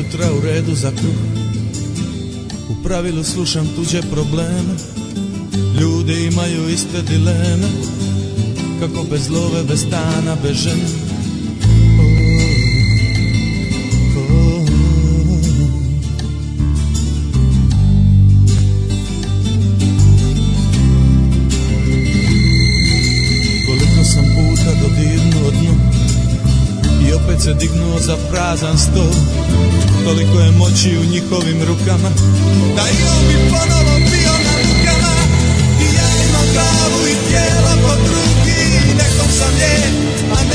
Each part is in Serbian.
Jutra u redu za kruh U pravilu slušam tuđe probleme. Ljudi imaju iste dileme. Kako bez love, bez stana, bez žene se dignuo za prazan sto Toliko je moći u njihovim rukama. Da i on bi ponovo bio na rukama. I ja imam glavu i tijelo kod drugi Nekom sam lijen, a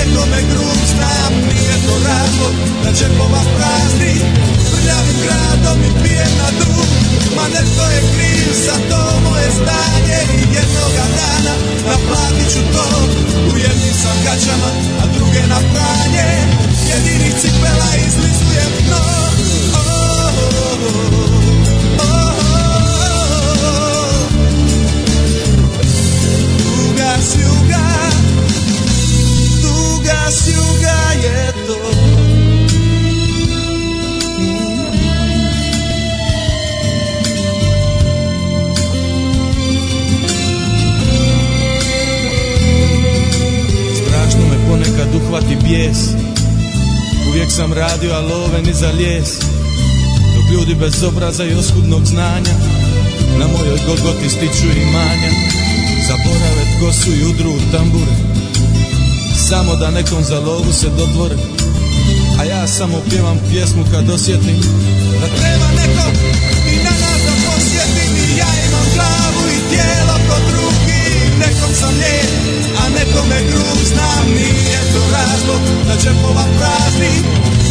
nekome grub Znam, nije to razlog da džepova prazni. Prljavim gradom i pijem na dug Ma netko je kriv za to moje stanje. I jednoga dana naplatit ću to U jednim sam gaćama, a druge na pranje. Jedinih cipela izlizujem dno Strašno me ponekad uhvati sam radio, ni za lijes. Bez obraza i oskudnog znanja Na mojoj Golgoti stiču imanja. Zaborave tko su i udru tambure Samo da nekom za lovu se dodvore A ja samo pjevam pjesmu kad osjetim Da treba nekom i na nas da posjetim. I ja imam glavu i tijelo kod drugi Nekom sam lijen, a nekome grub Znam nije to razlog da džepova prazni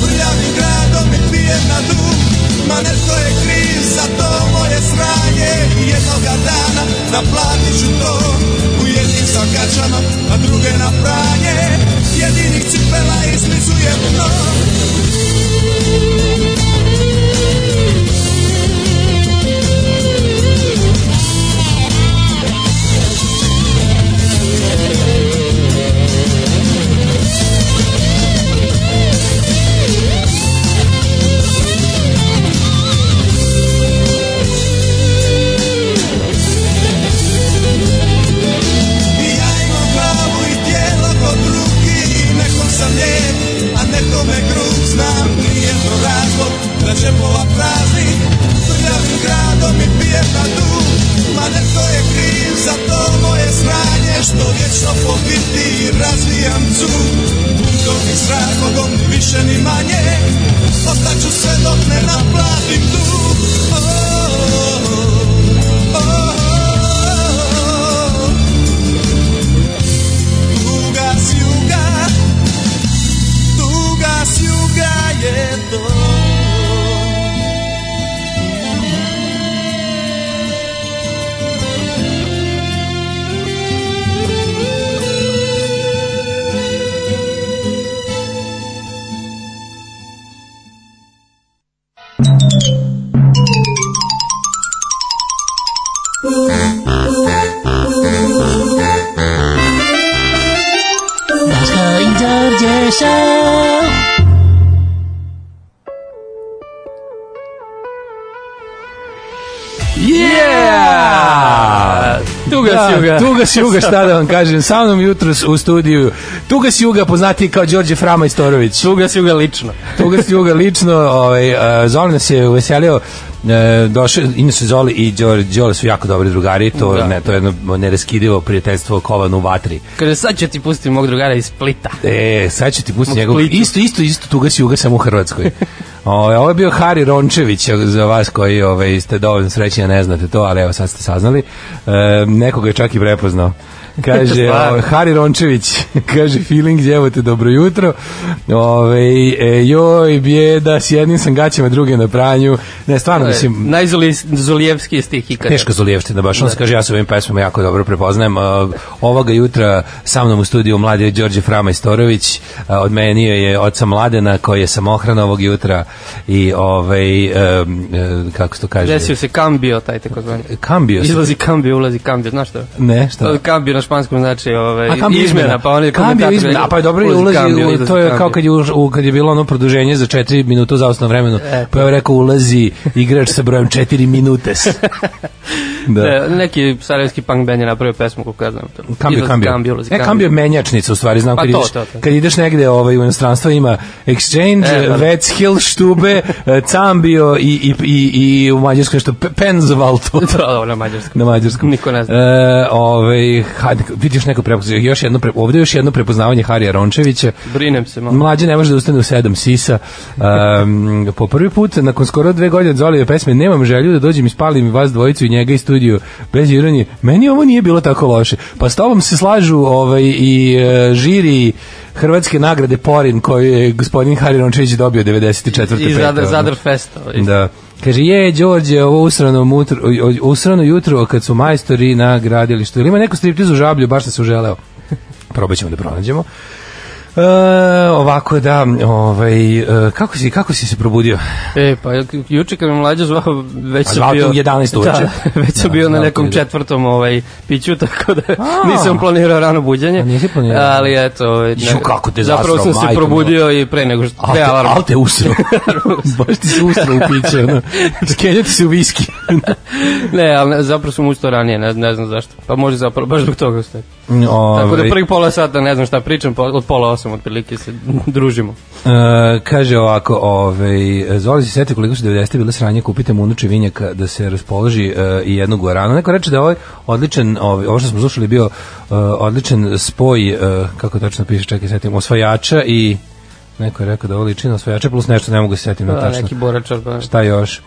Prljavim gradom i pijem na dug Ma netko je kriv za to moje sranje. Jednoga dana naplatit ću to U jednim sam gaćama, a druge na pranje. Jedinih cipela izlizujem dno to razlog da džepova prazni Prljavim gradom i pijem na dug. Ma netko je kriv za to moje sranje Što vječno po biti razvijam cug. Bunkom i s razlogom, ni više ni manje Ostaću sve dok ne naplatim juga je si juga. Tuga si juga, šta da vam kažem. Sa mnom jutros u studiju. Tuga si juga, poznati kao Đorđe Frama Istorović. Tuga si juga lično. Tuga si juga lično. Ovaj, uh, Zoli nas je uveselio. E, došao, inače Zoli i Đole, Đole su jako dobri drugari, to, Da. ne, to je jedno neraskidivo prijateljstvo kovano u vatri. Kaže, sad ću ti pustiti mog drugara iz Splita. E, sad ću ti pustiti njegov, isto, isto, isto Tuga si juga samo u Hrvatskoj. Ovo, je bio Hari Rončević za vas koji ovaj, ste dovoljno srećni, a ne znate to, ali evo sad ste saznali. E, nekoga je čak i prepoznao. Kaže, ovaj, Hari Rončević, kaže, feeling, evo te, dobro jutro. Ove, e, joj, bijeda, s jednim sam gaćama, druge na pranju. Ne, stvarno, mislim, Najzulijevski stih ikada. Teška Zulijevština, baš on se kaže, ja se ovim pesmama jako dobro prepoznajem. Uh, ovoga jutra sa mnom u studiju mladi Đorđe Frama Istorović, uh, od mene je oca Mladena koji je samohran ovog jutra i ovaj, um, kako se to kaže? Desio se kambio, taj takozvani. Kambio se. Izlazi kambio, ulazi kambio, znaš što? Ne, šta? Kambio na španskom znači ove, A Cambio izmjena, pa oni Cambio izmjena, a pa je dobro ulazi ulazi, Cambio, u- izlazi to je Cambio. kao kad je, u, u- kad je bilo ono produženje za 4 minuta u zaostalnom vremenu, E, pa je rekao ulazi igrač sa brojem 4 minutes. da. Da. neki sarajevski punk band je napravio pesmu koliko ja znam. To. Kambio, kambio. Cambio, ulazi E, kambio je menjačnica u stvari, znam Pa kad, to, ideš, to, to. kad ideš negde ovaj, u inostranstvo ima Exchange, E, da, da. Wetzhill, Štube, eh, Cambio i, i, i, i u Mađarskoj što Pe- Penzovalto. To, ovo na mađarskom. na mađarskom. Niko ne zna. E, ovaj, hajde, vidiš neko prepoznavanje, još jedno, pre, ovdje još jedno prepoznavanje Harija Rončevića. Brinem se malo. Mlađe ne može da ustane u sedam sisa. Um, po prvi put, nakon skoro dve godine od Zolijeve pesme, nemam želju da dođem i spalim vas dvojicu i njega i studiju bez ironije. Meni ovo nije bilo tako loše. Pa s tobom se slažu ovaj, i e, žiri Hrvatske nagrade Porin koju je gospodin Hari Rončević dobio 94. I Zadar, Zadar ono. Fest. ovaj. Da. Kaže, je, Đorđe, ovo usrano, mutro, o- usrano jutro kad su majstori na gradilištu. Ili ima neku striptizu u žablju, baš sam se uželeo. Probat ćemo da pronađemo. E, ovako da, ovaj, e, kako, si, kako si se probudio? E, pa ju- juče kad me mlađa zvao, već A sam bio... u 11 uveče? Da, već sam Da, bio na nekom da. četvrtom ovaj, piću, tako da A. nisam planirao rano buđenje. A nisi planirao? Ali eto, ovaj, Ju, kako te zapravo zasrao, sam se probudio i pre nego što... Al te, alarma. al te usro. Baš ti se usro u piće. Ono. Skenjati se u viski. Ne, ali ne, zapravo sam ustao ranije, ne, ne znam zašto. Pa može zapravo, baš zbog toga ustaje. Tako da Ovaj, prvih pola sata ne znam šta pričam, po, od pola osam otprilike se družimo. E, kaže ovako, ovaj, Zoli se seti koliko su 90. bile sranje, kupite mu unuče vinjaka da se raspoloži e, i jednu guaranu. Neko reče da je ovaj odličan, ovaj, ovo što smo slušali bio e, odličan spoj, e, kako tačno piše, čekaj, setim, osvajača i neko je rekao da ovo liči na osvajača plus nešto, ne mogu se setim na Da, tačno. neki boračar, pa... Šta još?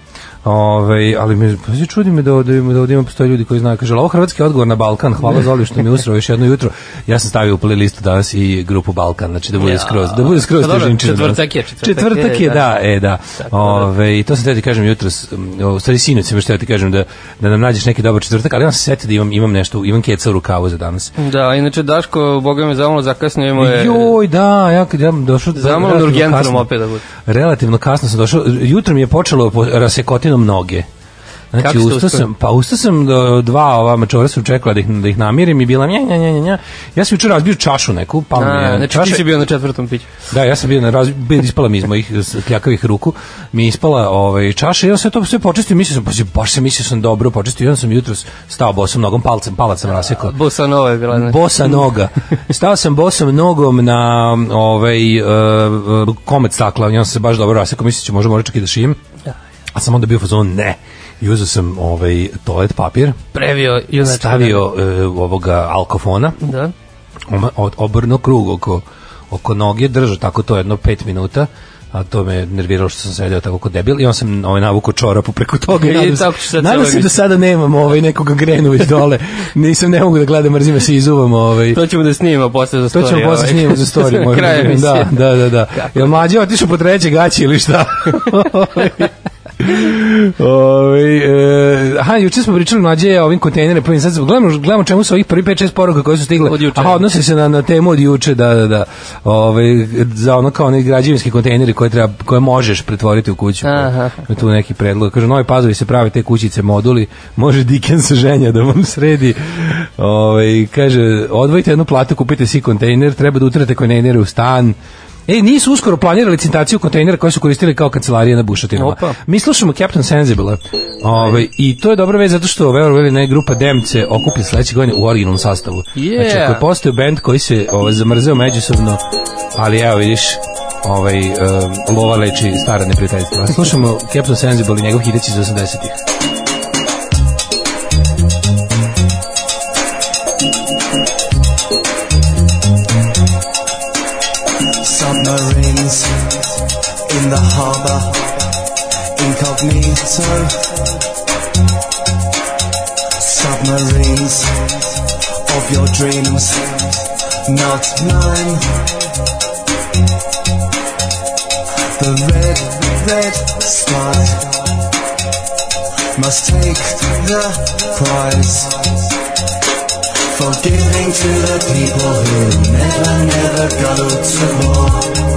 Ove, ali me, pa se čudi me da, da, da ovdje ima postoje ljudi koji znaju. Kaže, ovo hrvatski odgovor na Balkan, hvala Zoli što mi usrao još jedno jutro. Ja sam stavio u playlistu danas i grupu Balkan, znači da bude Ja. skroz, da bude skroz Pa težinčina četvrtak je, četvrtak Četvrtak je, je, da. da, e, da. Da. Ove, I to sam te ti kažem jutros, u stvari sinoć sam teo ti kažem da, da nam nađeš neki dobar četvrtak, ali ja sam se setio da imam, imam nešto, imam keca u rukavu za danas. Da, inače Daško, boga me zamalo zakasnio, imao je... Joj, da, ja kad ja došao... Zamalo relativno urgentnom kasno. opet da bude. Relativno kasno sam došao. Jutro mi je počelo po rasekotinom noge. Znači, Kako ste ustao uspeli? sam, pa ustao sam do dva ova mačora su čekala da ih, da ih namirim i bila nja, nja, nja, nja. Ja sam jučer razbio čašu neku, pa mi je znači čaša- ti si bio na četvrtom piću. Da, ja sam bio na raz, bio ispala mi iz mojih kljakavih ruku, mi je ispala ovaj čaša i ja sve to sve počistio, mislio sam, pa baš se mislio sam dobro počistio, i onda sam jutros stao bosom nogom, palcem, palac sam rasekao. Bossa Nova je bila. znači. Bosa noga. Stao sam bosom nogom na ovaj uh, komet stakla, i on se baš dobro rasekao, mislio ću možda možda čak i da šijem. A sam onda bio u fazonu ne. I uzeo sam ovaj toalet papir, Previo junački. stavio uh, ovoga alkofona, Da. od- obrnuo krug oko, oko noge, držao tako to jedno pet minuta, a to me nerviralo što sam sedeo tako kod debil i on sam ovaj navukao čorapu preko toga i I nadam se, nadam se da sada nemam ovaj nekoga grenu već dole nisam ne mogu da gledam mrzim da se izuvam ovaj To ćemo da snimamo posle za to story. ćemo posle ovaj. snimati za story. možda. Kraj emisije. da, da, da, da. Jel mlađe otišao po treće gaće ili šta? Ove, e, aha, juče smo pričali mlađe o ovim kontejnerima, pa sad gledamo, gledamo čemu su ovih prvi 5-6 poruka koje su stigle. Od juče. Aha, odnosi se na, na temu od juče, da, da, da. Ove, za ono kao oni građevinski kontejneri koje, treba, koje možeš pretvoriti u kuću. Aha. Tu neki predlog. Kaže, novi pazovi se prave te kućice moduli, može Dickens ženja da vam sredi. Ove, kaže, odvojite jednu platu, kupite si kontejner, treba da utrete kontejnere u stan, E, nisu uskoro planirali licitaciju kontejnera koje su koristili kao kancelarije na bušotinama. Opa. Mi slušamo Captain Sensible. Ovaj i to je dobra vez zato što Verovali ili ne grupa Demce okupi sledeće godine u originalnom sastavu. Yeah. Znači, ako je postao bend koji se ovaj, zamrzeo međusobno, ali evo vidiš, ovaj, um, lova leči stara neprijateljstva. Slušamo Captain Sensible i njegov hitić iz 80-ih. In the harbor, incognito. Submarines of your dreams, not mine. The red, red sky must take the prize for giving to the people who never, never go to war.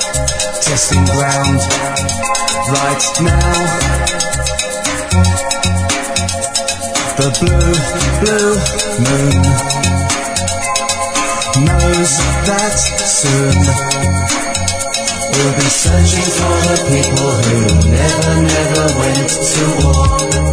testing ground right now. The blue, blue moon knows that soon we'll be searching for the people who never, never went to war.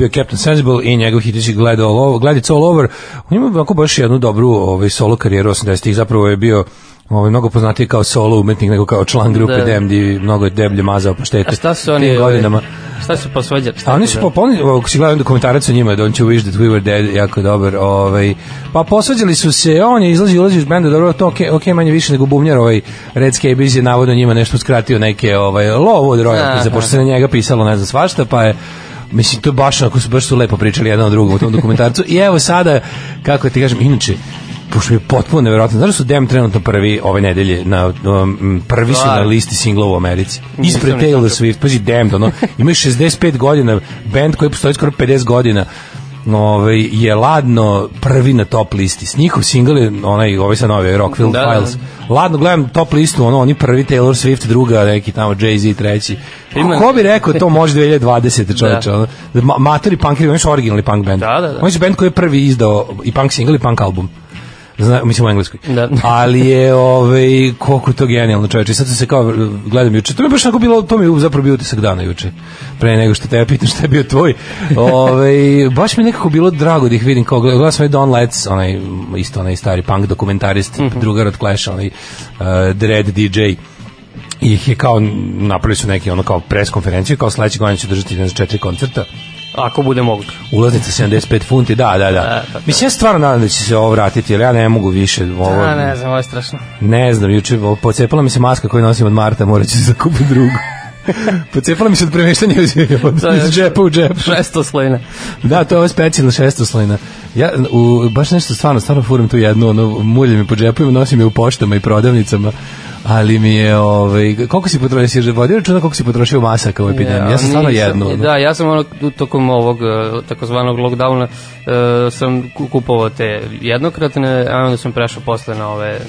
Bio Captain Sensible i njegov hitići Glad All Over, Glad It's All Over. On ima onako baš jednu dobru ovaj, solo karijeru 80-ih, zapravo je bio ovaj, mnogo poznatiji kao solo umetnik nego kao član grupe Da. I mnogo je deblje mazao paštete. A šta su oni... godinama. Ovaj, šta su posvađali? Šta A oni su da- po poni, ako si gledam dokumentarac o njima, Don't You Wish That We Were Dead, jako dobar. Ovaj, pa posvađali su se, on je izlazi, ulazi iz benda, dobro, to okej, okej, manje više nego bubnjar, ovaj Red Scabies je navodno njima nešto skratio neke ovaj, lovo od roja, za pošto se na njega pisalo ne znam svašta, pa je Mislim, to je baš, ako su baš su lepo pričali jedan od drugog u tom dokumentarcu. I evo sada, kako ti kažem, inače, pošto je potpuno nevjerojatno. Znaš da su Dem trenutno prvi ove nedelje, na, um, prvi su na Stvarno? listi singlova u Americi. Ispred Taylor Swift, pazi Damned, ono, imaju 65 godina, band koji postoji skoro 50 godina, ovaj, je ladno prvi na top listi. S njihov singl je onaj, ovaj sa novi, Rockville Da, da, Files. Ladno gledam top listu, ono, oni prvi Taylor Swift, druga, neki tamo Jay-Z, treći. Ima- Ko bi rekao to može 2020. čoveče, Da. ono. Ma, matori punkeri, oni su originalni punk band. Da, da, da. Oni su band koji je prvi izdao i punk single i punk album. Zna, mislim u engleskoj. Da. Ali je ovaj koliko to genijalno čoveče. Sad se kao gledam juče. To mi je baš onako bilo, to mi je zapravo bio utisak dana juče. Pre nego što te pitam šta je bio tvoj. ovaj baš mi je nekako bilo drago da ih vidim kao gledao sam i Don Letts, onaj isto onaj stari punk dokumentarist, Mhm. drugar od Clash, onaj uh, Dread DJ i ih je kao napravili su neki ono kao pres konferenciju kao sledeće godine će držati ne četiri koncerta Ako bude moguće. ulaznica 75 funti da da da pa to. mislim ja stvarno nadam da će se ovo vratiti jer ja ne mogu više ovo A, ne znam, ovo je strašno. ne znam, juče pocepala mi se maska koju nosim od Marta, morat ću se zakupiti drugu. pocepala mi se od premeštanja iz, iz džepa u džep. Šesto slojina. Da, to je ovo specijalna šestoslojna. Ja u, baš nešto stvarno, stvarno furam tu jednu, ono, mulje mi po džepovima, nosim je u poštama i prodavnicama, ali mi je, ovaj, koliko si potrošio, si vodio računa koliko si potrošio masaka u epidemiji? Ja sam stvarno jednu. ono. Da, ja sam ono, tokom ovog e, takozvanog lockdowna e, sam ku- kupovao te jednokratne, a onda sam prešao posle na ove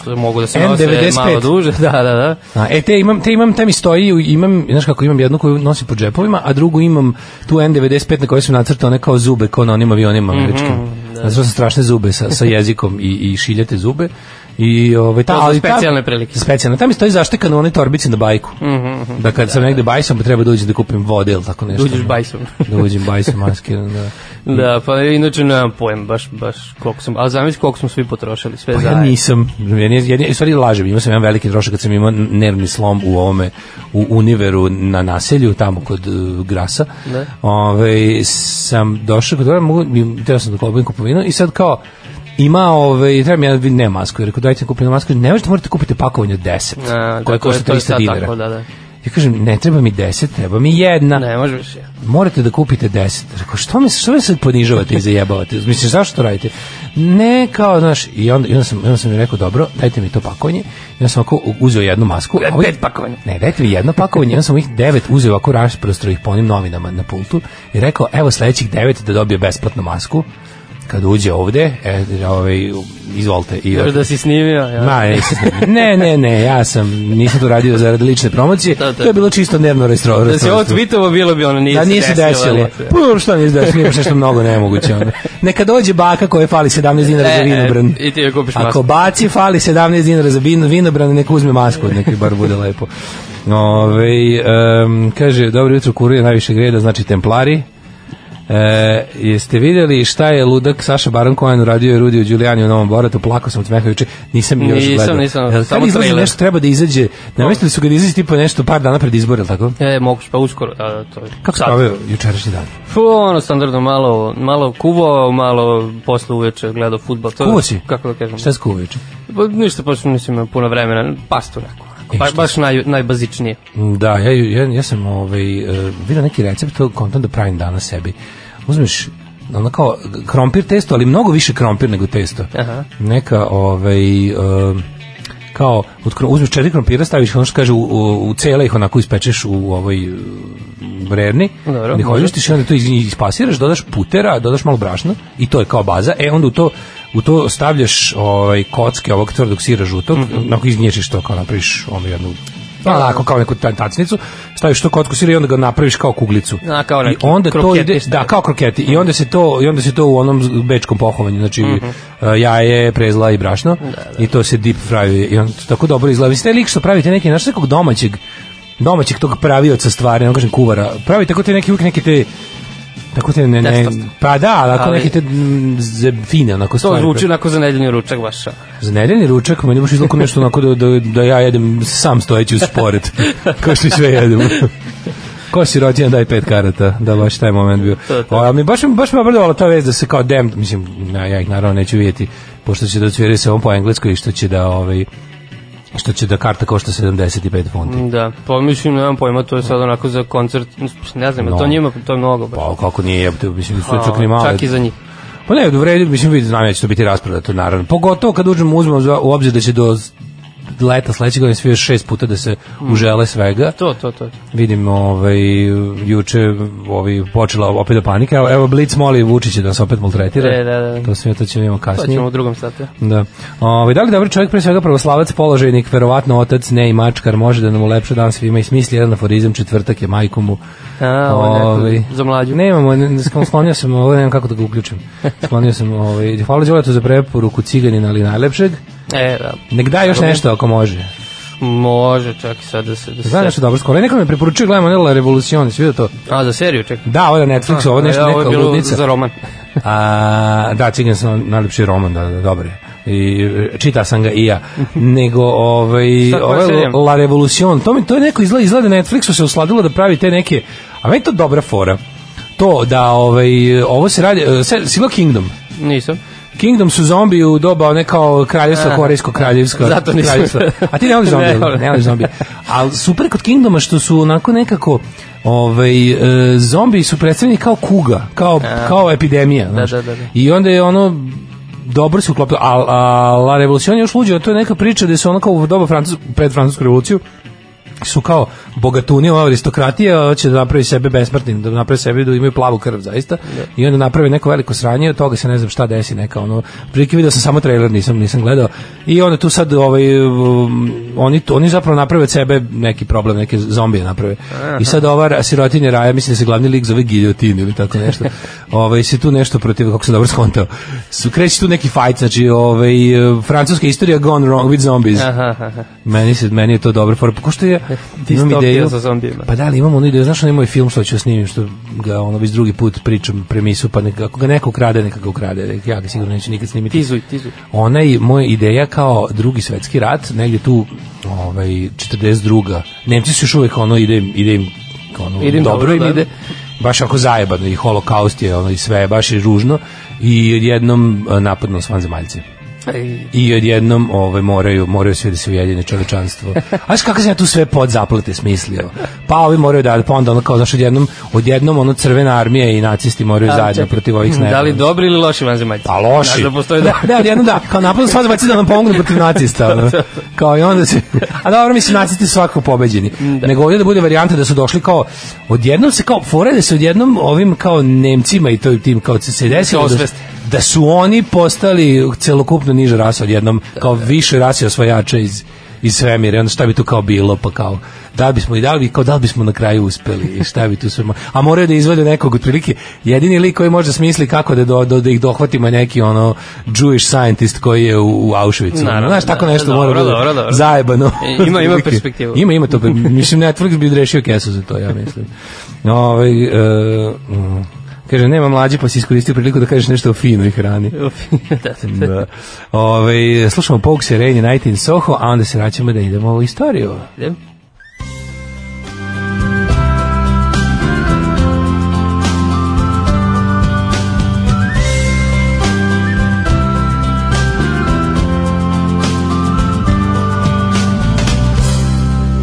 što mogu da se nose N95. malo duže. Da, da, da. A, e, te imam, te imam, te mi stoji, imam, znaš kako, imam jednu koju nosim po džepovima, a drugu imam tu N95 na kojoj su nacrtane kao zube, kao na onim avionima američkim. Mm -hmm, da. sam strašne zube sa, sa jezikom i, i šiljate zube. I ovaj ta ali specijalne prilike. Specijalne. Tamo stoji zaštekano u onoj torbici na bajku. Mhm, Da kad sam negde bajsom pa treba da uđem da kupim vode ili tako nešto. Da uđeš bajsom. da uđem bajsom maskiran, da. Da, pa inače nemam pojem, baš, baš koliko sam, ali zamisli koliko smo svi potrošili, sve Pa ja zajedno. nisam, ja, ja, ja, stvari lažem, imao sam jedan veliki trošak kad sam imao nervni slom u ovome, u Univeru na naselju, tamo kod uh, Grasa. Da. Ove, sam došao kod toga, mogu, teo sam da kupujem kupovinu i sad kao, ima, ove, treba mi ja ne masku, jer rekao dajte kupim masku, ne možete, morate kupiti pakovanje od 10, A, da, koje je- košta to je 300 sad dinara. tako, da, da. Ja kažem, ne treba mi 10, treba mi jedna Ne, može više. morate da kupite 10. Rekao, što me, što me sad ponižavate i zajebavate? Mislim, zašto to radite? Ne, kao, znaš, i onda, i onda, sam, i onda sam mi rekao, dobro, dajte mi to pakovanje. I onda sam ovako uzeo jednu masku. Pet pakovanja. Ne, dajte mi jedno pakovanje. I onda sam ovih devet uzeo ovako rasprostro ih po onim novinama na pultu i rekao, evo sledećih devet da dobije besplatnu masku. Kad uđe ovde, e, ovaj, izvolite. I Još da si snimio, ja. Ma, snimio. ne, ne, ne, ja sam, nisam to radio zarad lične promocije, Da, da. to je bilo čisto nervno restro. Da si ovo tweetovo bilo bi ono nije Da nije se desilo. nije. Pa šta nije se desilo, nije nešto mnogo nemoguće. Ono. Neka dođe baka koja fali 17 dinara za E, vinobran. e, i ti joj kupiš masku. Ako baci fali 17 dinara za vino, vinobran, neka uzme masku, neka bar bude lepo. Ove, um, kaže, dobro jutro, kuruje najviše greda, znači templari. E, jeste vidjeli šta je ludak Saša Baron Cohen uradio i Rudi u Giuliani u Novom Boratu, plako sam od smeha juče, nisam još Nisam, gledao. nisam, Jel, samo izlazi nešto treba da izađe, ne mislili su ga da izađe tipa nešto par dana pred izbor, jel tako? E, moguće, pa uskoro, da, da, to je. Kako se proveo jučerašnji dan? Fu, ono, standardno, malo, malo kuvao, malo posle uveče gledao futbol. To, Kuvo si? Kako da kažem? Šta je skuo juče? Pa, ništa, pa nisam imao puno vremena, pastu neko. E, baš naj, najbazičnije. Da, ja, ja, ja sam ovaj, uh, vidio neki recept, to kontam da pravim danas sebi. Uzmeš ono kao krompir testo, ali mnogo više krompir nego testo. Aha. Neka, ovaj, uh, kao, od, uzmeš četiri krompira, staviš, ono što kaže, u, u, u cele ih onako ispečeš u ovoj vrerni, Dobro, ne hoćeš i onda to ispasiraš, dodaš putera, dodaš malo brašna i to je kao baza, e onda u to u to stavljaš ovaj kocke ovog tvrdog sira žutog, mm Mhm. onako iznječiš to kao napraviš ono jednu Pa onako kao neku ta- tacnicu, staviš to kocku sira i onda ga napraviš kao kuglicu. A, kao I neki onda to ide, da, kao kroketi. I onda se to i onda se to u onom bečkom pohovanju, znači Mhm. uh, jaje, prezla i brašno. I to se deep fry i on to tako dobro izgleda. Vi ste lik što pravite neki naš nekog domaćeg domaćeg tog pravioca stvari, ne kažem kuvara. Pravi tako te neki uvijek neke te tako te ne, ne pa da, ali ako Ali- neke te mm, fine onako To stvari. zvuči onako za nedeljni ručak baš. a. Za nedeljni ručak meni baš izlako nešto onako da, da, da ja jedem sam stojeći uz spored. Kao što sve jedemo. Ko si rođen daj pet karata, da baš taj moment bio. To, to. O, ali mi baš, baš me obradovala ta vez da se kao dem, mislim, ja, ja ih naravno neću vidjeti, pošto će da odsviraju se on po engleskoj i što će da, ovaj, što će da karta košta 75 funti. Da, pa mislim, nemam pojma, to je sad onako za koncert, ne znam, je to No. njima, to je mnogo. Baš. Pa kako nije, mislim, su A, čak ni male. Čak i za njih. Pa ne, redu, mislim, vidi, znam ja će to biti rasprodato, naravno. Pogotovo kad uđemo, uzmemo u obzir da će do leta sledećeg godine svi još šest puta da se užele svega. To, to, to. Vidim, ovaj, juče ovaj, počela opet da panika. Evo, evo Blitz moli Vučića da se opet maltretira. E, da, da. To sve to ćemo To kasnije. ćemo u drugom satu. Da. Ovaj da li dobar čovjek pre svega pravoslavac, položajnik, verovatno otac, ne i mačkar, može da nam ulepša dan svima i smisli jedan aforizam, četvrtak je majku mu. A, Ovaj, neko za mlađu. Nemamo, ne, ne, sklonio sam, ovo ne znam kako da ga uključim. Sklonio sam, ovaj, hvala Đolatu za preporuku ciganina, ali najlepšeg. E, da. Nek da još nešto ako može. Može, čak i sad da se... Da se Znaš nešto dobro skoro. Neko me preporučio, gledamo Nela Revolucion, svi vidio to? A, za seriju, čekaj. Da, ovo je na Netflixu, ovo je nešto neka ovo je bilo ludnica. za roman. A, da, Cigan sam najlepši roman, da, da, dobro je. I e, čita sam ga i ja. Nego, ovaj, ovaj? La Revolucion, to, mi, to je neko izgleda, izgleda Netflixu se usladilo da pravi te neke, a meni je to dobra fora. To da, ovaj, ovo se radi, e, se, Silo Kingdom. Nisam. Kingdom su zombi u doba one kao kraljevstvo, A, korejsko kraljevsko. zato nisam. kraljevstvo. A ti ne voliš zombi, Ne ne, voliš zombi. Ali super kod Kingdoma što su onako nekako ovaj, e, zombi su predstavljeni kao kuga, kao, kao epidemija. znaš. da, da, da. I onda je ono dobro se uklopilo, a, a La Revolucion je još luđe, to je neka priča da su ono kao u doba Francus, pred francusku revoluciju su kao bogatuni, ova aristokratija, hoće da napravi sebe besmrtnim, da napravi sebe da imaju plavu krv zaista. I onda napravi neko veliko sranje, od toga se ne znam šta desi, neka ono. Prilike video sam samo trailer, nisam nisam gledao. I onda tu sad ovaj um, oni oni zapravo naprave od sebe neki problem, neke zombije naprave. I sad ova sirotinja Raja, mislim da se glavni lik zove Giljotin ili tako nešto. Ovaj se tu nešto protiv kako se dobro skontao. Su kreće tu neki fight, znači ovaj francuska istorija gone wrong with zombies. Meni se meni je to dobro for pošto je imam ideju sa zombijima. Pa da, ali imam onu ideju, znaš, onaj moj film što ću snimim, što ga ono već drugi put pričam premisu, pa neka, ako ga neko ukrade, neka ga ukrade, ja ga sigurno neću nikad snimiti. Tizuj, tizuj. Onaj moja ideja kao drugi svetski rat, negdje tu ovaj 42. Nemci su još uvijek ono ide im- ide im ono Ide im dobro, dobro, im da. ide. Baš ako zajebano i holokaust je ono i sve, baš je ružno i odjednom eh, napad na vanzemaljce. Ej, I odjednom ovaj, moraju, moraju svi da se ujedine čovečanstvo. A znaš kako sam ja tu sve pod zaplete smislio? Pa ovi moraju da, pa onda ono kao, znaš, odjednom, odjednom ono crvena armija i nacisti moraju ali zajedno protiv ovih snajpera. Da li dobri ili loši vanzemaljci? Pa loši. Znaš da postoji da, da. da, odjednom da, kao napad sva zvaci da nam pomognu protiv nacista. Ono. Kao i onda se, a dobro, mislim, nacisti su svakako pobeđeni. Nego ovdje da bude varijanta da su došli kao, odjednom se kao, fore da se odjednom ovim kao Nemcima i to tim kao se desilo da. Da su oni postali celokupno niža rasa odjednom, kao više rase osvajača iz iz svemira, onda šta bi tu kao bilo, pa kao, da li bismo i da li kao da li bismo na kraju uspeli, i šta bi tu sve, mo- a moraju da izvode nekog otprilike, jedini lik koji može da smisli kako da, do, do- da ih dohvatimo neki ono Jewish scientist koji je u, u Auschwitzu, Naravno, znaš, tako da, nešto dobro, mora da bude dobro, dobro. zajebano. E, ima- ima perspektivu. Ima, ima to, mislim, Netflix bi rešio kesu za to, ja mislim. Ovaj, e, mm, Kaže, nema mlađe, pa si iskoristio priliku da kažeš nešto o finoj hrani. da, da, da. Da. Ove, slušamo Pogues Rainy Night in Soho, a onda se vraćamo da idemo u istoriju. Idem.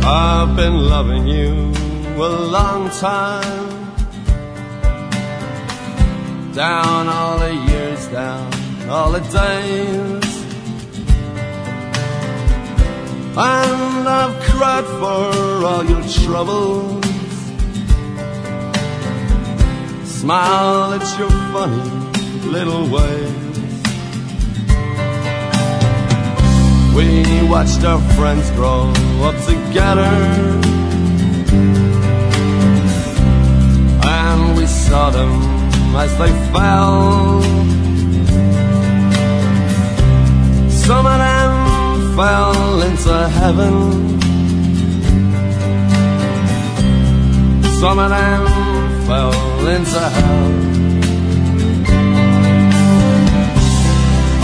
I've been loving you a long time. Down all the years, down all the days. And I've cried for all your troubles. Smile at your funny little ways. We watched our friends grow up together. And we saw them as they fell. Some of them fell into heaven. Some of them fell into hell.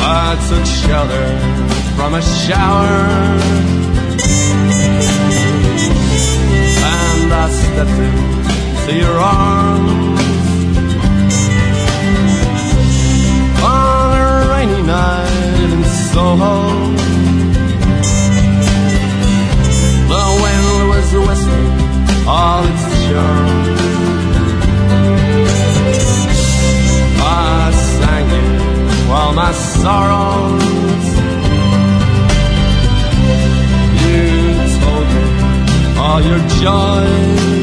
I took shelter from a shower And I stepped into your arms night in Soho The wind was whistling all its charms I sang you all my sorrows. You told me all your joys.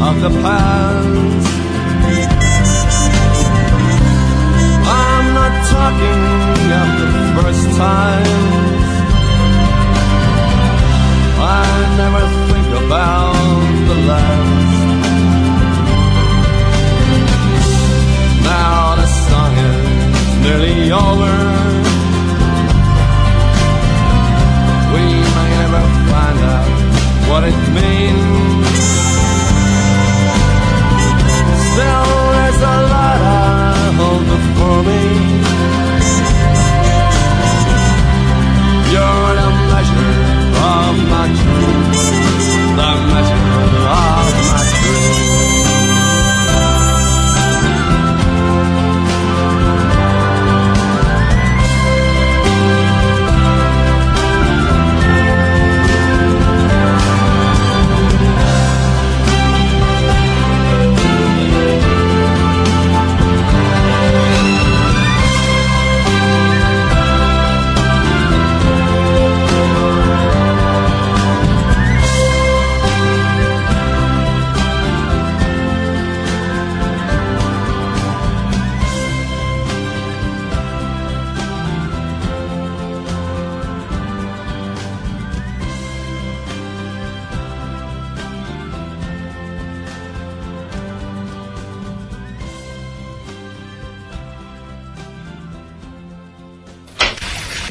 Of the past. I'm not talking of the first times. I never think about the last. Now the song is nearly over. We may never find out what it means. Still, there's a lot before me. You're the measure of my truth, the measure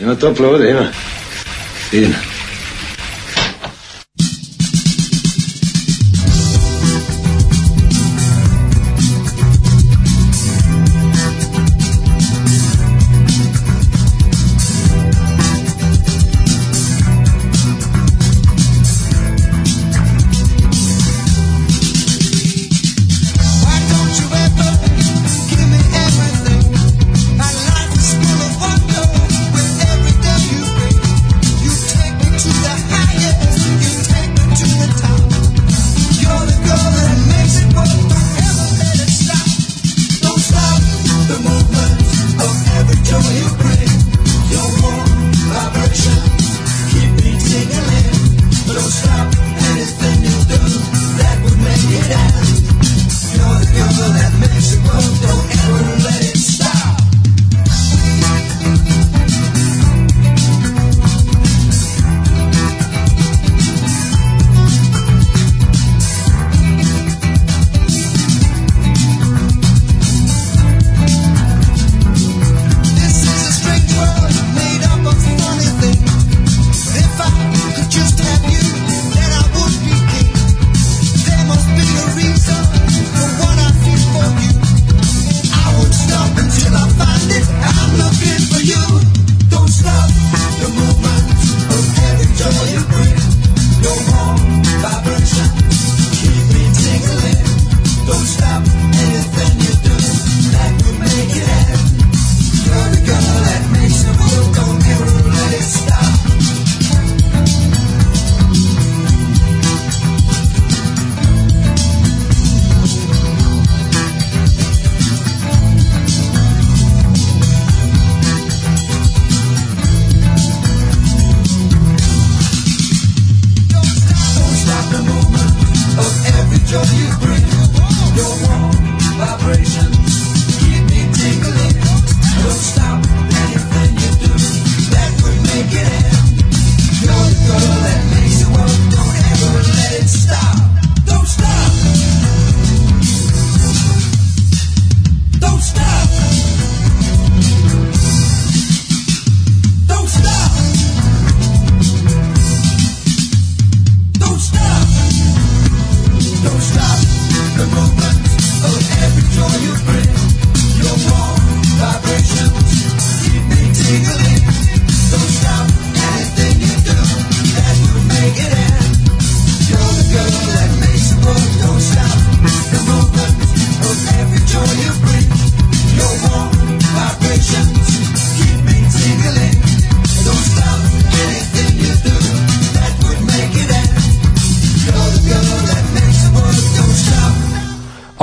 Ima tople vode, ima. Idem.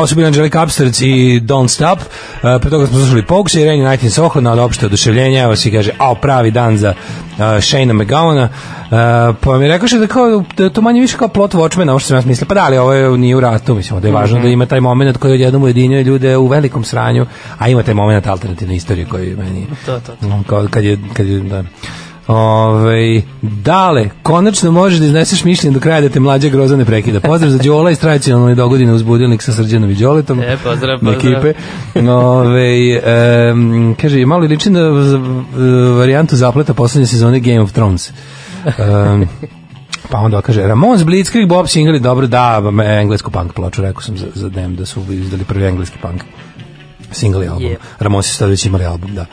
Su bili Angelica Upstarts i Don't Stop. Uh, pre toga smo slušali Pogues i Rainy Night in Soho na opšte oduševljenje. Evo si kaže, ao, pravi dan za uh, Shane McGowana. Uh, pa mi rekao da, kao, da to manje više kao plot Watchmena, ovo što sam ja mislio. Pa da, ali ovo je, nije u ratu, mislim, da je važno da ima taj moment koji odjednom ujedinjuje ljude u velikom sranju, a ima taj moment alternativne istorije koji meni... To, to. Kao, kad je, kad je, da. Ove, dale, konačno možeš da izneseš mišljenje do kraja da te mlađa groza ne prekida. Pozdrav za Đola iz tradicionalne dogodine uz budilnik sa Srđanom i Đoletom. E, pozdrav, pozdrav. ekipe. Ove, em, kaže, malo liči na varijantu zapleta poslednje sezone Game of Thrones. Um, pa onda kaže, Ramones, Blitzkrieg, Bob Single, dobro, da, englesku punk ploču, rekao sam za, za dem da su izdali prvi engleski punk single album. Yep. Ramones sad već imali album, da.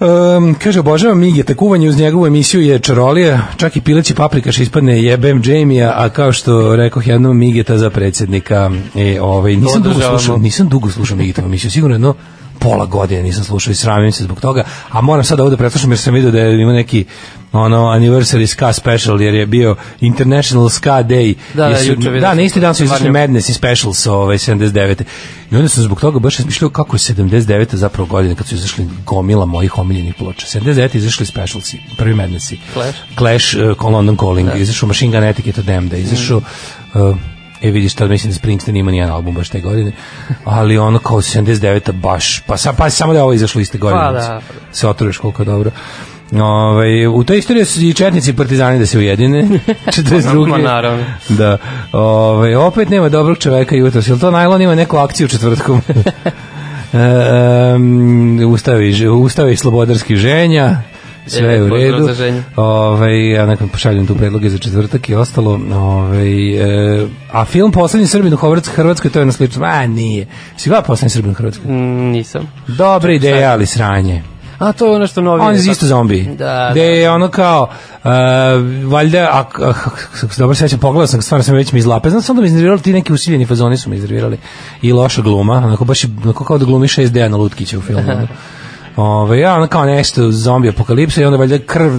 Um, kaže, obožavam Migeta, kuvanje uz njegovu emisiju je čarolija, čak i pileći paprikaš ispadne jebem Jamie-a, a kao što rekoh jednom Migeta za predsjednika, e, ovaj, nisam dugo slušao, nisam dugo slušao Migetovu emisiju, sigurno jedno pola godine nisam slušao i sramim se zbog toga, a moram sad ovde preslušam jer sam vidio da je ima neki ono anniversary ska special jer je bio International Ska Day Da, da, su- da, sam na isti dan su izašli. Madness i Specials ovaj 79. I onda sam zbog toga baš razmišljao kako je 79. zapravo godine kad su izašli gomila mojih omiljenih ploča. 79. izašli Specialsi, prvi Madnessi. Clash. Clash, uh, London Calling, izašao Machine Gun Etiquette od Damned, izašao uh, E vidiš, tad mislim da Springsteen ima nijedan album baš te godine, ali ono kao 79. baš, pa, sa, pa samo da je ovo izašlo iste godine. Pa da. Se otruješ koliko je dobro. Ove, u toj istoriji su i četnici i partizani da se ujedine. 42. Ma, naravno. Da. Ove, opet nema dobrog čoveka jutros. Jel to najlon ima neku akciju četvrtkom? e, um, ustavi, ustavi slobodarski ženja sve je u redu. ženju. Ovaj ja nekom pošaljem tu predloge za četvrtak i ostalo. Ovaj e, a film Poslednji Srbin u Hrvatskoj, to je na slično. A nije. Si gleda Poslednji Srbin u Hrvatskoj? Mm, nisam. Dobra ideja, ali sranje. A to je ono što novi. On je isto zombi. Da, da. je ono kao, uh, valjda, a, a, a, dobro sećam, pogledao sam, stvarno sam već mi izlape. Znam sam da mi iznervirali, ti neki usiljeni fazoni su mi iznervirali. I loša gluma, onako baš, onako kao da glumi 6D na Lutkića u filmu. Ove, ja, ono kao nešto zombi apokalipsa i onda valjda krv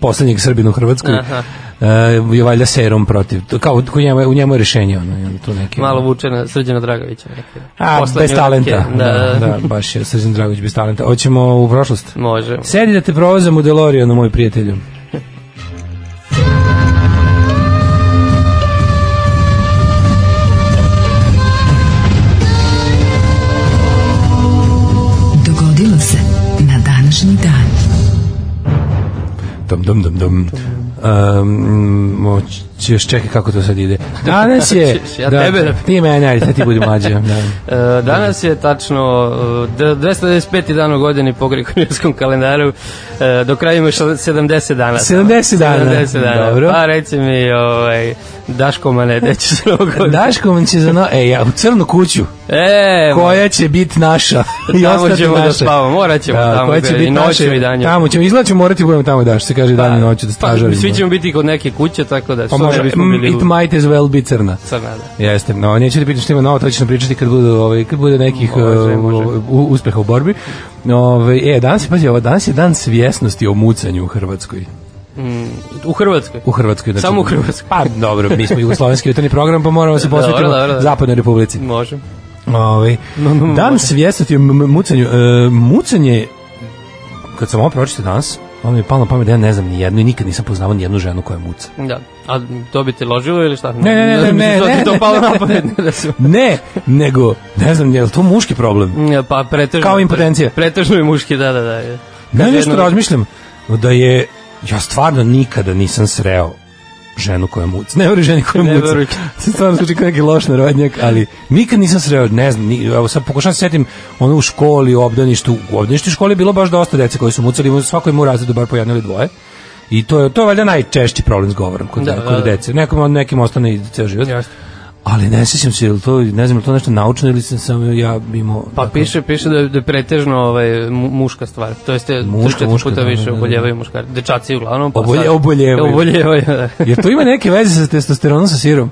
poslednjeg Srbina u Hrvatskoj Aha. uh, je valjda serum protiv. To Kao u njemu, u njemu je rešenje. Ono, tu neki, Malo vuče na Srđana Dragovića. neki. A, Poslednje bez talenta. uratke. Da, da, baš je Srđan Dragović bez talenta. Hoćemo u prošlost. Može. Sedi da te provozam u DeLoreanu, moj prijatelju. Dum, dum, dum, dum. Um, ćeš čekaj kako to sad ide. Danas je... Ja tebe da- Ti mene, ajde, sad ti budi mlađe. Da. E, danas je tačno e, d- 295. dan u godini po gregorijanskom kalendaru. E, do kraja imaš 70 dana. 70 dana. 70 dana. Dobro. Pa reci mi, ovaj, Daško Mane, gde će se ovo godinu? Daško će za no... E, ja, u crnu kuću, E, koja će biti naša. I Tamo ćemo da naša. spavamo, morat ćemo tamo koja da- će i biti naša. i danju. Tamo ćemo, izgleda ćemo morati budemo tamo daš, kaže dan i noću da pa, stražarimo. svi ćemo biti kod neke kuće, tako da Pa može, bismo mm, bili it u might as well be crna. crna, da. Jeste, no, neću da pitam što ima novo, to ćeš nam pričati kad bude, ovaj, kad bude nekih Može, uh, može. u- uspeha u borbi. Ove, e, danas je, pazi, ovo, danas je dan svjesnosti o mucanju u Hrvatskoj. Mm, u Hrvatskoj. U Hrvatskoj. Znači, Samo u Hrvatskoj. Pa, dobro, mi smo jugoslovenski jutarnji program, pa moramo se posvetiti Dobro, dobro, dobro. Zapadnoj Republici. Može. Ovaj dan svjesnosti o mucanju. E, mucanje, kad sam ovo pročitao danas, ono mi je palo na pamet da ja ne znam ni jednu i nikad nisam poznavao ni jednu ženu koja muca. Da. A to bi te ložilo ili šta? Ne, ne, ne, ne, ne, ne, to ne, palo ne, na pamet. ne. da Ne, nego, ne znam, je li to muški problem? Pa pretežno. Kao impotencija. Pretežno je muški, da, da, da. Ne, nešto razmišljam da je, ja stvarno nikada nisam sreo ženu koja muca. Ne veruj ženi koja Ne muca. Sad stvarno zvuči kao neki loš narodnjak, ali nikad nisam sreo, ne znam, ni, evo sad pokušavam se setim ono u školi, u obdaništu, u obdaništu u školi je bilo baš dosta dece koji su mucali, svako ima u razredu bar po jedno ili dvoje. I to je to je valjda najčešći problem s govorom kod, Da, kod da, dece. Nekom nekim ostane i ceo život. Jasno. Ali ne sjećam se, je li to, ne znam, je to nešto naučno ili sam samo ja imao... Pa tako- piše, piše da je, da je pretežno ovaj, mu- muška stvar. To jeste, Muška, muška, puta da, više da, da. oboljevaju muškarci. Dečaci uglavnom. Pa Obolje- oboljevaju. Oboljevaju, da. Jer to ima neke veze sa testosteronom sa sirom.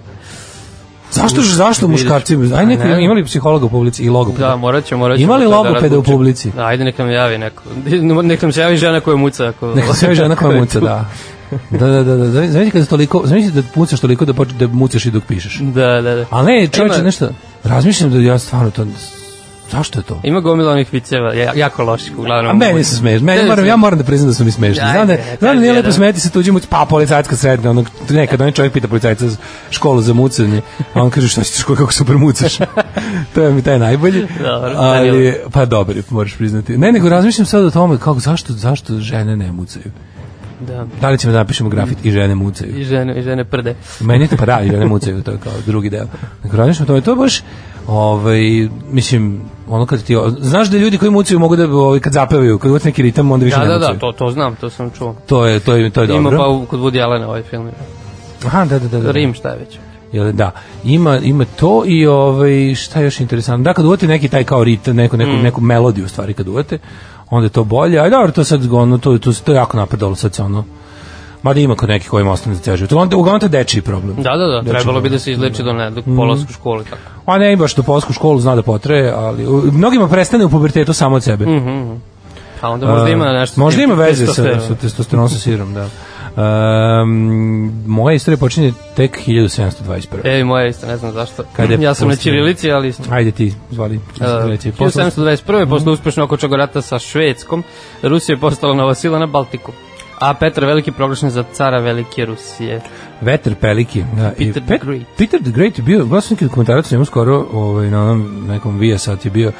Zašto zašto muškarci? Aj neko A ne. imali psihologa u publici i logopeda. Da, morat ćemo, morat ćemo. Ima li to da logopeda u razlučimo. publici? Da, ajde nek nam javi neko. Nek nam se javi žena koja muca. Ako, Neka se žena koja muca, da. Da, da, da, da. Znači kada toliko, znači da mucaš toliko da počne da mucaš i dok pišeš. Da, da, da. Ali ne, čovječe, Ima- nešto, razmišljam da ja stvarno to Zašto je to? Ima gomila onih viceva, ja- jako loših, uglavnom. A meni su smešni. Meni moram, ja moram da priznam da su mi smešni. Znam da, ne, znam da nije lepo jedan. smeti se tuđim, pa policajska srednja, ono, nekad onaj čovjek pita policajca školu za mucanje, a on kaže šta si školu kako super mucaš. to je mi taj najbolji. Dobro, ali, pa dobro, moraš priznati. Ne, nego razmišljam sad o tome kako, zašto, zašto žene ne mucaju. Da. Da li ćemo da napišemo grafit i žene mucaju? I žene, i žene prde. Meni to pa da, i žene mucaju, to je kao drugi deo. Tome, to je baš, ovaj, mislim, ono kad ti, znaš da ljudi koji mucaju mogu da, ovaj, kad zapevaju, kad uvati neki ritam, onda više Da, ne da, mucaju. da, to, to znam, to sam čuo. To je, to je, to je Ima dobro. pa u, kod Woody Allena ovaj film. Aha, da, da, da. da. Rim, šta je već? Jel, da, ima, ima to i ovaj, šta je još interesantno. Da, kad uvate neki taj kao ritam, neku, neku, Mm. neku melodiju u stvari kad uvate, onda je to bolje. A dobro, to sad, ono, to, to, to je jako napredalo sad se ono, Mada ima kod nekih kojima ostane za ceo život. Uglavnom, uglavnom to je dečiji problem. Da, da, da, Dečiji trebalo bi da se izleči do ne, do Mm. polaska u školu i tako. A ne, baš do polsku školu zna da potraje, ali u- mnogima prestane u pubertetu samo od sebe. Mhm, mhm. A onda možda ima nešto... Možda ima veze sa, sa testosteronom sa sirom, da. Um, moja istorija počinje tek 1721. E, moja isto, ne znam zašto. Kad je ja sam na Ćirilici, ali isto. Ajde ti, zvali. Uh. Posle- 1721. posle uspešnog okočog rata sa Švedskom, Rusija je postala nova sila na Baltiku. A Petar Veliki proglašen za cara Velike Rusije. Veter Peliki. Da, i Peter the Great. Peter the Great je bio, sam neki dokumentarac njemu skoro, ovaj, na onom nekom Viasat je bio,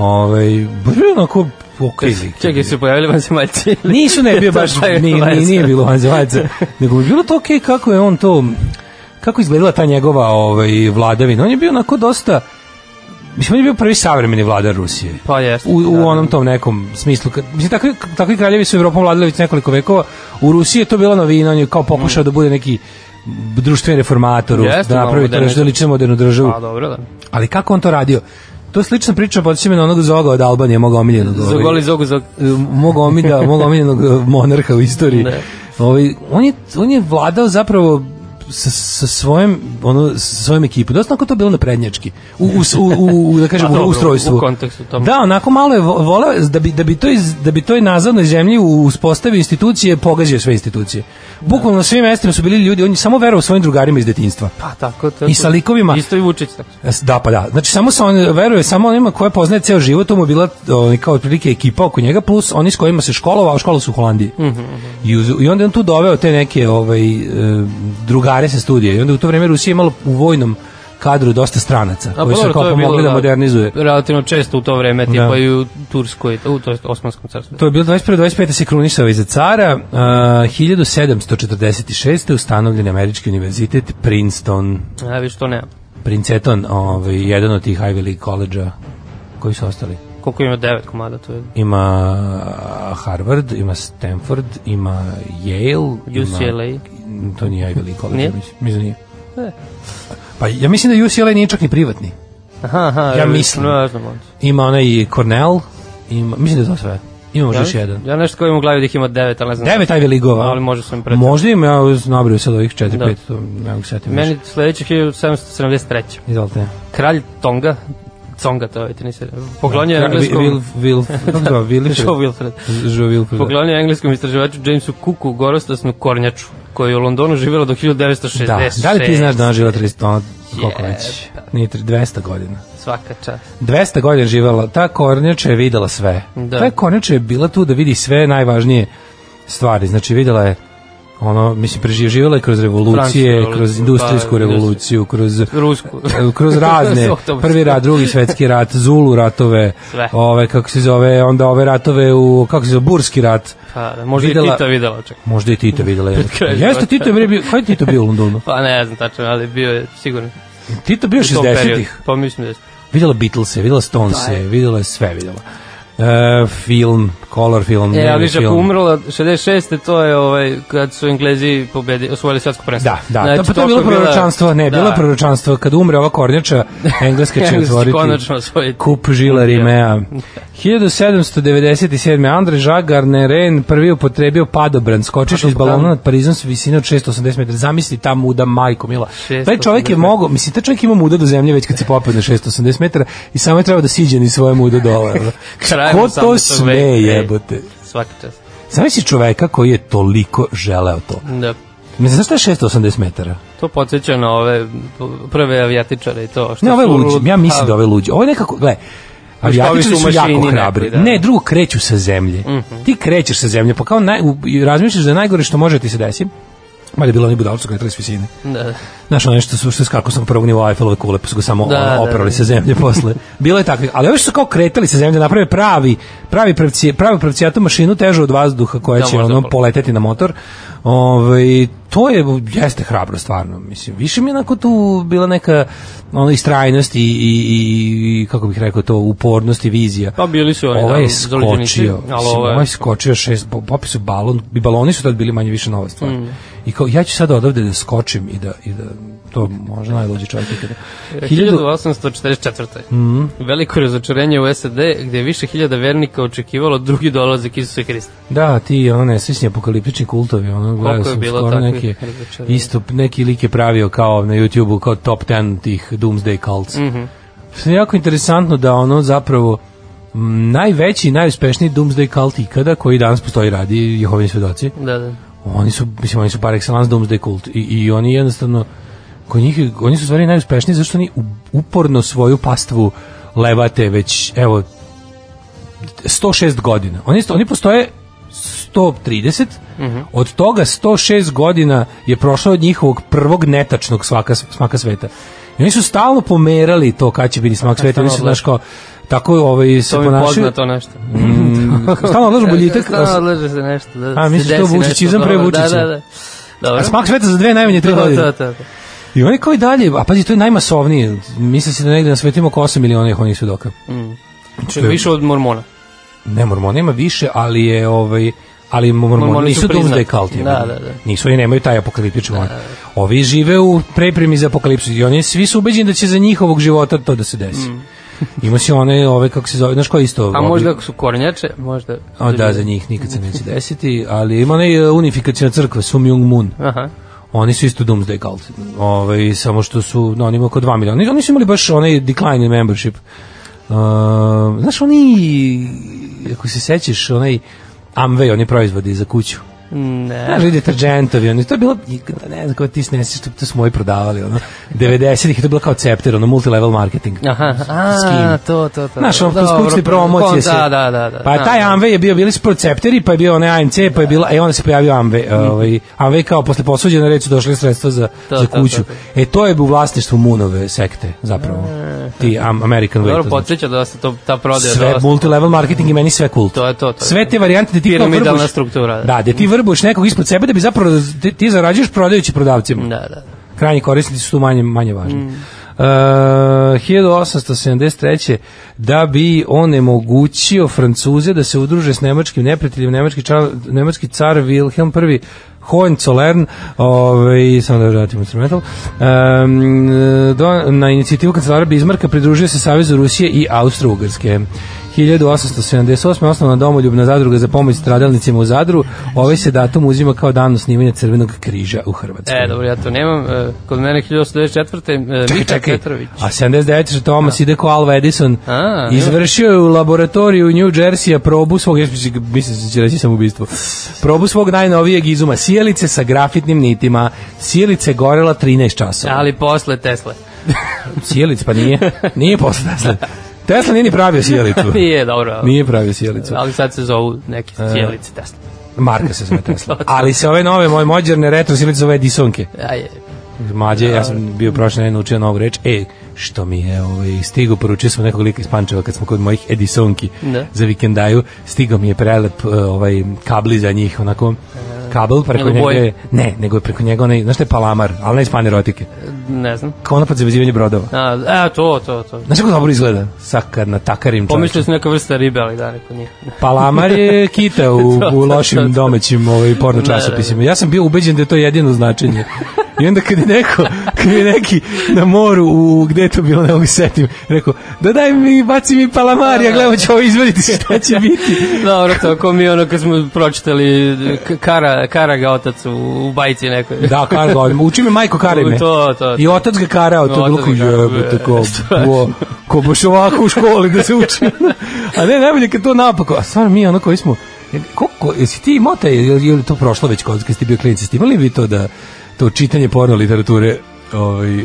ovaj, baš bio onako ok lik. Čekaj, su pojavili vanzemaljci. Nisu, ne, bio baš, nije, nije, bilo vanzemaljca, nego bi bilo to ok kako je on to, kako izgledala ta njegova ovaj, vladavina. On je bio onako dosta, mislim, on je bio prvi savremeni vladar Rusije. Pa jeste. U, u da. onom tom nekom smislu. Mislim, takvi, takvi kraljevi su Evropom vladali već nekoliko vekova. U Rusiji je to bila novina, on je kao pokušao da bude neki društveni reformator, Mm. Jeste, da napravi to da liči modernu državu. Pa dobro, da. Ali kako on to radio? To je slična priča, podsjeća me na onog Zoga od Albanije, mog omiljenog. ovaj, Zogoli, zogu, zog. mog, omilja, mog omiljenog eh, monarha u istoriji. Ne. Ovaj, on, je, on je vladao zapravo sa, sa svojim ono sa svojom ekipom. Dosta onako to bilo naprednjački. U, u, u, u da kažem Pa u dobro, ustrojstvu. u kontekstu tom. Da, onako malo je vo- voleo da bi da bi to iz, da bi to i nazadnoj zemlji uspostavio institucije, pogazio sve institucije. Bukvalno na svim mestima su bili ljudi, on je samo verovao svojim drugarima iz detinjstva. Pa tako, tako. I sa likovima. Isto i Vučić tako. Da, pa da. Znači samo se on veruje samo onima koje poznaje ceo život, to mu bila ovaj, kao otprilike ekipa oko njega plus oni s kojima se školovao, škola su u Holandiji. Mhm, I, uz, I onda on tu doveo te neke ovaj e, drugare sa studija. I onda u to vreme Rusija imala u vojnom kadru dosta stranaca A koji su dobro, kao pomogli da modernizuje. Relativno često u to vreme, tipa Da. i u Turskoj, u to jest Osmanskom carstvu. To je bilo 21. 25. se krunisao iza cara. Uh, 1746. ustanovljen je Američki univerzitet Princeton. A viš to nema. Princeton, ovaj, jedan od tih Ivy League koleđa. Koji su ostali? Koliko ima devet komada, to je ima Harvard, ima Stanford, ima Yale, UCLA. Ima, to nije Ivy League College, ja mislim, mislim da nije. E. Pa ja mislim da UCLA nije čak ni privatni. Aha, aha. Ja mislim. Ne znam. Ima onaj Cornell, ima, mislim da je to sve. Ima možda još jedan. Ja nešto kao imam u glavi da ih ima devet, ali ne znam. Devet Ivy League-ova. Ali može sam pretio. Možda im ja nabrio sad ovih 4 Da. 5, to ne mogu setim. Meni sledeći 1773. Izvolite. Kralj Tonga, Conga to je, ti nisi... Poklonio je Will, engleskom... Kako se zove, Wilfred? Joe Wilfred. Da. Poklonio je engleskom istraživaču Jamesu Cooku gorostasnu kornjaču, koja je u Londonu živjela do 1966. Da, da li ti znaš da ona živela 300, ono, koliko već? Nije, tri- 200 godina. Svaka čast. 200 godina živela, ta kornjača je videla sve. Da. Ta kornjača je bila tu da vidi sve najvažnije stvari. Znači videla je ono, mislim, preživjela je kroz revolucije, Francusku kroz revoluciju, industrijsku pa, revoluciju, kroz Rusku. kroz razne, prvi rat, drugi svetski rat, Zulu ratove, Sve. ove, kako se zove, onda ove ratove u, kako se zove, Burski rat. Pa, da, možda Videla- i Tita videla, čak. Možda i Tito videla. Jeste. Tito je bio, koji Tito bio u Londonu? Pa ne znam tačno, ali bio je sigurno. Tito bio u tom periodu. 60-ih. Pa mislim da je. Videla Beatlese, videla Stonese, videla je sve videla. E, film, color film, E, ali ako umrla 66. to je ovaj, kad su Englezi pobedi, osvojili svetsko prvenstvo. Da, da, Znači, pa to je bilo proročanstvo, ne, bilo Da. proročanstvo, kad umre ova kornjača, Engleska će otvoriti kup žila Rimea. 1797. Andrej Žagar Neren prvi upotrebio padobran, skočiš iz balona nad Parizom s visine od 680 metara. Zamisli ta muda, majko mila. Taj čovjek je 680 mogao, mislim, taj čovjek ima muda do zemlje već kad se popeo na 680 metara i samo je trebao da siđe ni svoje muda dole. ono. Ko 18. to veka, ej. jebote? Svaka čast. Zamisli čoveka koji je toliko želeo to. Da. Ne znaš šta je 680 metara? To podsjeća na ove prve avijatičare i to. Što Ne, luđi. lud- Ja mislim da ovo je luđi. Ovo je nekako, gle, avijatičari su su jako hrabri. neki, da. Ne, drugo kreću sa zemlje. Ti krećeš sa zemlje, pa kao naj, razmišljaš da je najgore što može ti se desiti. Mada je bilo oni budalci koji kretali s visine. Da, da. Znaš, ono nešto su što skako sam prvog nivoa Eiffelove kule, pa su ga samo Da, ono, da, oprali da. sa zemlje posle. Bilo je takvih, ali ovi što su kao kretali sa zemlje, naprave pravi, pravi pravci, pravi pravcijatu mašinu težu od vazduha koja Da, će ono pol- poleteti na motor. Ovaj to je jeste hrabro stvarno, mislim. Više mi je onako tu bila neka ono istrajnost i, i, i kako bih rekao to upornost i vizija. Pa bili su oni, Ovo da, je skočio, mislim, ovo je- ovo je skočio šest, po- popi su balon, i baloni su tad bili manje više nova stvar. Mm. I kao, ja ću sad odavde da skočim i da, i da to može najluđi čovjek ikada. E, Hiljadu- 1844. Mhm. Veliko razočarenje u SAD gdje je više hiljada vernika očekivalo drugi dolazak Isusa Hrista. Da, ti ono nesvisni apokaliptični kultovi, ono gledao sam skoro neki isto neki lik je pravio kao na YouTubeu kao top 10 tih Doomsday cults. Mhm. Što je jako interesantno da ono zapravo m, najveći i najuspešniji Doomsday cult ikada koji danas postoji radi Jehovini svedoci. Da, da. Oni su, mislim, oni su par excellence Doomsday kult i, i oni jednostavno kod njih, oni su stvari najuspešniji zašto oni uporno svoju pastvu levate već, evo 106 godina. Oni, oni postoje 130, od toga 106 godina je prošlo od njihovog prvog netačnog svaka, smaka sveta. I oni su stalno pomerali to kad će biti smak sveta. Oni su, znaš, kao, tako ovaj, se To mi ponašaju. poznato nešto. Mm, stalno odlažu boljitak. Stalno odlaže se nešto. Da, A, misliš to Vučićizam pre. Da, Vučića? da, da. Dobro. A smak sveta za dve najmanje tri godine. to, to, to. I oni kao i dalje, a pazi, to je najmasovniji. Misli se da negde na svetu ima oko 8 miliona Jehovnih svedoka. Če- Više od mormona. Ne, mormona ima više, ali je ovaj ali mormoni, Mormoni nisu doomsday cult. je. Da, da, da. Nisu, oni nemaju taj apokaliptični moment. Ovi žive u prepremi za apokalipsu i oni svi su ubeđeni da će za njihovog života to da se desi. Ima si one, ove, kako se zove, znaš ko je isto? A možda ako su kornjače, možda... O, da, za njih nikad se neće desiti, ali ima onaj uh, unifikacijona crkva, Sum Jung Moon. Aha. Oni su isto Doomsday Cult. Ovaj, samo što su, no, oni imaju oko 2 miliona. Oni, oni su imali baš onaj decline in membership. Uh, znaš, oni, ako se sećaš, onaj Amway, oni proizvodi za kuću. Ne. Znaš, i deterđentovi, oni, to je bilo, ne znam kako ti ne sjećaš, to, to su moji prodavali, ono, 90-ih je to bilo kao cepter, ono, multilevel marketing. Aha, a, to, to, to. Znaš, ono, skučne promocije kon- se. Da, da, da. da Pa je taj da. Amway je bio, bili su procepteri, pa je bio onaj AMC, pa je bila, e onda se pojavio Amway, ovaj, Amway kao posle posuđene reći došli sredstva za, To, za kuću. to, to. E to je u vlasništvu Munove sekte, zapravo. Ti am, American Way. Dobro, podsjeća da se to, ta prodaja Sve multilevel marketing i meni sve kult. To je to, to je Sve te varijante da ti kao Piramidalna vrbuš- struktura, da. Da, da ti vrbuš nekog ispod sebe da bi zapravo ti, ti zarađuješ prodajući prodavcima. Da, da. Krajnji korisnici su tu manje, manje važni. Mm. Uh, 1873. da bi onemogućio Francuze da se udruže s nemačkim neprijateljem, nemački, čar, nemački car Wilhelm I Hohenzollern, ovaj, samo da vratimo instrumental, um, do, na inicijativu kancelara Bismarcka pridružio se Savezu Rusije i Austro-Ugrske. 1878. osnovna domoljubna zadruga za pomoć stradalnicima u Zadru. Ovaj se datum uzima kao dan osnivanja Crvenog križa u Hrvatskoj. E, dobro, ja to nemam. E, kod mene 1894. E, Čekaj. Petrović. A 79. što Thomas ide ko Alva Edison. A, izvršio je u laboratoriju u New Jersey probu svog, mislim da će reći samoubistvo, probu svog najnovijeg izuma, sjelice sa grafitnim nitima. Sjelice gorela 13 časova. Ali posle Tesle. Sjelice, pa nije. Nije posle Tesla. Tesla nije ni pravio sjelicu. Nije, dobro. Nije pravio sjelicu. Ali sad se zovu neki E. sjelice Tesla. Marka se zove Tesla. Ali se ove nove, moje mođerne retro sjelice zove Edisonke. Aj, Mlađe, ja sam bio prošle nedelje naučio novu reč. E, što mi je ovaj, stigo, poručio sam nekog lika iz Pančeva kad smo kod mojih Edisonki Da. za vikendaju, stigao mi je prelep ovaj, kabli za njih, onako kabel preko Nego njega je, ne, nego je preko njega onaj, znaš šta je palamar, ali ne iz panerotike, ne znam. konopac za vezivanje brodova. A, a, to, to, to. Znaš kako dobro izgleda? Sakar na takarim Pomislio čovječem. sam neka vrsta ribe, ali da, neko nije. Palamar je kita u, To, u to, lošim domaćim ovaj, porno časopisima. Ja sam bio ubeđen da je to jedino značenje. I onda kad je neko, kad je neki na moru, u, gde je to bilo, ne mogu se setim, rekao, da daj mi, baci mi palamar, ja gledamo ću ovo izvaditi šta će biti. Dobro, to ko mi ono kad smo pročitali Kara, Kara ga otac u, u bajci nekoj. Da, kar ga, uči me majko kare me. To, to. I otac ga karao, to je bilo ko jebate, be. ko, ko, ko baš ovako u školi da se uči. A ne, najbolje kad to napako, a stvarno mi ono koji smo, Koliko, jesi ti imao taj, je li to prošlo već kod, kad ste bio klinici, ste imali vi to da, to čitanje porno literature, ovaj,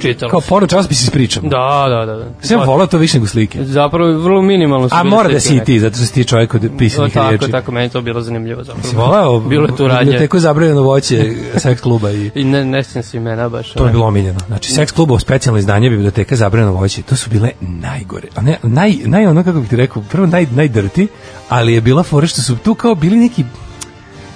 Čitalo kao porno časopisi s pričama? Da, da, da. da. Sam volao to više nego slike. Zapravo, vrlo minimalno su A mora da si i ti, zato što si ti čovjek od pisanih tako, riječi. tako, meni je to bilo zanimljivo Si zapravo. volao Bilo je tu radnje. biblioteku zabranjeno voće seks kluba i I ne, ne sjećam se imena baš. to je bilo omiljeno. Znači, seks klubov, specijalno izdanje biblioteka zabranjeno voće, to su bile najgore. A ne, naj, naj ono, kako bih ti rekao, prvo naj, najdrti, ali je bila fora što su tu kao bili neki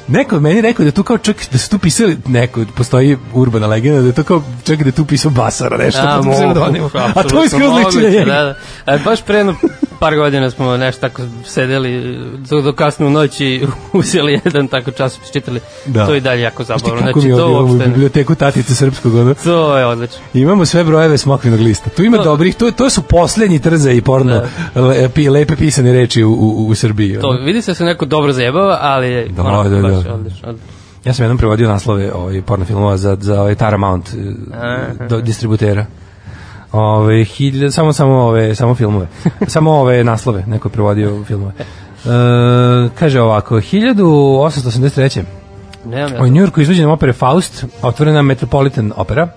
Neko meni rekao da tu kao čak da su tu pisali neko postoji urbana legenda da je to kao čak da je tu pisao Basara nešto A, pa da onima. mogu, a to je skroz liči na moguće, njega. Da, da. E, baš pre jedno par godina smo nešto tako sedeli do, do kasno u noći uzeli jedan tako časopis čitali. Da. To je i dalje jako zabavno. kako Znači, mi je to u biblioteku Tatice Srpskog ono. To je odlično. Imamo sve brojeve smokvinog lista. Tu ima To- dobrih, to, to su poslednji trze i porno lepi, lepe pisane reči u, u, u Srbiji. To, ono. vidi se da se neko dobro zajebava, ali Da, onako, da, da. Baš odlično. odlično. Ja sam jednom prevodio naslove ovaj, porno filmova za, za ovaj Paramount eh, do, distributera. Ove, hiljada, samo, samo, ove, samo filmove. samo ove naslove, neko je prevodio filmove. E, kaže ovako, 1883. Nemam ja U Njurku izvođena opere Faust, otvorena Metropolitan opera,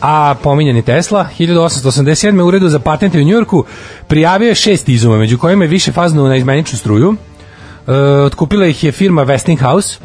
a pominjeni Tesla, 1887. u uredu za patente u Njurku prijavio je šest izuma, među kojima je više faznu na izmeničnu struju. E, otkupila ih je firma Westinghouse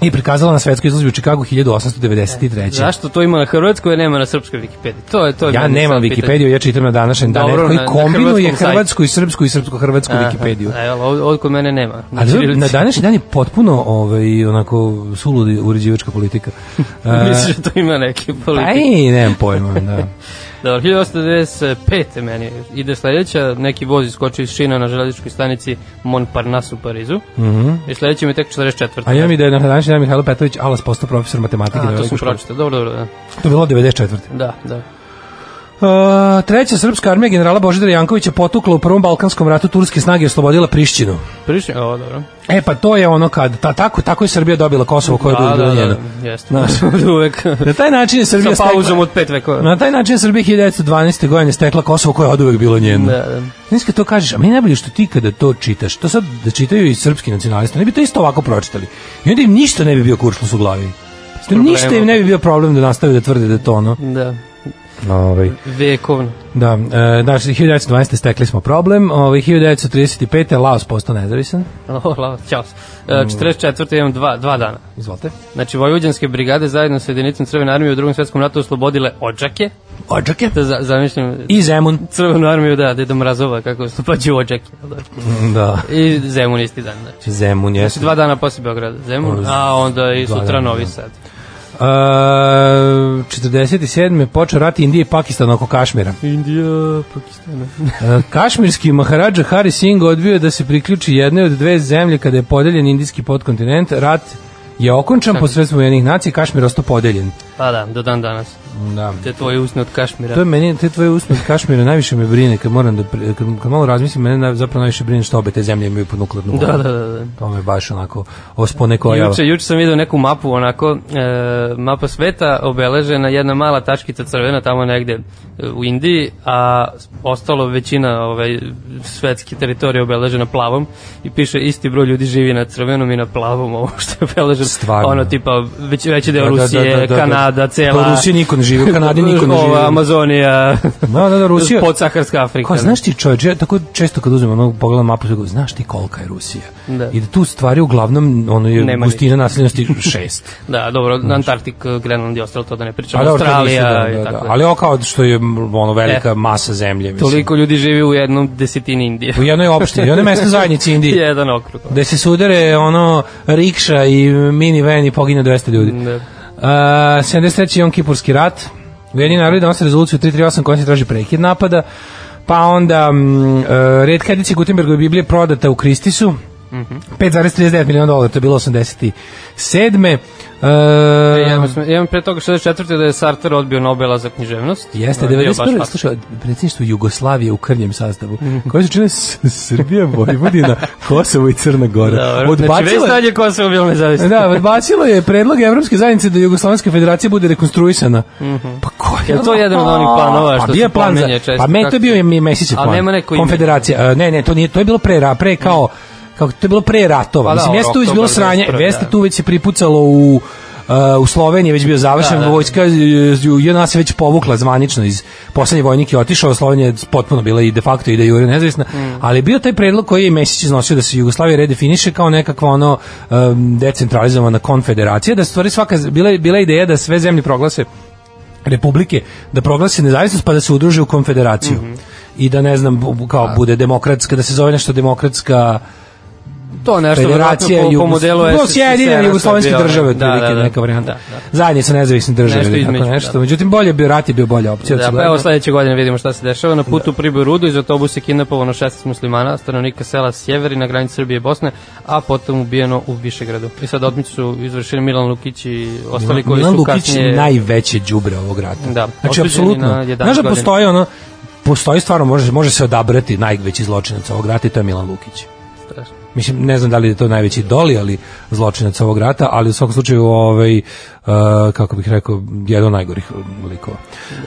i prikazala na svetskoj izložbi u Čikagu 1893. Zašto to ima na hrvatskoj, a nema na srpskoj Wikipediji? To je to je Ja nemam. Wikipediju, ja čitam na današnji dan, Dobro, koji kombinuje hrvatsku i srpsku i srpsko-hrvatsku Wikipediju. Evo, ovdje, ovdje kod mene nema. Ali Na današnji dan je potpuno ovaj, onako suludi uređivačka politika. E, Misliš da to ima neki Pa politik? i, nemam pojma, da. Dobro, 1895. meni ide sledeća, neki voz iskočio iz šina na železničkoj stanici Montparnasse u Parizu. Mhm. I sledeći mi je tek 44. A imam i da je na današnji dan Mihajlo Petrović Alas postao profesor matematike. A, to sam pročitao, dobro, dobro, da. To je bilo 94. Da, da. Uh, treća srpska armija generala Božidara Jankovića potukla u prvom Balkanskom ratu turske snage i oslobodila Prištinu. Prišli, o, dobro. E pa to je ono kad, ta, tako, tako je Srbija dobila Kosovo koje je da, bilo da, njeno. da, jeste. Znaš. uvek. Na taj način je Srbija Sa pauzom od pet vekova. Na taj način je Srbija 1912. godine stekla Kosovo koje je od uvek bilo njeno. Da, da. Kad to kažeš, a meni najbolje što ti kada to čitaš, to sad da čitaju i srpski nacionalisti, ne bi to isto ovako pročitali. I onda im ništa ne bi bio kuršlus u glavi. Ništa im ne bi bio problem da nastave da tvrde da je to ono. Da, Ovaj. vekovno. Da, e, znači 1912. stekli smo problem, ovaj 1935. Laos postao nezavisan. O, lava, ćao. E, 44. imam dva, dva dana. Izvolite. Znači, vojvođanske brigade zajedno sa jedinicom Crvene armije u drugom svetskom ratu oslobodile Odžake. Odžake. Da za, zamišljam I Zemun. Crvenu armiju, da, Deda Mrazova, kako se pađu Odžake. Da. Da. I Zemun isti dan, znači. Zemun jeste. Znači, dva dana posle Beograda Zemun, a onda i sutra Novi da. Uh, 47. počeo rat Indije i Pakistana oko Kašmira. Indija, Pakistana. Uh, kašmirski Maharađa Hari Singh odbio da se priključi jednoj od dve zemlje kada je podeljen indijski podkontinent. Rat je okončan posredstvom jednih nacija, Kašmir ostao podeljen. Pa da, do dan danas. Da. Te tvoje usne od Kašmira. To je meni, te tvoje usne od Kašmira najviše me brine, kad moram da, kad, kad malo razmislim, mene zapravo najviše brine što obe te zemlje imaju po nuklearnu Da, da, da. da. To me baš onako ospone koja... Juče, juče sam vidio neku mapu, onako, e, mapa sveta, obeležena jedna mala tačkica crvena tamo negde e, u Indiji, a ostalo većina ovaj, svetske teritorije obeležena plavom i piše isti broj ljudi živi na crvenom i na plavom, ovo što je obeleženo. Stvarno. Ono tipa, već, veći deo Da, da, da, Rusije, da, da, da. Kanada, cela... Pa u Rusiji niko ne živi, u Kanadi niko ne živi. Ova, Amazonija, Da, da, da, Rusija... podsaharska Afrika. Kao, znaš ti čovječ, ja tako često kad uzmem ono, pogledam mapu, tako, znaš ti kolika je Rusija? Da. I da tu stvari uglavnom, ono je Nema gustina naseljenosti šest. Da, dobro, Antarktik, Grenland i ostalo to da ne pričamo. A dobro, to nisu, Australija da, i da, tako da. da. Ali ovo kao što je ono velika E. masa zemlje. Mislim. Toliko ljudi živi u jednom desetini Indije. U jednoj opštini, u jednoj mesnoj zajednici Indije. Jedan okrug. Gde se sudare ono rikša i minivan i pogine 200 ljudi. Da. Uh, 73. Jom Kipurski rat. Ujedinjeni narodi donose rezoluciju 338 koja se traži prekid napada. Pa onda mm, uh, red kredici Gutenbergove Biblije prodata u Kristisu. Mhm. 5,39 miliona dolara, to je bilo 87. Uh, E, ja, sam- ja imam pre toga 64. da je Sartre odbio Nobela za književnost. Jeste, To je bio baš 91. fakt. Slušaj, predsjedništvo Jugoslavije u krnjem sastavu, koje su čine Srbija, Vojvodina, Kosovo i Crna Gora. Dobro, znači već sad je Kosovo bilo nezavisno. Da, odbacilo je predlog Evropske zajednice da Jugoslovenska federacija bude rekonstruisana. Pa ko je? Jel to jedan od onih planova što pa se bio je plan za, pominje često? Pa me to je bio se- i Mesićev Ali plan. nema neko ime. Konfederacija. E, Ne, ne, to nije, to je bilo pre, pre kao kako to je bilo pre ratova. Pa da, Mislim, jeste tu već bilo sranje, 21, jeste da. tu već se pripucalo u uh, u Sloveniji je već bio završen Da, da. vojska jedna se već povukla zvanično iz poslednji vojnik je otišao Slovenija je potpuno bila i de facto i da jure nezavisna Mm. ali je bio taj predlog koji je Mesić iznosio da se Jugoslavija redefiniše kao nekakva ono um, decentralizovana konfederacija da stvari svaka bila je- bila je ideja da sve zemlje proglase republike da proglase nezavisnost pa da se udruže u konfederaciju Mhm. i da ne znam kao bude demokratska da se zove nešto demokratska To nešto federacija po, po modelu SSSR Sjedinjene jugoslovenske bio, ne? države Da, da, da. neka varijanta Da, da. zajednica nezavisne države Nešto ili tako između, nešto da. međutim bolje bio rat je bio bolja opcija Da, pa evo sledeće godine vidimo šta se dešava. Na putu u Priboj Rudu iz autobusa je kidnapovano 16 muslimana, stanovnika sela Sjeveri na granici Srbije i Bosne, a potom ubijeno u Višegradu. I sad otmicu su izvršili Milan Lukić i ostali koji Milan su Lukić kasnije... najveće đubre ovog rata. Da, znači apsolutno. na 11 Znaš da postoji ono postoji stvarno može može se odabrati najveći zločinac ovog rata i to je Milan Lukić. Mislim, ne znam da li je to najveći doli, ali zločinac ovog rata, ali u svakom slučaju, ovaj, uh, kako bih rekao, jedan od najgorih likova.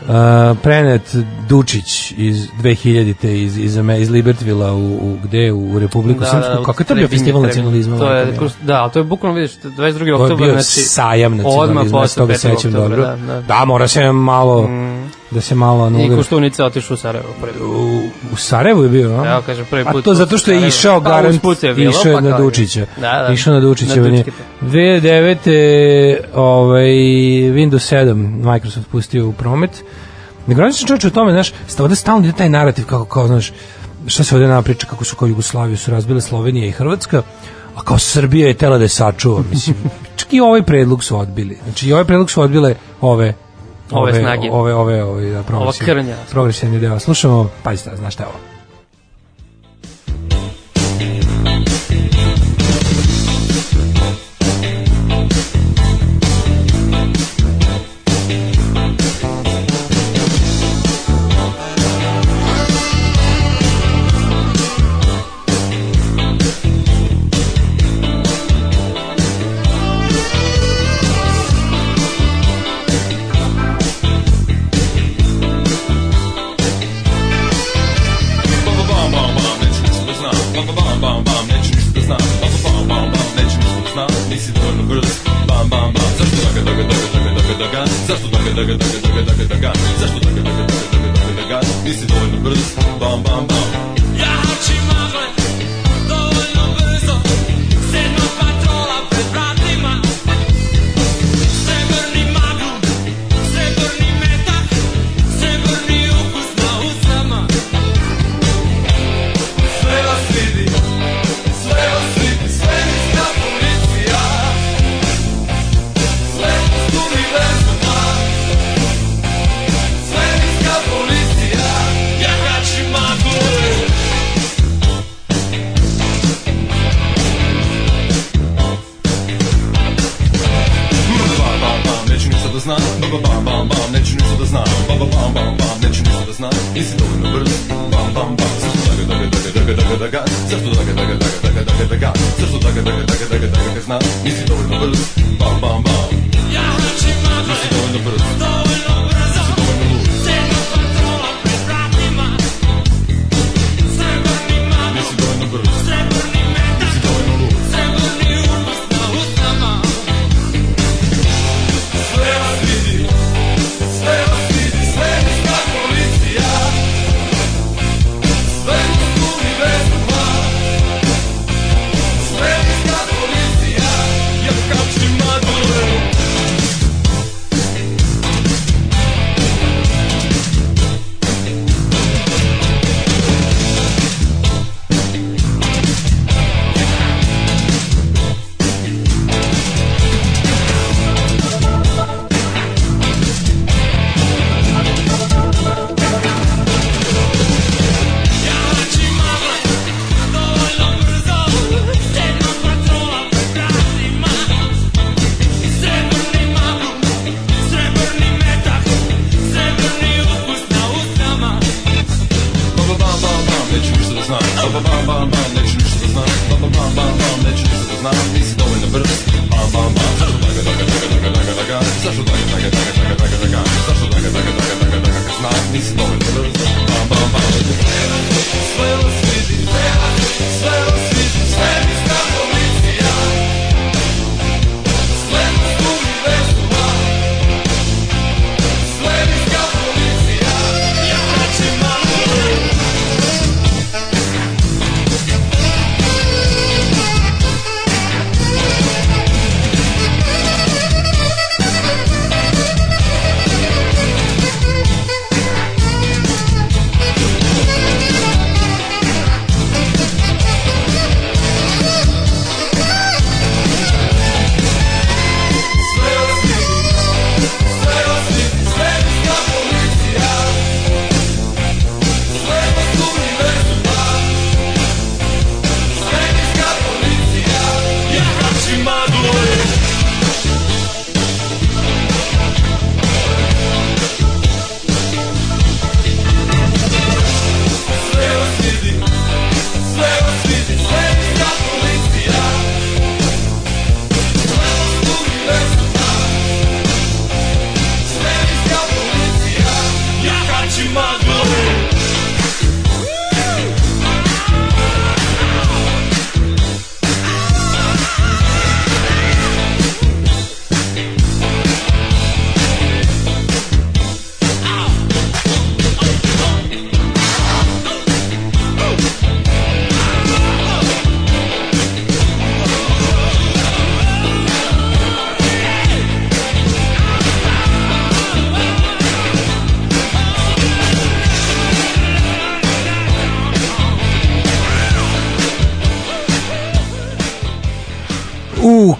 Uh, Prenet Dučić iz 2000-te iz, iz, iz Libertvila u, u, gde, u Republiku Srpsku. Kako je to bio festival nacionalizma? To je, da, ali to je bukvalno, vidiš, 22. To je oktober, bio znači... sajam Odmah nacionalizma, se posle toga 5. sećam dobro. da, da. Da, mora se malo, da se malo... I anulira. Koštunica otišao u Sarajevo prvi. U, u Sarajevu je bio, a? Evo, kaže, prvi A put to u zato što je išao Pa, garant, je bilo, išao je pa na Dučića. Da, da. Išao na Dučića. Na Dučkite. 2009. ovaj, Windows 7 Microsoft pustio u promet. Ne govorim se čovječe o tome, znaš, ovde stalno ide taj narativ kako, kao, znaš, šta se ovde nama priča, kako su kao Jugoslaviju su razbile Slovenija i Hrvatska, a kao Srbija je tela da je sačuva, mislim. Čak i ovaj predlog su odbili. Znači, i ovaj predlog su odbile ove Ove snage. Ove, ove, ove, da, progresivni- krnja. Progresivni deo. Slušamo, pazite, znaš šta je ovo? Sve vas vidi, sve vas vidi, sve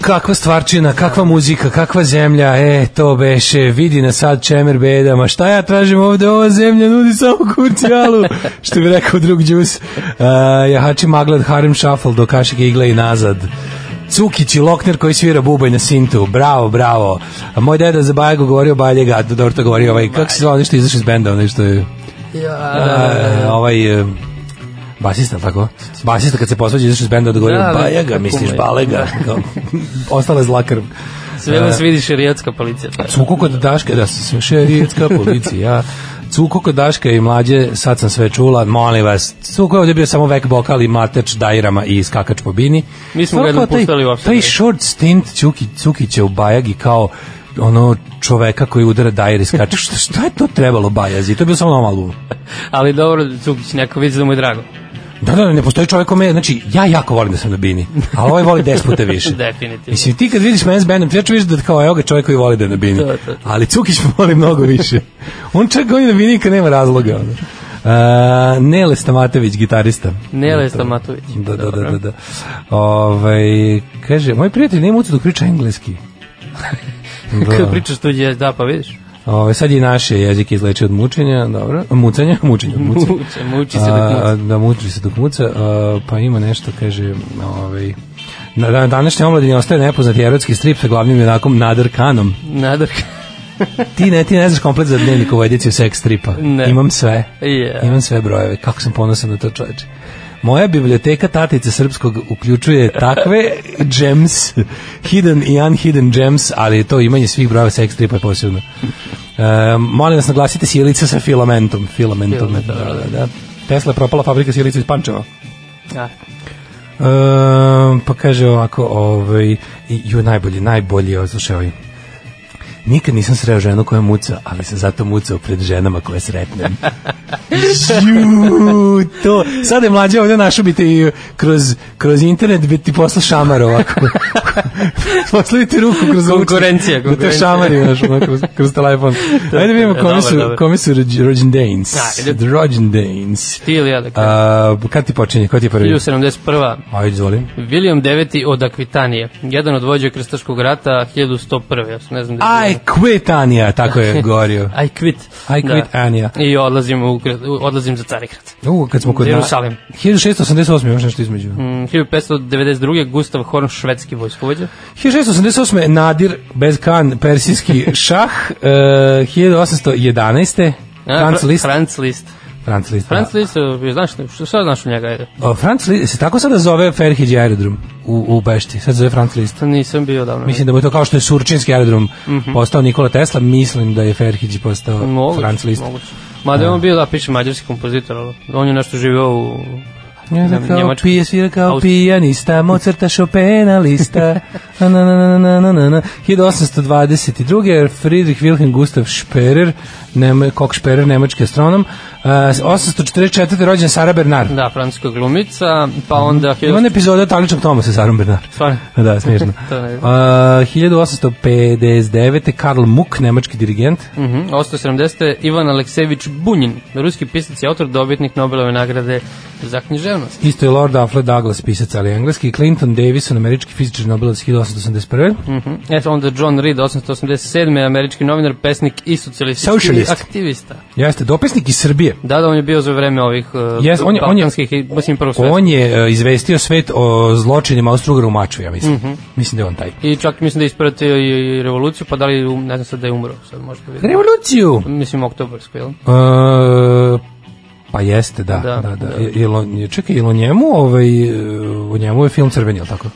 kakva stvarčina, kakva muzika, kakva zemlja, e, to beše, vidi na sad čemer bedama, šta ja tražim ovde, ova zemlja nudi samo kurcijalu, što bi rekao drug džus, uh, jahači maglad Harem Shuffle do kašike igle i nazad, Cukić i Lokner koji svira bubanj na sintu. Bravo, bravo. A moj deda za Bajago govorio Baljega, dobro to govorio ovaj, kako se zvao, nešto izašao iz benda, onaj što je... Ja, ovaj basista, tako? Basista kad se posvađa izašao iz benda da govori Da, da, Bajaga, misliš. Balega. Kao, Ostala je zla krv. sve vas vidi širijatska policija. Cuko kod Daške, da šerijetska policija. Cuko kod Daške i mlađe, sad sam sve čula, molim vas. Cuko je ovdje bio samo vek bokal i mateč dajrama i skakač po bini. Mi smo ga jednom puštali uopšte. Taj short stint Cuki, Cukića u Bajagi kao ono čoveka koji udara dajir i skače. Šta, šta je to trebalo Bajazi? To je bilo samo na ovom albumu. Ali dobro, Cukić, neko vidi da mu je drago. Da, da, ne postoji čovjek kome, znači, ja jako volim da sam na bini, ali ovaj voli 10 puta više. Definitivno. Mislim, ti kad vidiš mene s bandom, ti ja ću vidiš da kao, evo ga čovjek koji voli da je na bini. To, to, to. Ali Cukić voli mnogo više. On čak on je na bini kad nema razloga. Ono. Uh, Nele Stamatović, gitarista. Nele To- Stamatović. Da, da, da, da. da. Ovaj, kaže, moj prijatelj nema ucu dok priča engleski. Kad pričaš jezik, da, pa vidiš. Ovaj, sad je naše jezik izleči od mučenja, dobro, mucanja, mučenja, od muca. Muči se dok A, muca. Da, muči se dok muca. A, pa ima nešto, kaže, ovaj, na dan- današnje omladini ostaje nepoznati erotski strip sa glavnim junakom Nader Kanom. Nadrka. Ti ne, ti ne znaš komplet za dnevnik u ediciju seks stripa. Ne. Imam sve. Yeah. Imam sve brojeve. Kako sam ponosan na to čoveče. Moja biblioteka Tatice Srpskog uključuje takve gems, hidden i unhidden gems, ali to imanje svih brojeva seks stripa je posebno. E, molim vas naglasite sjelica sa filamentom. Filamentom, Filamentom, da, da, da. Tesla je propala fabrika sjelica iz Pančeva. Ja. E, pa kaže ovako, ovaj, ju najbolji, najbolji, ovo, slušaj ovaj. Nikad nisam sreo ženu koja muca, ali sam zato mucao pred ženama koje sretnem. Ju, to. Sada je mlađa ovdje našo bi te i kroz, kroz internet bi ti posla šamar ovako. Posla ti ruku kroz zvučnik. Konkurencija, Da te konkurencija. šamari ono, kroz, kroz telefon. Ajde vidimo kome su, kome su rođ- rođendans. Ajde. The rođendans. Ti ili ja da. A, kad ti počinje? Ko ti je prvi? 1071. Ajde, izvolim. William IX od Akvitanije, jedan od vođa krstaškog rata 1101. Ja sam ne znam da je I quit, Anja, tako je govorio. I quit. I quit, Anja. I odlazim, u, odlazim za Carigrad. U, kad smo kod... Jerusalim. 1688, imaš nešto između. Mm, 1592. Gustav Horn, švedski vojskovođa. 1688. Nadir Bezkan, persijski šah, uh, 1811. A, Franz Fra- Liszt. Franz Liszt. Franz Liszt. Franz da. Liszt, znaš, što, šta znaš u njega? Ajde. O, Franz Liszt, se tako sada zove Ferhiđi aerodrom u, u Bešti, sad se zove Franz Liszt. Nisam bio davno. Mislim da mu je to kao što je Surčinski aerodrom postao Nikola Tesla, mislim da je Ferhiđi postao Moguće, Franz Liszt. moguće. Mada je on bio, da, piše mađarski kompozitor, ali on je nešto živio u Ja, da, kao Njemačka. pije, svira kao pijanista, Mozarta, Chopina, lista. Na, na, na, na, na, na, na. 1822. Friedrich Wilhelm Gustav Sperer, nema, kok Sperer, nemački astronom. Uh, 844. rođen Sara Bernard. Da, francuska glumica, pa onda... Ima epizoda Taličnog Toma sa Sarom Bernard. Stvarno? Da, smiješno. Uh, 1859. Karl Muck, nemački dirigent. Mhm, 870. Ivan Aleksejević Bunjin, ruski pisac i autor, dobitnik Nobelove nagrade za književnost. Isto je Lord Alfred Douglas, pisac, ali engleski. Clinton Davison, američki fizičar Nobelovac 1881. Mhm. Eto onda John Reed, 887. američki novinar, pesnik i socijalistički Socialist. aktivista. Jeste, dopisnik iz Srbije. Da, da, on je bio za vreme ovih uh, Yes, on je- on je- mislim, prvo svetskih. On je e, izvestio svet o zločinima Austro-Ugara u Maču, ja mislim. Mhm. Mislim da je on taj. I čak mislim da je ispratio i, i revoluciju, pa da li, ne znam sad da je umro, sad možda vidim. Revoluciju! Mislim, oktobarsku, jel? E, pa jeste, da. Da, Da, da. da. Je- Jel on, čekaj, jel o njemu, ovaj, o njemu je film Crveni, jel tako?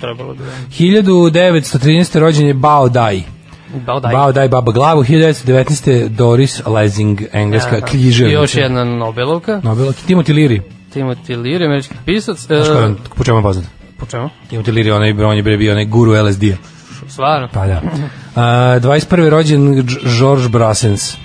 Trebalo bi da. 1913. rođen je Bao Dai. Bao Dai. Bao Dai Baba Glavu. 1919. Doris Lessing, engleska Aha. književnica. I još jedna Nobelovka, Nobel, Timothy Leary. Timothy Leary, američki pisac. Znaš e, ko je on, po čemu je poznat? po čemu? Timothy Leary, onaj, on je bio onaj guru LSD-a. Stvarno. Pa da. A, 21. rođen George Brassens.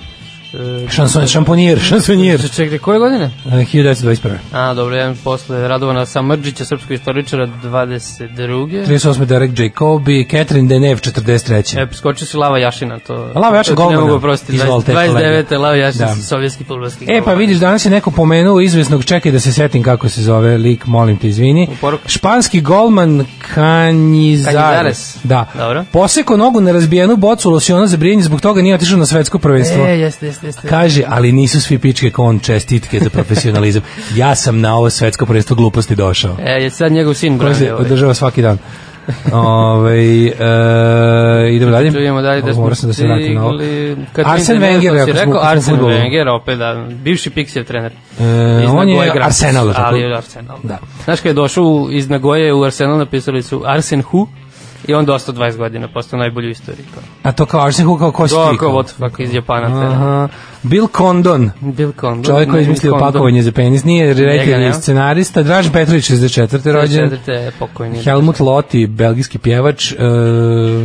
Šanson, šamponijer, šansonijer. Čekaj, koje godine? E, 1921. A, dobro, jedan posle Radovana Samrđića, srpskog istoričara, 22. 38. Derek Jacobi, Catherine Deneuve, 43. E, skočio si Lava Jašina, to... Lava Jašin to ti Ne mogu prostiti, Izvolite, 29. kolega. Lava Jašin, Da. sovjetski futbolski E, pa vidiš, danas je neko pomenuo izvesnog, čekaj da se setim kako se zove lik, molim te, izvini. Španski golman Kanjizares. Kanjizares. Da. Dobro. Poseko nogu na razbijenu bocu losiona za brijanje, zbog toga nije otišao na svetsko prvenstvo. E, jeste, jeste, jeste. Kaže, ali nisu svi pičke kon čestitke za profesionalizam. ja sam na ovo svetsko prvenstvo gluposti došao. E, je sad njegov sin Koji se brani ovaj. održava svaki dan. Ove, e, idemo dalje. Čujemo dalje da smo Moram da se vratim na ovo. Arsen Wenger, ako rekao, Arsen. Wenger, opet da, bivši Pixijev trener. E, on je Grampus, Arsenal, tako? Ali je Arsenal. Da. Znaš kada je došao iz Nagoje u Arsenal, napisali su Arsen Hu, i on dosta 20 godina, postao najbolji u istoriji. Kao. A to kao Arsen Hu, kao ko si ti? kao what the fuck iz Japana. Aha. Bill Condon, Bill Condon. čovjek koji je izmislio pakovanje za penis, nije reditelj scenarista, Draž Petrović, 64. rođen, Četvrte je pokojni. Helmut Loti, belgijski pjevač, e,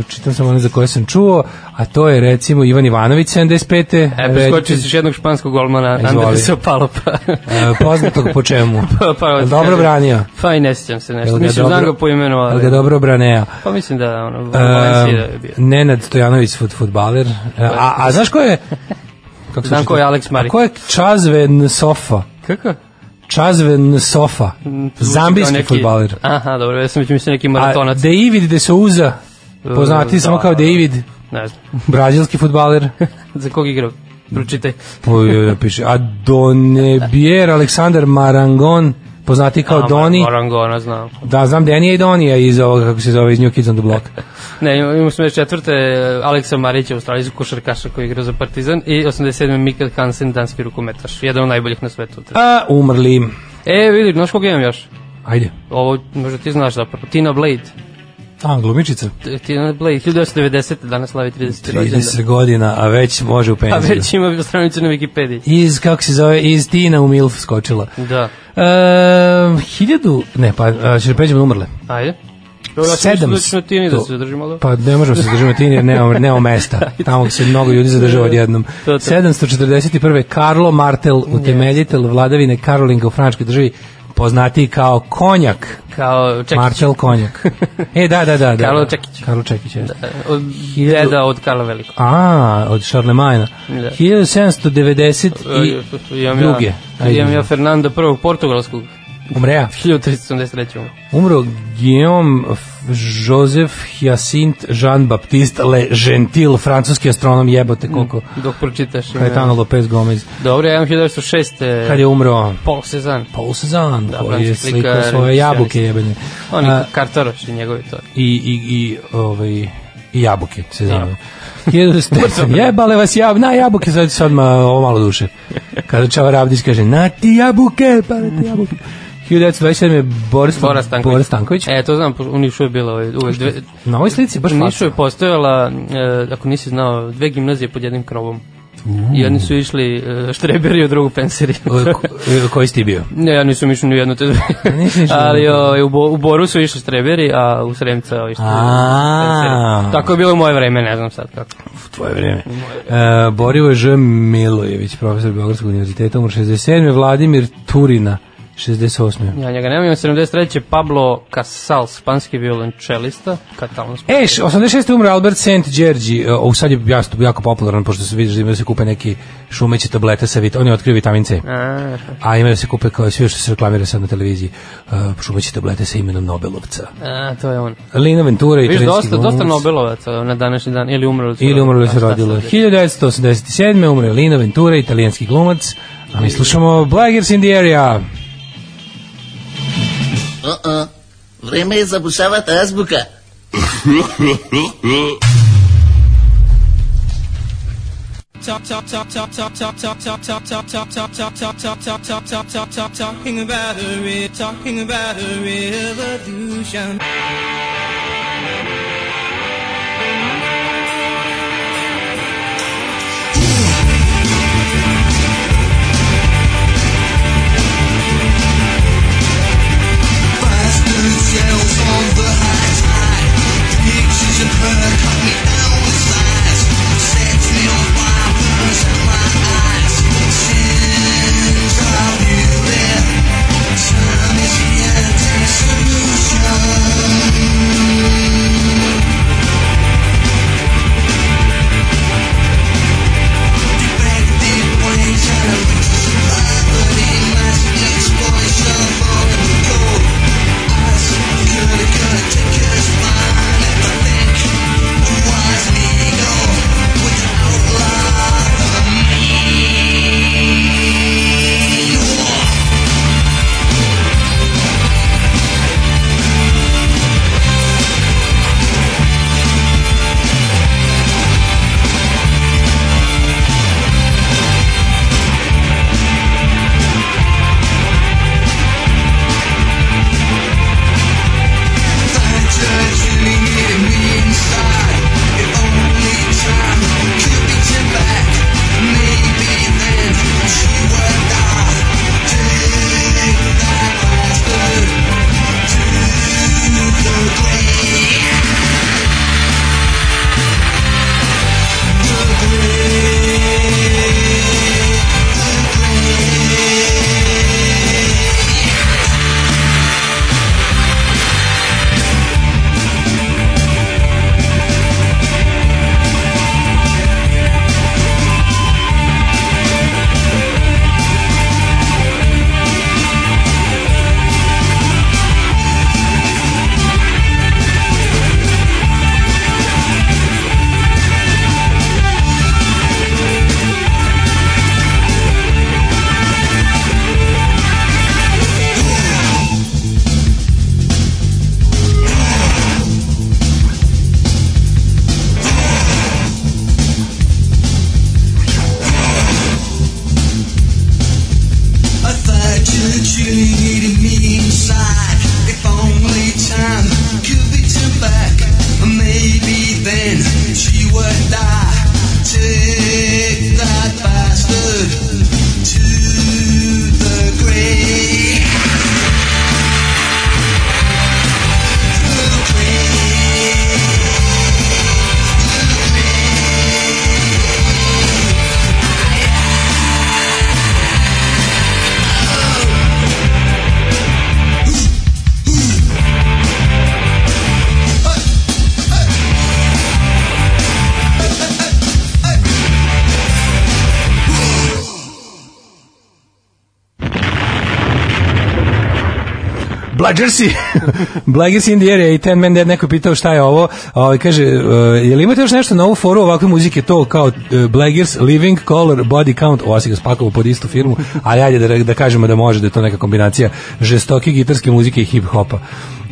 čitam samo one za koje sam čuo, a to je recimo Ivan Ivanović, 75. E, preskočio si još jednog španskog golmana. Andresa Palopa. E, poznatog po čemu? pa, pa, dobro branio? Pa i ne sjećam se nešto. Mislim, dobro- znam ga po imenu, ali... ga dobro branea? Pa mislim da, ono, E, Valencia je bio. Nenad Stojanović, fut, futbaler. E, A, a znaš ko je? Kako se Znam ko je Alex Mari. A ko je Čazven Sofa? Kako? Čazven Sofa. Zvuči Zambijski kao neki- futbaler. Aha, dobro, ja sam već mislio neki A maratonac. David de Souza, poznati Da, samo kao da. David, Ne znam. brazilski futbaler. Za kog igrao? Pročitaj. Piše. A Donebier Aleksandar Marangon, poznati kao A, Doni. Marangona, znam. Da, znam Denija i Donija iz ovoga, kako se zove, iz New Kids on the Block. Ne, imamo smo još četvrte Aleksa Marića, australijskog košarkaša koji igra za Partizan i 87. Mikael Hansen, danski rukometaš. Jedan od najboljih na svetu. A, umrli. E, vidi, znaš koga imam još? Ajde. Ovo, možda ti znaš zapravo. Tina Blade. A, glumičica. Tina Blade, 1990. danas slavi 30. rođendan. 30 godina, a već može u A penziju. već ima stranicu na Wikipediji. Iz, kako se zove, iz Tina u Milf skočila. Da. E, hiljadu, ne, pa, a, će pređemo na umrle. Ajde. Mislio da Tini da se zadržimo, ali... Pa ne možemo se zadržati na Tini jer nemamo, nemamo mesta. Tamo se mnogo ljudi zadržava odjednom. To, to. 741. Karlo Martel, utemeljitelj vladavine Karolinga u Frančkoj državi, poznatiji kao konjak. Kao Čekić. Martel konjak. E, da, da, da. da Karlo da. Čekić. Karlo Čekić, jeste. Od Hiljadu- deda od Karla Velikog. A, od Šarlemajna. Da. 1790 i imam druge. Ja, imam ja Fernanda prvog portugalskog. umreja. 1373. Umro Guillaume Joseph Hyacinthe Jean Baptiste Le Gentil, francuski astronom jebote koliko. Dok pročitaš. ime. Caetano Lopez Gomez. Dobro, ja imam 1906. Kad je umro Paul Cézanne. Paul Cézanne, Da, koji je slikao svoje jabuke jebene. On je Kartaroš i njegovi to. i, i, i, ovaj, i jabuke se zove. 1900 jebale vas jab, na jabuke, sad, sad ma, ovo malo duše. Kada Čava Ravdić kaže, na ti jabuke, pa na ti jabuke. 1927 je Boris, Bora Stanković. Boris Stanković. E, to znam, u Nišu je bilo ovaj, uvek dve... Na ovoj slici baš U Nišu je postojala, e, ako nisi znao, dve gimnazije pod jednim krovom. I oni su išli e, štreberi u drugu penseriju. O, ko- Koji si ti bio? ne, ja nisam išao ni u jednu te dve. Ali u o, u, Bo, u Boru su išli štreberi, a u Sremca A. penseri. Tako je bilo u moje vreme, ne znam sad kako. tvoje vreme. E, Borivo Ž. Milojević, profesor Beogradskog univerziteta, umr 67. Vladimir Turina, 68. Ja njega nemam, imam 73. Pablo Casals, španski violončelista, katalonski. E, š- 86. umre Albert St. Đerđi, e, ovo sad je jako, jako popularan, pošto se vidiš da ima da se kupe neki šumeće tablete sa vit, on je otkrio vitamin C. A, A ima da se kupe kao sve što se reklamira sad na televiziji, uh, šumeće tablete sa imenom Nobelovca. a, to je on. Lina Ventura, Viš, italijanski dosta, dosta. Nobelovaca na današnji dan, ili umrlo su. Ili umrlo se rodilo. sad? 1987. umre Lina Ventura, italijanski glumac. A mi slušamo Blaggers in the Area. Uh-uh. А-а, време е за бушавата азбука. Chop chop chop chop chop chop chop chop chop chop chop chop chop chop chop chop chop chop chop chop talking about a talking about a revolution. and cry. Bludgersi, Bludgersi in the area i Ten Man Dead, neko je pitao šta je ovo, ovaj, kaže, uh, je li imate još nešto na ovu foru ovakve muzike, to kao uh, Blaggers, Living Color, Body Count, ovo si ga spakovao pod istu firmu, ali ajde da, da kažemo da može da je to neka kombinacija žestoke gitarske muzike i hip-hopa.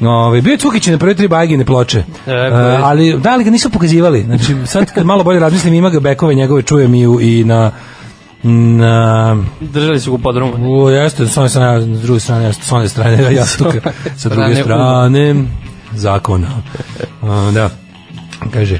Ove, bio je Cukić na prve tri bagine ploče, E, koje- ali da li ga nisu pokazivali. Znači, sad kad malo bolje razmislim, ima ga bekove njegove, čujem i, u- i na na Držali su ga u podrumu. u, jeste, s one strane, s druge strane, s one strane jastuka, sa druge strane zakona. Uh, da, kaže,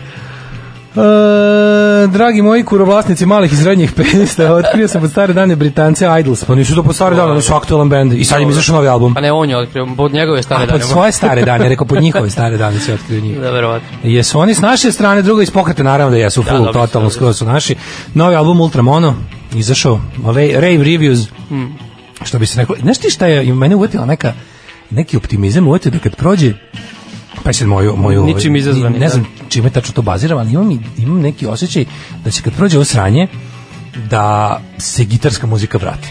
E, dragi moji kurovlasnici malih i srednjih penista, otkrio sam pod stare dane Britance Idols, pa nisu to pod stare dane, oni su aktualan band i sad im izašao novi album. Pa ne, on je otkrio, pod njegove stare A dane. pod svoje stare dane, rekao pod njihove stare dane se otkrio njih. Da, verovatno. Jesu oni s naše strane, drugo iz pokreta, naravno da jesu full, dobro su, totalno, dobro su. skoro su naši. Novi album Ultramono, izašao, Rave, Rave Reviews, Hmm. što bi se rekao, znaš ti šta je, mene uvetila neka, neki optimizam uvetio da kad prođe, pa sad moju, moju ovaj, Ničim izazvani, ne znam čime tačno to baziram, ali imam, imam neki osjećaj da će kad prođe ovo sranje, da se gitarska muzika vrati.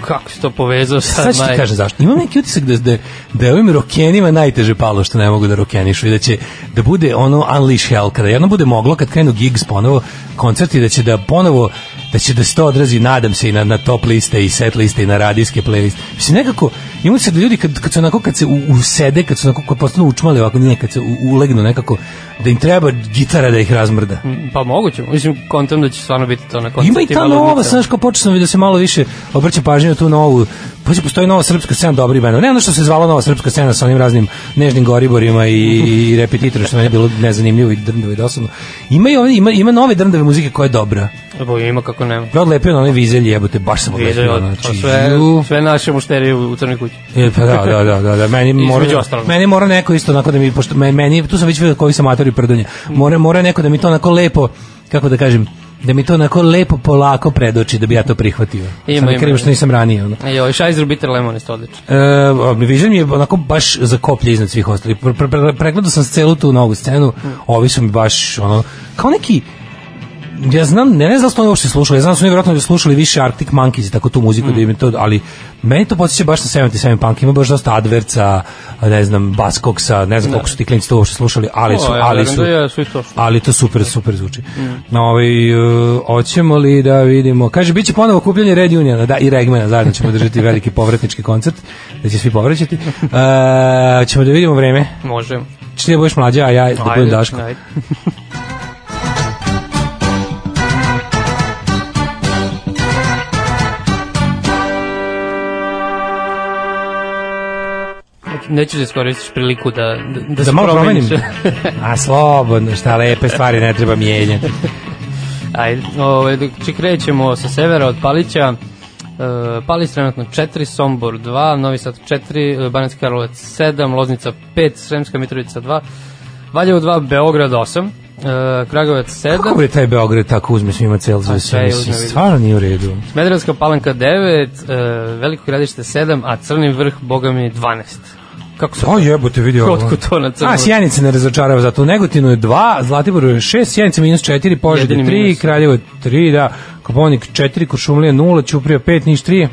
Kako si to povezao sad, Sad ću ti kažem zašto. Imam neki utisak da, da, da je ovim rokenima najteže palo što ne mogu da rokenišu i da će da bude ono unleash hell, kada jedno bude moglo, kad krenu gigs ponovo, koncerti, da će da ponovo da će da se to odrazi, nadam se, i na, na top liste i set liste i na radijske playlist. Mislim, nekako, imam se da ljudi kad, kad se onako, kad se u, usede, kad su onako, kad postanu učmali ovako, nije, kad se u, ulegnu nekako, da im treba gitara da ih razmrda. Pa moguće, mislim, kontam da će stvarno biti to na koncertima. Ima i ta nova, znaš, kao počeo sam da se malo više obrća pažnju na tu novu, pa će postoji nova srpska scena dobri benda. Ne ono što se zvala nova srpska scena sa onim raznim nežnim goriborima i, i repetitorima, što meni je bilo nezanimljivo i drndavo i dosadno. Ima, i ovdje, ima, ima nove drndave muzike koja je dobra. Evo, ima kako nema. Ja odlepio na onaj vizelj, jebote, baš sam odlepio. to Znači, sve, sve naše mušterije u, u crnoj kući. E, pa da, da, da, da, da. Meni mora, meni mora neko isto onako da mi, pošto me- meni, tu sam već vidio koji sam matori prdonja, mora, mora neko da mi to onako lepo, kako da kažem, da mi to onako lepo polako predoči da bi ja to prihvatio. Ima, ne ima, krivo što nisam ranije. Ono. E, ovaj Šajzer Bitter Lemon isto odlično. E, Vision mi je onako baš za koplje iznad svih ostalih. Pre, pre, pre, pregledao sam celu tu novu scenu, ovi su mi baš ono, kao neki ja znam, ne, ne znam da su oni uopšte slušali, ja znam da su oni vjerojatno slušali više Arctic Monkeys i tako tu muziku da im je to, ali meni to podsjeća baš na 77 Punk, ima baš dosta Adverca, ne znam, Baskoksa, ne znam koliko su ti klinci to uopšte slušali, ali su, O, ja ali su, da slušaju. ali to super, super zvuči. No, ovaj, uh, hoćemo li da vidimo, kaže, bit će ponovo kupljanje Red Uniona, da, i Regmana, zajedno ćemo držati veliki povratnički koncert, da će svi povraćati. Uh, ćemo da vidimo vreme. Može. Češ ti da budeš mlađa, a ja da budem Daško. ajde. Neću da iskoristiš priliku da, da, da, Da se malo promeniš. A slobodno, šta lepe stvari ne treba mijenjati. Ajde, ovaj, dok či krećemo sa severa od Palića, e, Palić trenutno 4, Sombor 2, Novi Sad 4, e, Banacki Karlovac 7, Loznica 5, Sremska Mitrovica 2, Valjevo 2, Beograd 8, e, Kragovac 7, Kako je taj Beograd tako uzme svima cel A, za sve. Stvarno nije u redu. Smederevska Palanka 9, e, Veliko gradište 7, a Crni vrh, boga mi, 12. Kako se O jebote vidi ovo. Kotko to na crno. A Sjenica ne razočarava, zato u Negotinu je 2, Zlatiboru je 6, Sjenica minus 4, Požega Jedini 3, minus. Kraljevo 3, da, Koponik 4, Kuršumlija 0, Ćuprija 5, Niš 3,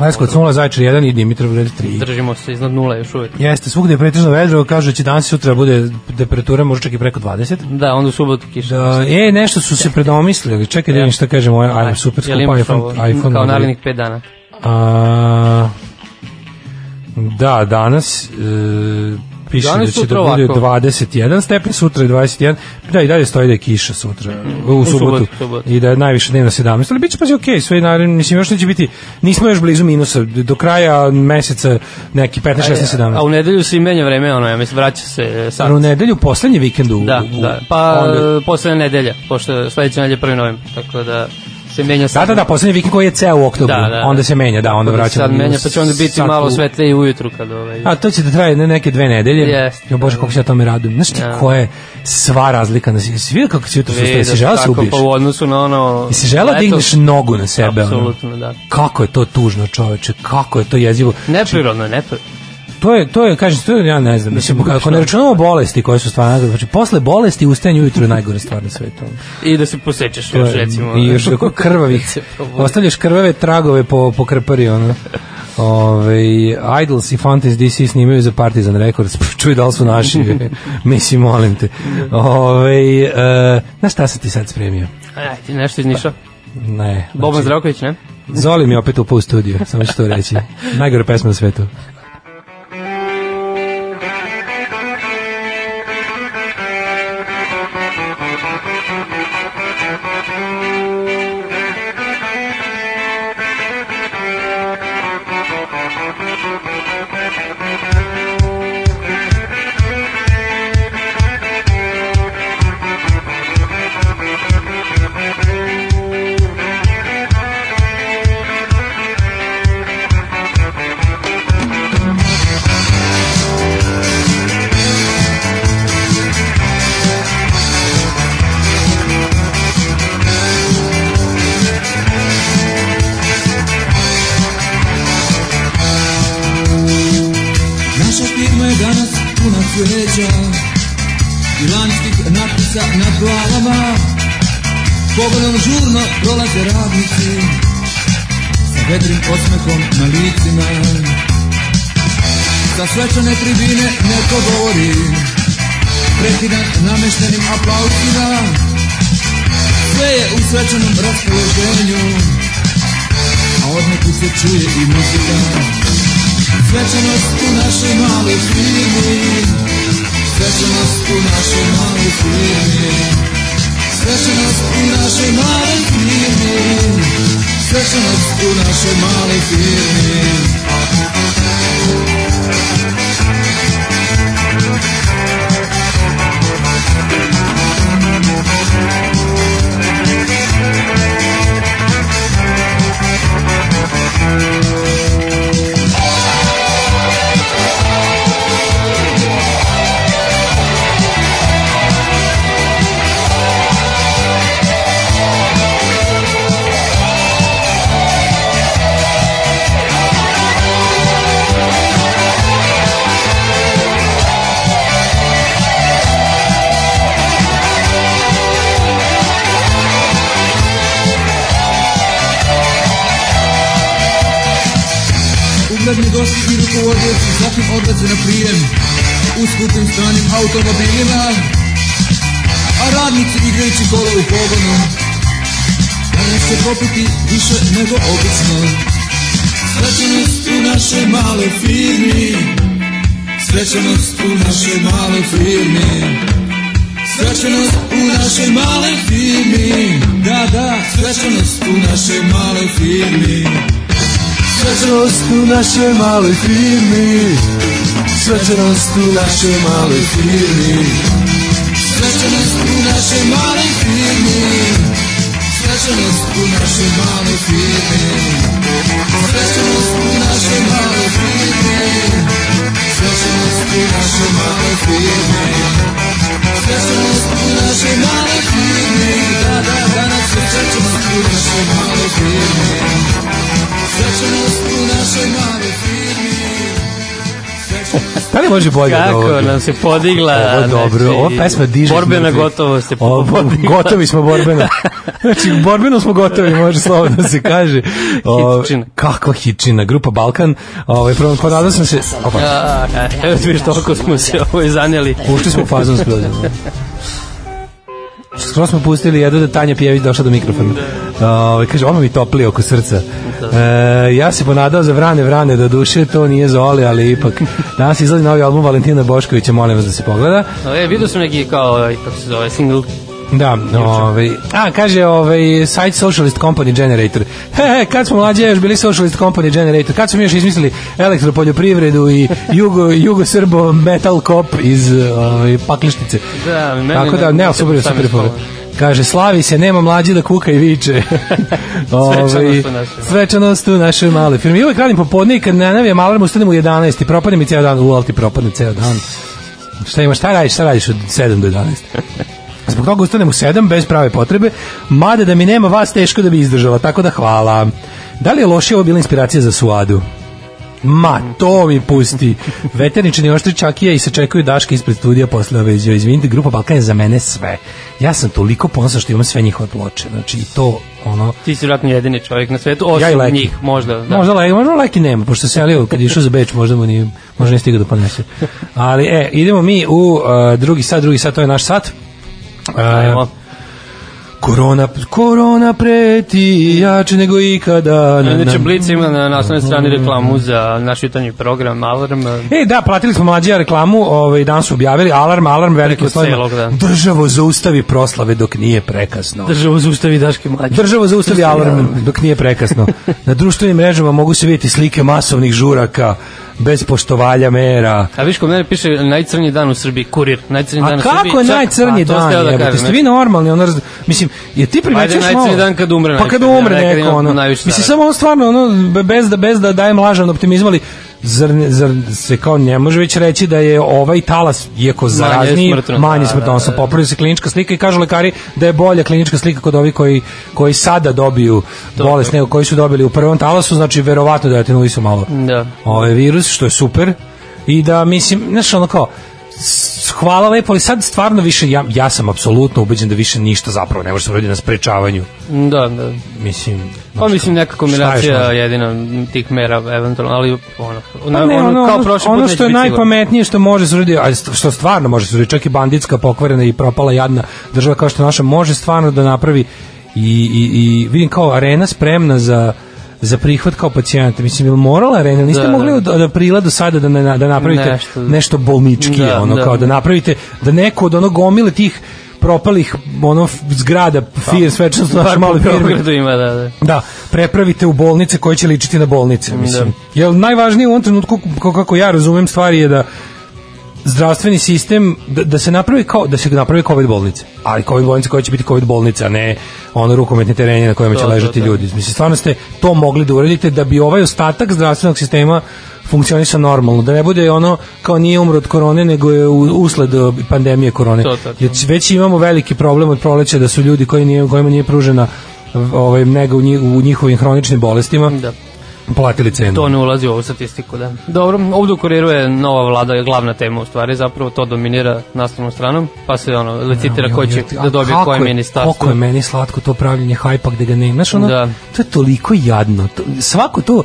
Leskovac 0, Zajčar 1 i Dimitrovgrad 3. Držimo se iznad nula još uvek. Jeste, svugde je pretežno vedro, kažu da će danas i sutra bude temperatura možda čak i preko 20. Da, onda u subotu kiša. Da, e, nešto su se predomislili. Čekaj da vidim šta kaže moj aj, super Jel skup imaš iPhone. Kao narednih 5 dana. A, da, danas e, piše Danas, da će da bude ovako. 21 stepen, sutra je 21. Da, i dalje stoji da je kiša sutra, u, subotu. subotu, subotu. I da je najviše dnevno 17. Ali bit će pa okej, sve naravno, mislim, još neće biti, nismo još blizu minusa, do kraja meseca neki 15, 16, 17. A u nedelju se i menja vreme, ono, ja mislim, vraća se sad. U nedelju, poslednji vikend u... Da, u- da. Pa onda- poslednja nedelja, pošto sledeća nedelja je 1. novembar, tako da se menja Da, sad. da, da, poslednji vikend koji je ceo u oktobru, Da, da, da. onda se menja, da, onda vraćamo. Sad menja, pa će onda biti sad malo svetlije ujutru kad ovaj... A to će da traje ne, neke dve nedelje. Jeste. Jo bože, kako se ja tome radujem. Znaš ti Ja. koja je sva razlika? na Svi vidio kako si jutro? Vidiš Jesi žela se ubiješ? Pa u odnosu na ono... Jesi žela leto- digneš nogu na sebe? Apsolutno, da. Kako je to tužno čoveče, kako je to jezivo. Neprirodno, neprirodno. To je, to je, kažem, to ja ne znam, mislim, ako ne računamo bolesti koje su stvarno, znači, posle bolesti ustajanje ujutru je najgore stvar na svetu. I da se posečeš još, recimo. I još kako krvavih. Ostavljaš krvave tragove po, po krpari, ono. Ove, Idols i Fountains DC snimaju za Partizan Records, čuj da li su naši, mislim, molim te. Ove, e, znaš šta sam ti sad spremio? Aj, ti nešto iz Niša. Ne. Boban znači, Zdravković, ne? Zoli mi opet upao u studiju, samo ću to reći. Najgore pesma na svetu. Svečane tribine neko govori, prekidan nameštenim aplauzima. Sve je u svečanom raspoloženju, a odnekud se čuje i muzika. Svečanost u našoj maloj firmi. Svečanost u našoj maloj firmi. Svečanost u našoj maloj firmi. Svečanost u našoj maloj firmi Ugledni gosti i rukovodioci zatim odlaze na prijem u skupim stranim automobilima, a radnici igrajući kola u pogonu. Danas će popiti više nego obično. Svečanost u našoj maloj firmi, svečanost u našoj maloj firmi. Svečanost u našoj maloj firmi, da, da, svečanost u našoj maloj firmi. Svečanost u našoj maloj firmi Svečanost u našoj maloj firmi Svečanost u našoj maloj firmi Svečanost u našoj maloj firmi Svečanost u našoj maloj firmi Svečanost u našoj maloj firmi Svečanost u našoj maloj firmi Da, da, danas svečanost u našoj maloj firmi Svečanost u našoj maloj firmi Da li može bolje od Kako ovoga? nam se podigla. Ovo je dobro, znači, ova pesma diže. Borbena gotovo se Ovo- podigla. Gotovi smo borbeno. Znači, borbeno smo gotovi, može slobodno da se kaže. O, Hitčina. Kakva hitčina, grupa Balkan. Ovaj prvo ponadao sam se, opa, Evo ti vidiš, toliko smo se ovo zanjeli. ušli smo u fazon skroz. Skoro smo pustili jednu da Tanja Pjević došla do mikrofona. Ovaj kaže, ono mi topli oko srca. E, ja se ponadao za vrane, vrane, do duše, to nije Zoli, ali ipak. Danas izlazi novi album Valentina Boškovića, molim vas da se pogleda. E, vidio sam neki kao, ovaj, kako se zove, single. Da, ovaj, a kaže ovaj site Socialist Company Generator. He, he, kad smo mlađi još bili Socialist Company Generator, kad smo još izmislili elektropoljoprivredu i jugo jugo srbo metal kop iz ovaj paklištice. Da, meni Tako da ne- ne, ne- super, super. Kaže, slavi se, nema mlađi da kuka i viče. Ovaj, Svečanost u našoj. Maloj firmi. I uvek radim popodne i kad ne navijem alarm, ustanem u 11 i propadne mi ceo dan. U, ali ti propadne ceo dan. Šta imaš, šta radiš, šta radiš od 7 do 11? Zbog toga ustanem u 7 bez prave potrebe, mada da mi nema vas teško da bi izdržala, tako da hvala. Da li je loše ovo bila inspiracija za Suadu? Ma, to mi pusti. Veterničani oštri čakija i se čekuju Daška ispred studija posle ove izjave. Izvinite, grupa Balkan je za mene sve. Ja sam toliko ponosan što imam sve njihove ploče. Znači, i to, ono... Ti si vjerojatno jedini čovjek na svetu, osim Ja i Leki. njih, možda. Da. Možda Leki, možda Leki nema, pošto se selio kad je išao za Beč, možda mu nije, možda nije stigao da ponese. Ali, e, idemo mi u uh, drugi sat, drugi sat, to je naš sat. Uh, Ajmo. Korona, korona preti jače nego ikada. Na, Inače, na- Blic ima na naslovnoj strani reklamu za naš jutarnji program Alarm. E, da, platili smo mlađija reklamu, ovaj, dan su objavili, alarm, alarm, veliki Preko slovima. da. Državo zaustavi proslave dok nije prekasno. Državu zaustavi Daške mlađe. Država zaustavi alarm dok nije prekasno. Na društvenim mrežama mogu se vidjeti slike masovnih žuraka bez poštovanja mera. A viš kod mene piše najcrnji dan u Srbiji, kurir, najcrnji dan A u Srbiji. kako je Čak- najcrnji a, sam dan? da kažem, Ste vi normalni? Ono, raz- mislim, je ti primećuješ Ajde, najcrnji malo? dan kad umre Pa kad umre neko, ono. Mislim, samo on stvarno, ono, be- bez da, bez da dajem lažan optimizam, ali zar, zar se kao ne može već reći da je ovaj talas, iako smrtno, manje da, smrtno, da, odnosno da. popravlja se klinička slika i kažu lekari da je bolja klinička slika kod ovih koji, koji sada dobiju bolest nego koji su dobili u prvom talasu, znači verovatno da je atenuisu malo Da. ovaj virus, što je super. I da, mislim, znaš, ono kao, hvala lepo, ali sad stvarno više, ja, ja sam apsolutno ubeđen da više ništa zapravo ne može se uraditi na sprečavanju. Da, da. Mislim, Pa mislim neka kombinacija može? jedina tih mera eventualno, ali ono, Pa ono, ne, ono, kao ono, prošli ono put što je najpametnije što može se uraditi, a što stvarno može se uraditi, čak i banditska pokvarena i propala jadna država kao što je naša može stvarno da napravi i, i, i vidim kao arena spremna za za prihvat kao pacijenta. Mislim, ili morala arena? Niste Da, mogli da. od, od aprila do sada da, na, da napravite nešto, Nešto- bolnički, Da, ono, da. kao da napravite, da neko od ono gomile tih propalih ono zgrada fir svečanost u našoj Bar maloj po firmi Beogradu ima, da, da. da, prepravite u bolnice koje će ličiti na bolnice, mislim. Jer najvažnije u ovom trenutku, ko- kako ja razumem stvari, je da zdravstveni sistem da, da se napravi kao da se napravi covid bolnice. Ali covid bolnice koje će biti covid bolnice, a ne ono rukometne tereni na kojima će ležati ljudi. Mislim stvarno ste to mogli da uradite da bi ovaj ostatak zdravstvenog sistema funkcionisao normalno, da ne bude ono kao nije umro od korone, nego je usled pandemije korone. To, to, to. Jer već imamo veliki problem od proleća da su ljudi koji nije, kojima nije pružena ovaj, nji- u njihovim hroničnim bolestima Da. Platili cenu. To ne ulazi u ovu statistiku, da. Dobro, ovdje u kuriru je nova vlada, je glavna tema u stvari, zapravo to dominira naslovnom stranom, pa se ono, licitira ko će da dobije kako koje je- ministarstvo. Koliko je meni slatko to pravljenje hajpa gde ga ne. Znaš, ono, Da. to je toliko jadno. To, svako to,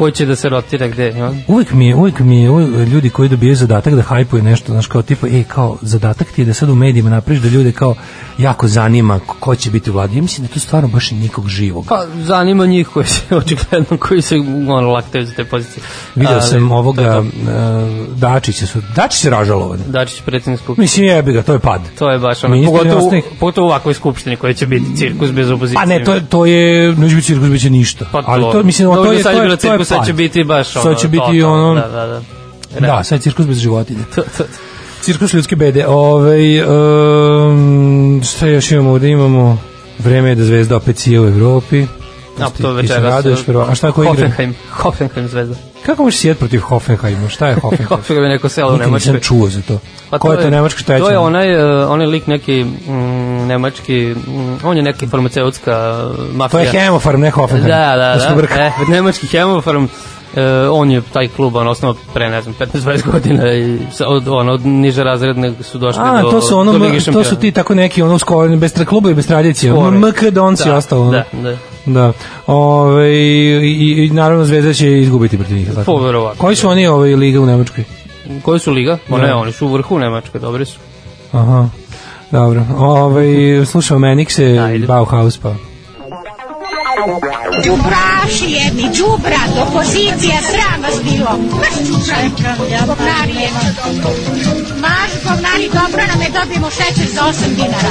Ko će da se rotira gde, ja? uvek mi je, uvek mi je, uvek ljudi koji dobijaju zadatak da hajpuju nešto, znaš, kao tipa, ej, kao, zadatak ti je da sad u medijima napraviš da ljude kao jako zanima ko- će biti u vladi. Ja mislim da tu stvarno baš nikog živog. Pa zanima njih koji se očigledno koji se ono laktaju za te pozicije. Video sam to ovoga je to. uh, Dačića su, Dačić je ražalovan. Dačić predsjednik skupštine. Mislim, jebi ga, to je pad. To je baš ono, pogotovo, inostranih- pogotovo u ovakvoj skupštini koji će biti cirkus bez opozicije. Pa ne, to je, to je, neće biti cirkus, bit će ništa. Pa Ali to, mislim, Dobro, to je, to je, to je cirkus, sad će biti baš ono. Sad će biti totalno, ono, Da, da, da. da, sad cirkus bez životinja. To, to, Cirkus ljudske bede. Ove, um, šta još imamo ovde? Imamo vreme je da zvezda opet sije u Evropi. A to večeras. raduješ. A šta ako igra? Hoffenheim, Hoffenheim zvezda. Kako možeš sijeti protiv Hoffenheima? Šta je Hoffenheim? Hoffenheim je neko selo u Nemačkoj. nisam čuo za to. Pa Ko je to Nemačka šta je? To je onaj, uh, onaj lik neki mm, nemački, mm, on je neki farmaceutska uh, To mafija. je Hemofarm, ne Hoffenheim. Da, da, da. brkali. E, nemački Hemofarm, e, on je taj klub on osnovao pre ne znam 15-20 godina i sa, od ono od niže razredne su došli A, do to su ono, do to su ti tako neki ono skoro bez kluba i bez tradicije. MK Donci Da, ostalo. Da, da. Da. Ove, i, i, naravno Zvezda će izgubiti protiv njih. verovatno. Koji su oni ovaj liga u Nemačkoj? Koji su liga? Ma Da. ne, oni su u vrhu Nemačke, dobri su. Aha. Dobro. Ovaj slušao Menixe Ajde. Bauhaus pa. Đubraši jedni, đubrat, opozicija, sram vas bilo. Govnari. Maš govnari, dobro nam je, dobijemo šećer za 8 dinara.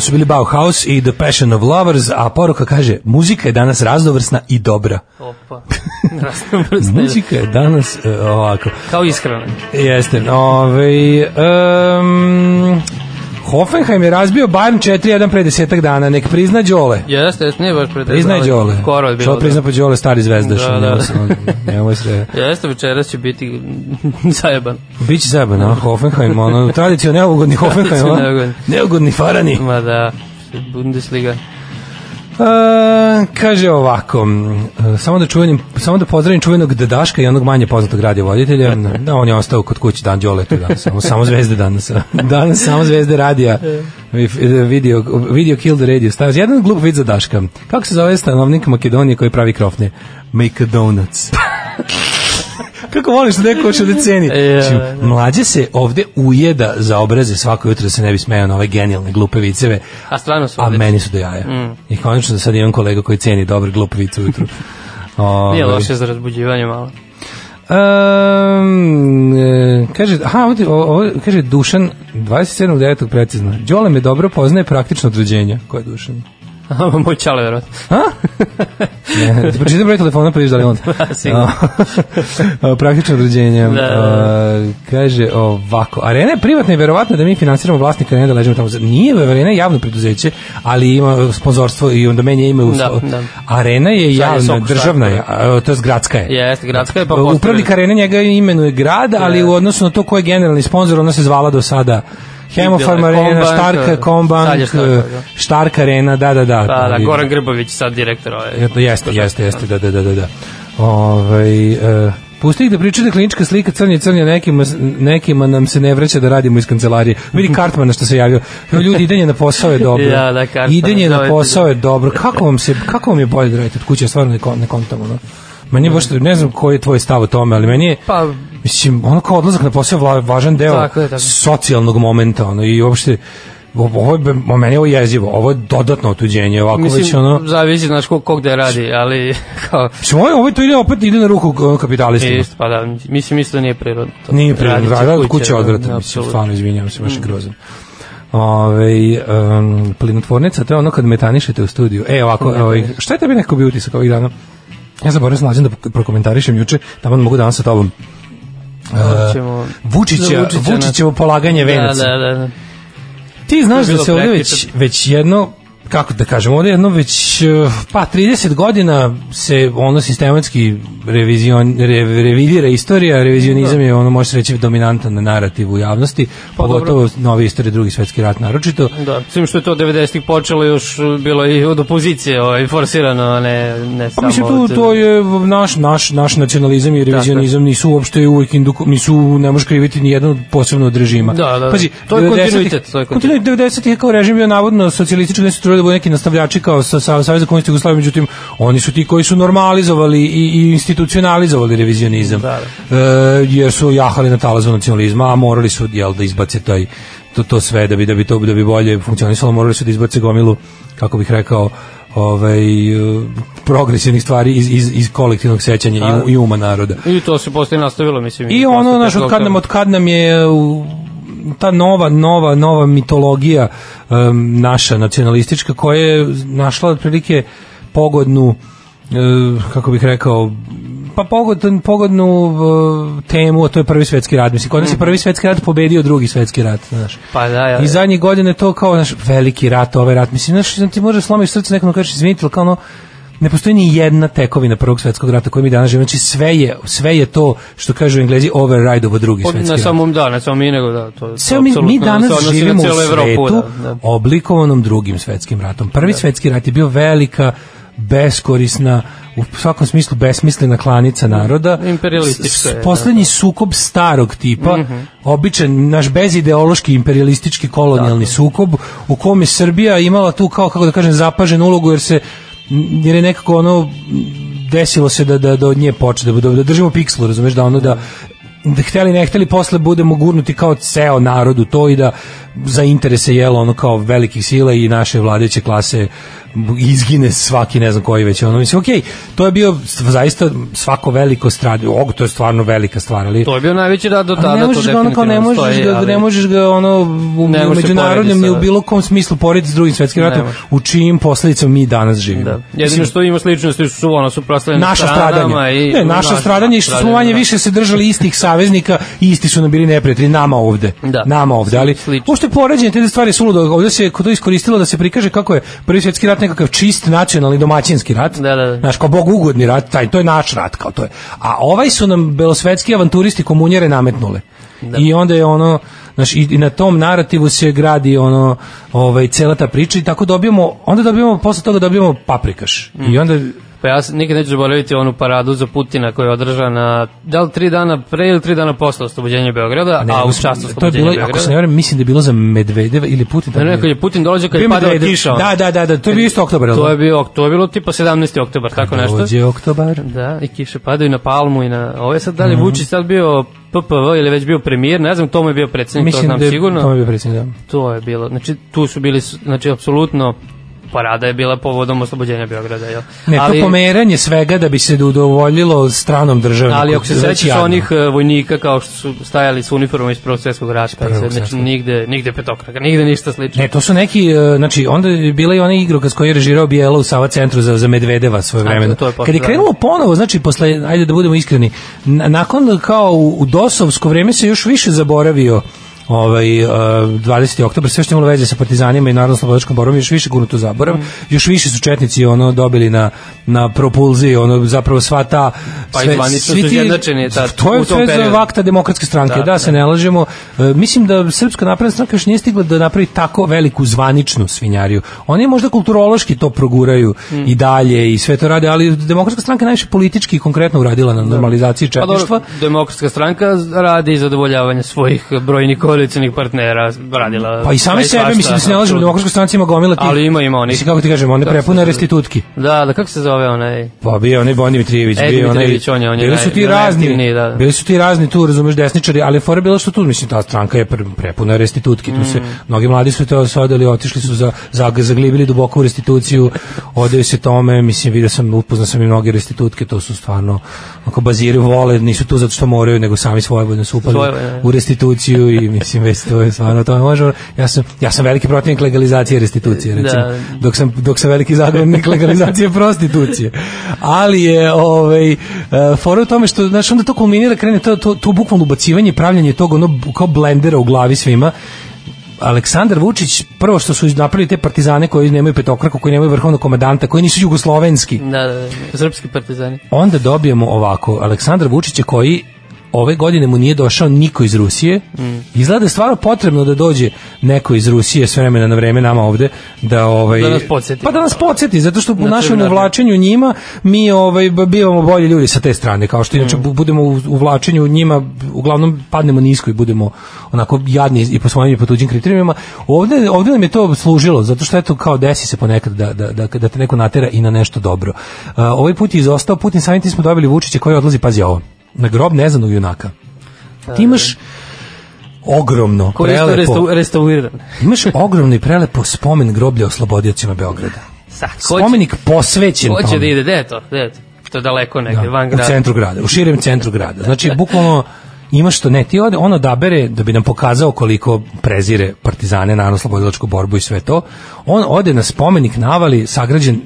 Ovo su bili Bauhaus i The Passion of Lovers, a poruka kaže, muzika je danas raznovrsna i dobra. Opa. Raznovrsna. Muzika je danas e, ovako. Kao ishrana. Jeste. Ovaj um, Hoffenheim je razbio Bayern 4-1 pre desetak dana. Nek prizna Đole. Jeste, jeste, nije baš pre Priznaj Đole. Skoro je bilo. Što prizna pa Đole, stari zvezdaš. Da, da. Nemoj se- Nemoj se... Jeste, večeras će biti zajeban. Biće zajeban, a Hoffenheim, ono, tradicio neugodni Hoffenheim, neugodni. neugodni farani. Ma da, Bundesliga. E, kaže ovako, samo da čuvenim, samo da pozdravim čuvenog Dedaška i onog manje poznatog radio voditelja. Da, on je ostao kod kuće dan Đole tu danas, samo, samo zvezde danas. Danas samo zvezde radija. Video, video kill the radio stars. Jedan glup vid za Daška. Kako se zove stanovnik Makedonije koji pravi krofne? Make a donuts. Kako voliš da neko hoće da ceni? Znači, da. Mlađe se ovde ujeda za obraze svako jutro da se ne bi smejao na ove genijalne glupe viceve, A stvarno su a meni su do jaja. Mm. I konačno da sad imam kolega koji ceni dobre glupe vice ujutru. Nije Ovaj. loše za razbuđivanje malo. Um, e, kaže, aha, ovdje, ovo, kaže Dušan, 27.9. precizno. Đole me dobro poznaje praktično od rođenja. Ko je Dušan? Moj čale, verovatno. Ne, ti pročitam broj telefona pa vidiš da li je on. sigurno. A, Praktično od rođenja. Da, da, da. Kaže ovako, arena je privatna i verovatno da mi finansiramo vlasnika arene da ležimo tamo. Nije, arena je javno preduzeće, ali ima sponzorstvo i onda menja ime u Da, da. Arena je je javna, Soko državna je, a, to je gradska je. Jeste, gradska je pa Upravnik arene njega imenuje grad, ali u odnosu na to ko je generalni sponsor, ona se zvala do sada Hemofarm Bila je arena, Combank, Štarka, Combank, Štarka, da. Štark arena, da, da, da. Da, da, Ali- Goran Grbović sad direktor ove. Jeste, jeste, jeste, jeste, da, da, da, da. da. Ovaj, e, pusti ih da pričaju da klinička slika crnje crnje, nekima, nekima nam se ne vraća da radimo iz kancelarije. Vidi Kartmana što se javio. Ljudi, idenje na posao je dobro. Ja, da, Kartmana, idenje na posao je dobro. Kako vam, se, kako vam je bolje da radite od kuće? Stvarno ne, ne kontam, ono. Meni baš, ne znam koji je tvoj stav o tome, ali meni je, Pa, mislim, ono kao odlazak na posao važan deo Tako je, tako socijalnog momenta, ono, i uopšte, ovo je, meni je ovo jezivo, ovo je dodatno otuđenje, ovako već mislim, ono, zavisi, znaš, ko, ko gde radi, ali kao... Mislim, ovo, ovo to ide opet ide na ruku kapitalistima. Isto, pa da, mislim, isto da nije prirodno. To. Nije prirodno, kuće da, odvratan, mislim, apsolutno. stvarno izvinjavam se, baš je grozan. Ove, um, plinotvornica, to je ono kad metanišete u studiju. E, ovako, ovaj, šta je tebi neko bio utisak ovih dana? Ja zaboravim se mlađem da prokomentarišem juče, tamo mogu danas sa tobom. Hoćemo- Uh, Vučića, Vučića, Vučićevo polaganje venaca. Da, da, da. Ti znaš da se prekjuče. već, već jedno kako da kažem, ovde jedno već uh, pa 30 godina se ono sistematski revizion, re, revidira istorija, revizionizam je ono može se reći dominantan narativ u javnosti, Pa pogotovo nove istorije drugi svetski rat naročito. Da, svim što je to 90-ih počelo još bilo i od opozicije ovaj, forsirano, a ne, ne Pa samo... mislim tu od- to je naš naš naš nacionalizam i revizionizam nisu uopšte uvijek induku, nisu ne možeš kriviti ni jedan posebno od režima. Da, da, da. Pazi, To je 90-ih kontinuitet, to je kontinuitet 90 je kao režim bio navodno socijalistički, ne su da budu neki nastavljači kao sa, sa Saveza komunista Jugoslavije, međutim oni su ti koji su normalizovali i, i institucionalizovali revizionizam. Da, E, jer su jahali na talazu nacionalizma, a morali su jel da izbace taj to, to sve da bi da bi to da bi bolje funkcionisalo, morali su da izbace gomilu kako bih rekao ovaj progresivnih stvari iz, iz, iz kolektivnog sećanja Da. i, i uma naroda. I to se posle nastavilo, mislim. I ono, znaš, od kad nam, od kad nam je u, ta nova, nova, nova mitologija em, naša nacionalistička koja je našla otprilike pogodnu e, kako bih rekao pa pogodnu, pogodnu temu, a to je prvi svetski rat. Mislim, kod nas je prvi svetski rat pobedio drugi svetski rat, znaš. Pa da, ja. I zadnjih godina je to kao naš veliki rat, ovaj rat. Mislim, znaš, ti možeš slomiš srce nekom da kažeš, izvinite, ali kao ono, ne postoji ni jedna tekovina prvog svetskog rata koju mi danas živimo. Znači sve je, sve je to što kažu englezi override ovo drugi Pa, svetski rat. samo da, ne samo mi, nego da. To, to Sve mi, mi danas na živimo u svetu da, da. oblikovanom drugim svetskim ratom. Prvi svetski rat je bio velika beskorisna u svakom smislu besmislena klanica naroda. Imperialistička je, da. Poslednji sukob starog tipa, Mhm. običan naš bezideološki imperialistički kolonijalni sukob u kome Srbija imala tu kao kako da kažem zapaženu ulogu jer se jer je nekako ono desilo se da da da od nje počne da, da, da držimo pikslu, razumeš da ono da da hteli ne hteli posle budemo gurnuti kao ceo narod u to i da za interese jelo ono kao velikih sila i naše vladajuće klase izgine svaki ne znam koji već ono mislim okej to je bio zaista svako veliko stradanje og to je stvarno velika stvar ali To je bio najveći rad do tada, ne to možeš ga ono kao ne možeš stoji, ga ali- ne možeš ga ono u Ne se međunarodnom ni u bilo kom smislu porediti s drugim svetskim ratom u čijim posledicama mi danas živimo Da. Jedino što ima sličnosti su ono suprotstavljene naša stranama stradanja. i ne, naša stradanja i što smo stradanja, manje da. više se držali istih saveznika i isti su nam bili neprijatelji nama ovde. Da. Nama ovde, ali uopšte poređenje te stvari su ludo. Ovde se kod to iskoristilo da se prikaže kako je prvi svjetski rat nekakav čist nacionalni domaćinski rat. Da, da, da. Znaš, kao bog ugodni rat, taj, to je naš rat, kao to je. A ovaj su nam belosvetski avanturisti komunjere nametnule. I onda je ono, znaš, i, i na tom narativu se gradi ono, ovaj, cela ta priča i tako dobijamo, onda dobijamo, posle toga dobijamo paprikaš. I onda Pa ja nikad neću zaboraviti onu paradu za Putina koja je održana da li tri dana pre ili tri dana posle oslobođenja Beograda, Ne, a u mislim, čast to je oslobođenja bilo, Beograda. ako se ne varam, mislim da je bilo za Medvedeva ili Putin. Ne, ne, kad je Putin dolazio, kad je padala kiša. Da, da, da, da, to je bio isto oktobar, To da? je bio, to je bilo tipa 17. oktobar, tako nešto. Dođe oktobar. Da, i kiše padaju na Palmu i na... Ovo je sad dalje Mhm. Vučić sad bio PPV ili već bio premijer, ne znam, to mu je bio predsjednik, to Mislim znam da je, sigurno. to mi je bio predsjednik, da. To je bilo, znači tu su bili, znači apsolutno parada je bila povodom oslobođenja Beograda, jel? Ne, to pomeranje svega da bi se udovoljilo stranom državniku. Ali ako se Već sećaš onih e, vojnika kao što su stajali s uniformom iz Prvog svjetskog rata, Prvog znači nigde, nigde petokraka, nigde ništa slično. Ne, to su neki, e, znači, onda je bila i ona igrokaz koji je režirao Bijela u Sava centru za, za Medvedeva svoje vremena. Kad je da. krenulo ponovo, znači, posle, ajde da budemo iskreni, na- nakon kao u, u Dosovsko vreme se još više zaboravio ovaj uh, 20. oktobar sve što imalo veze sa partizanima i narodno slobodačkom borbom još više gurnuto zaborav Mm. još više su četnici ono dobili na na propulziji ono zapravo sva ta Pa i zvanično su izjednačeni tad, to je sve za vakta demokratske stranke da, Da, se ne lažemo E, mislim da srpska napredna stranka još nije stigla da napravi tako veliku zvaničnu svinjariju oni možda kulturološki to proguraju Mm. i dalje i sve to rade ali demokratska stranka najviše politički i konkretno uradila na normalizaciji Pa dobro, četništva demokratska stranka radi zadovoljavanje svojih brojnih koalicijnih partnera, radila Pa i same sebe, svašta, mislim da se ne lažemo, apsolutno. demokratska stranca ima gomila tih. Ali ima, ima onih. Mislim, kako ti kažem, one se prepune zove? restitutki. Da, da, kako se zove onaj? Pa bio onaj Boni Mitrijević, E, bio onaj, on je- on je bili su ti razni, da, da. bili su ti razni tu, razumeš, desničari, ali fora je bilo što tu, mislim, ta stranka je pre- prepuna restitutki, tu se, Mm. mnogi mladi su to se odeli, otišli su za, za, zaglibili duboko u restituciju, odaju se tome, mislim, vidio sam, upoznao sam i mnoge restitutke, to su stvarno, ako baziraju, vole, nisu tu zato što moraju, nego sami svojevoljno su upali u restituciju i mislim, već to je stvarno, to možemo, ja sam, ja sam veliki protivnik legalizacije restitucije, Da. recimo, dok sam dok sam veliki zagovornik legalizacije prostitucije. Ali je ovaj uh, fora u tome što znaš onda to kulminira krene to to to bukvalno ubacivanje i pravljenje tog ono kao blendera u glavi svima. Aleksandar Vučić prvo što su napravili te partizane koji nemaju petokraku, koji nemaju vrhovnog komandanta, koji nisu jugoslovenski. Da, da, da, srpski partizani. Onda dobijemo ovako Aleksandar Vučića koji ove godine mu nije došao niko iz Rusije. Mm. Izgleda da je stvarno potrebno da dođe neko iz Rusije s vremena na vreme nama ovde da ovaj Da nas podsjeti. Pa da nas podsjeti zato što u Na našem uvlačenju njima mi ovaj bivamo bolji ljudi sa te strane kao što inače Mm. bu- budemo u uvlačenju njima uglavnom padnemo nisko i budemo onako jadni i po svojim i po tuđim kriterijumima. Ovde ovde nam je to služilo zato što eto kao desi se ponekad da da da, da te neko natera i na nešto dobro. A, ovaj put je izostao Putin samim tim smo dobili Vučića koji odlazi pazi ovo na grob neznanog junaka. Ti imaš ogromno, Koji prelepo, restau- restauriran. imaš ogromno i prelepo spomen groblja oslobodiocima Beograda. Će- Spomenik posvećen Ko će tome. da ide, gde je to? Gde je to? To je daleko negde, van u grada. centru grada, u širem centru grada. Znači, bukvalno imaš to, ne, ti ode, on odabere da bi nam pokazao koliko prezire partizane, naravno slobodilačku borbu i sve to, on ode na spomenik navali sagrađen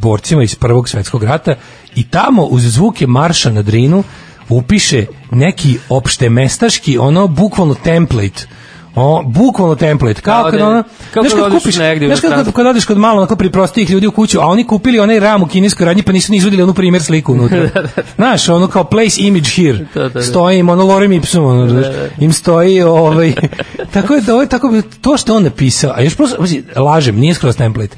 borcima iz prvog svetskog rata i tamo uz zvuke marša na Drinu upiše neki opšte mestaški, ono bukvalno template O, bukvalno template, kao Kao kad da- ono, kao znaš kad odeš kupiš, negdje znaš kad, kad, kad odeš kod malo onako priprostijih ljudi u kuću, a oni kupili onaj ram u kineskoj radnji, pa nisu ni izvodili onu primjer sliku unutra. Znaš, ono kao place image here. Da, da, da. Stoji im ono lorem ipsum, ono, znaš, im stoji ovaj, tako je, da ovo je tako, to što on napisao, a još prosto, lažem, nije skroz template.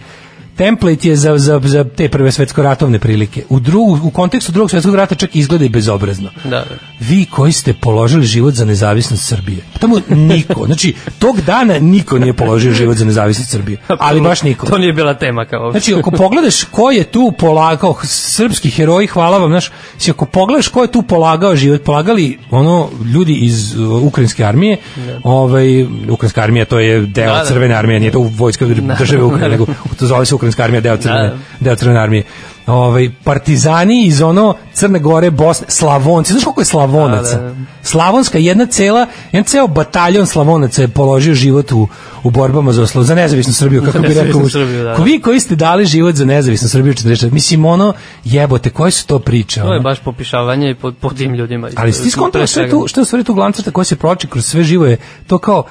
Template je za, za, za te prve svetsko-ratovne prilike. U, drugu, u kontekstu drugog svetskog rata čak izgleda i bezobrazno. Da, da. Vi koji ste položili život za nezavisnost Srbije. Tamo niko, znači tog dana niko nije položio život za nezavisnost Srbije. Ali baš niko. To nije bila tema kao Znači, ako pogledaš ko je tu polagao, srpski heroji, hvala vam, znaš, znači, ako pogledaš ko je tu polagao život, polagali ono ljudi iz uh, ukrajinske armije, ovaj, ukrajinska armija to je deo Da, da. crvene armije, nije to vojska države Ukrajine, nego to zove se ukrajinska armija, deo crvene, Da. deo crvene armije. Ovaj, partizani iz ono Crne Gore, Bosne, Slavonci, znaš koliko je Slavonaca? Da, da. Slavonska, jedna cela, jedan ceo bataljon Slavonaca je položio život u, u borbama za, oslo- za nezavisnu Srbiju, kako bi rekao. Srbiju, da. Ko vi koji ste dali život za nezavisnu Srbiju 44, mislim ono, jebote, koje su to priče? To ono? je baš popišavanje po, po tim ljudima. Ali skontao Pre sve tu, što je u stvari tu glavna crta koja se proči kroz sve živo je to kao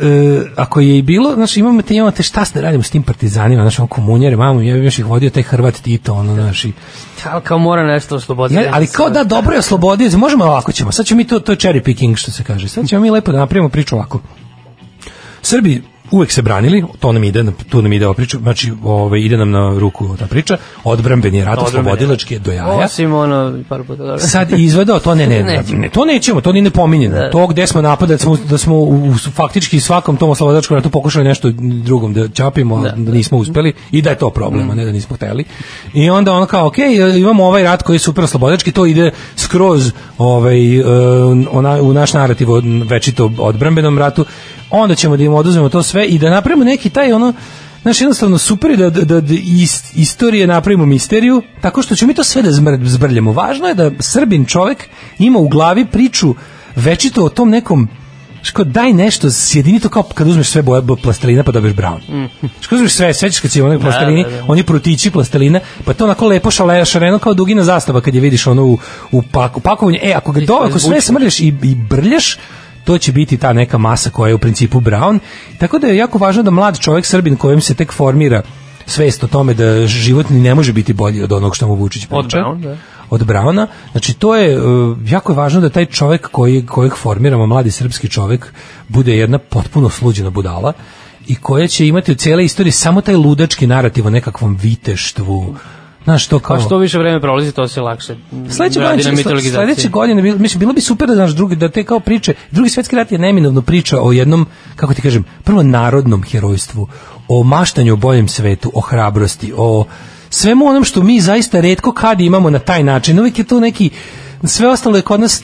e, ako je i bilo, znači imamo te, imamo te šta da radimo s tim partizanima, znači on komunjere, mamo, ja bih još ih vodio taj Hrvat Tito, ono, znači, Ali kao mora nešto osloboditi. ja, ali kao da dobro je oslobodio, možemo ovako ćemo, sad ćemo mi to, to je cherry picking što se kaže, sad ćemo mi lepo da napravimo priču ovako. Srbi uvek se branili, to nam ide, tu nam ide ova priča, znači ovaj, ide nam na ruku ta priča, odbrambeni rat, Odbrambeni oslobodilački je do jaja. Osim ono, par puta dobro. Sad izvedao to ne ne, ne, ne to nećemo, to ni ne pominjemo. Da. To gde smo napadali, da smo, da smo u, u faktički svakom tom oslobodilačkom ratu pokušali nešto drugom da čapimo, a da, nismo uspeli i da je to problem, Mm. a ne da nismo hteli. I onda ono kao, ok, imamo ovaj rat koji je super oslobodilački, to ide skroz ovaj, e, ona, u naš narativ o večito odbrambenom ratu, onda ćemo da im oduzmemo to sve i da napravimo neki taj ono, Znaš, jednostavno super je da, da, da, da iz istorije napravimo misteriju, tako što ćemo mi to sve da zmr, zbrljamo. Važno je da Srbin čovek ima u glavi priču večito o tom nekom Ško, daj nešto, sjedini to kao kad uzmeš sve boje bo- plastelina pa dobiješ brown. Ško uzmeš sve, sećaš kad si onaj Da, plastelini, da, da. oni prutići plastelina, pa to onako lepo šale, šareno kao dugina zastava kad je vidiš ono u, u pak, u pakovanju. E, ako, ga do, ako sve smrljaš i, i brljaš, to će biti ta neka masa koja je u principu brown. Tako da je jako važno da mlad čovjek Srbin kojem se tek formira svest o tome da život ni ne može biti bolji od onog što mu Vučić priča. Od Brown, da. Od Brauna. Znači to je uh, jako je važno da taj čovjek koji kojeg formiramo mladi srpski čovjek bude jedna potpuno sluđena budala i koja će imati u cijele istorije samo taj ludački narativ o nekakvom viteštvu. Znaš, to kao... Pa što više vreme prolazi, to se lakše Sledeće radi godine, na mitologizaciji. sledeće godine, mislim, bilo bi super da, znaš, drugi, da te kao priče, drugi svetski rat je neminovno priča o jednom, kako ti kažem, prvo narodnom herojstvu, o maštanju o boljem svetu, o hrabrosti, o svemu onom što mi zaista redko kad imamo na taj način. Uvijek je to neki, sve ostalo je kod nas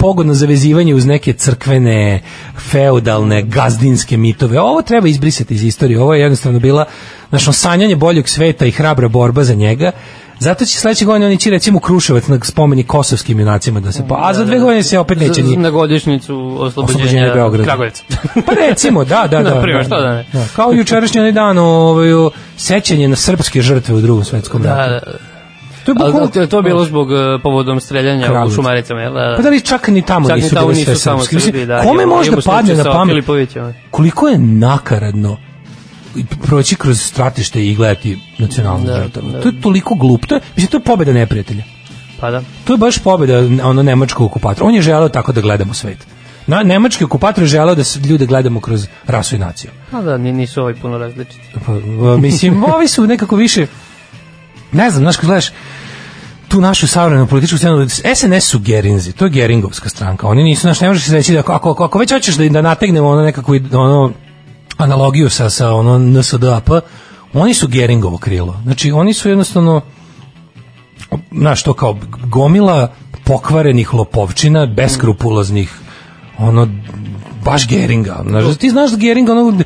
pogodno za vezivanje uz neke crkvene, feudalne, gazdinske mitove. Ovo treba izbrisati iz istorije. Ovo je jednostavno bila našo sanjanje boljeg sveta i hrabra borba za njega. Zato će sledeće godine oni će recimo Kruševac na spomenik kosovskim junacima da se pa, a za dve godine se opet neće ni Na godišnicu oslobođenja, Oslobođenja Beograda. Kragujevca. Pa recimo, da, da, da. Na primjer, da, što da ne? Da, kao jučerašnji onaj dan ovaj, sećanje na srpske žrtve u drugom svetskom Da, ratu. da. To je bukvalno- to, to je bilo zbog eh, povodom streljanja u. Šumaricama, jel? Da, Pa da li čak ni tamo Čak ni nisu nisu sve samo Srbi, da, Kome da imamo padne na pamet? Koliko je nakaradno proći kroz stratište i gledati nacionalnu Da, žrtvu. da. To je toliko glup. To je, mislim, to je pobeda neprijatelja. Pa da. To je baš pobeda ono nemačkog okupatora. On je želeo tako da gledamo svet. Na, nemački okupator je želeo da se ljude gledamo kroz rasu i naciju. Pa da, ni- nisu ovi puno različiti. Pa, mislim, ovi su nekako više ne znam, znaš, kad gledaš tu našu savremenu političku scenu, SNS su Gerinzi, to je Geringovska stranka. Oni nisu, znaš, ne možeš reći da ako, ako, ako već hoćeš da, da nategnemo ono nekakvu ono, analogiju sa, sa ono NSDAP, oni su Geringovo krilo. Znači, oni su jednostavno znaš, to kao gomila pokvarenih lopovčina, beskrupuloznih, ono, baš Geringa. Znaš, ti znaš da Geringa, ono,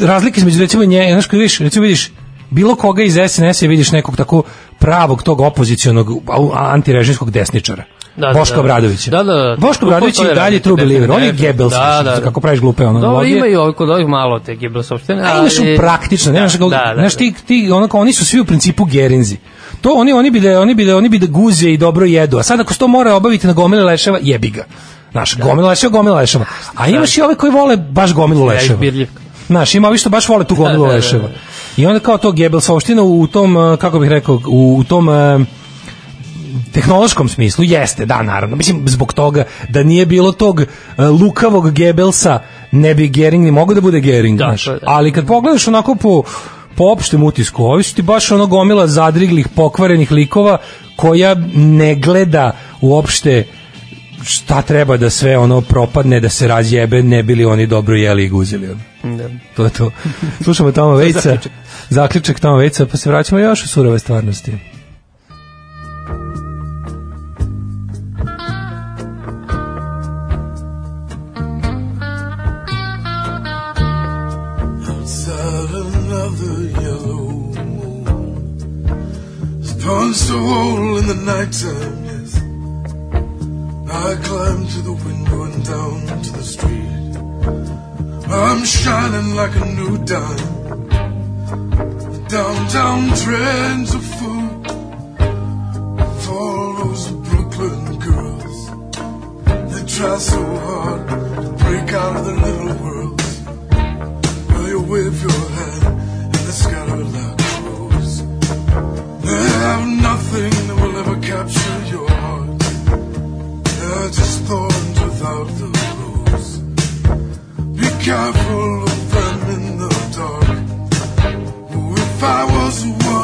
razlike između, recimo, nje, znaš, kad vidiš, recimo vidiš, bilo koga iz SNS-a vidiš nekog tako pravog tog opozicionog antirežimskog desničara. Da, da, Boško da. Obradovića. Da, da, da. Boško To- Obradović to je je dalje true believer. On je. Goebbels, Da, da, da. kako praviš glupe Dobro, analogije. ima i ovih kod ovih malo te Goebbels opštine. A imaš u praktično, nemaš da, da, da, znaš ti ti ono kao oni su svi u principu gerinzi. To oni oni bi da oni bi da oni bi da guze i dobro jedu. A sad ako se to mora obaviti na gomile leševa, jebi ga. Znaš, gomila leševa, gomila leševa. A imaš i ove koji vole baš gomilu leševa. Znaš, ima ovi što baš vole tu gomilu Da, da, da, leševa. I onda kao to Gebelsovština u tom, uh, kako bih rekao, u, u tom uh, tehnološkom smislu jeste, da, naravno. Mislim, zbog toga da nije bilo tog uh, lukavog Gebelsa, ne bi Gering ni mogao da bude Gering, Da, znaš. da. Ali kad pogledaš onako po, po opštem utisku, ovi su ti baš ono gomila zadriglih, pokvarenih likova koja ne gleda uopšte šta treba da sve ono propadne, da se razjebe, ne bili oni dobro jeli i guzili. Da. To je to. Slušamo tamo Vejca. Zaključak. Zaključak tamo Vejca, pa se vraćamo još u surove stvarnosti. Outside another yellow moon has punched a hole in the nighttime, yes. I climb to the window and down to the street. I'm shining like a new dime. Downtown trends are full of all those Brooklyn girls. They try so hard to break out of their little worlds. Well, you wave your hand and they scatter like crows. They have nothing that will ever capture your are just thorns without the rose. Be careful of them in the dark. Oh, if I was one.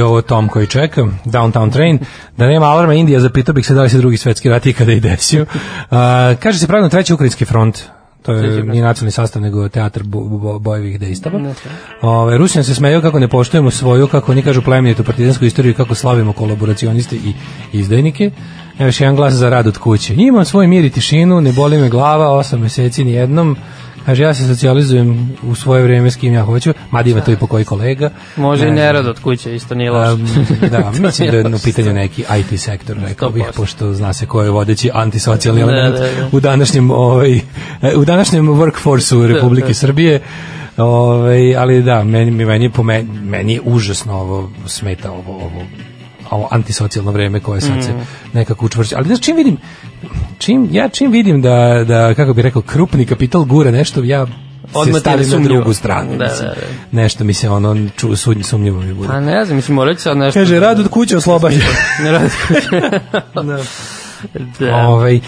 Bio ovo Tom koji čeka, Downtown Train, da nema alarma Indija, zapitao bih se da li se drugi svetski rat ikada i desio. Uh, kaže se pravilno treći ukrajinski front, to je nije nacionalni sastav, nego teatar bo, bo, bojevih dejstava. Ove, Rusija se smeju kako ne poštujemo svoju, kako oni kažu plemenitu partizansku istoriju, kako slavimo kolaboracioniste i izdajnike. Evo još jedan glas za rad od kuće. Imam svoj mir i tišinu, ne boli me glava, osam meseci ni jednom. Kaže, ja se socijalizujem u svoje vreme s kim ja hoću, mada ima to i po koji kolega. Može i nerad od kuće, isto nije loše. Um, da, mislim da je u pitanju neki IT sektor, rekao bih, 100%. pošto zna se ko je vodeći antisocijalni Da, element da, da. u današnjem ovaj u današnjem workforceu Republike da. Srbije. Ovaj, ali da, meni mi meni po meni, meni je užasno ovo smeta ovo ovo ovo antisocijalno vreme koje sad se Mm. nekako učvršća. Ali znaš čim vidim čim ja čim vidim da da kako bih rekao krupni kapital gura nešto ja Odmah se stavim na drugu stranu. Da, mislim. da, da. Nešto mi se ono ču, sud- sumnjivo mi bude. Pa ne znam, mislim, morat ću sad nešto... Kaže, rad od kuće oslobađa. ne rad od kuće. da. Ovaj e,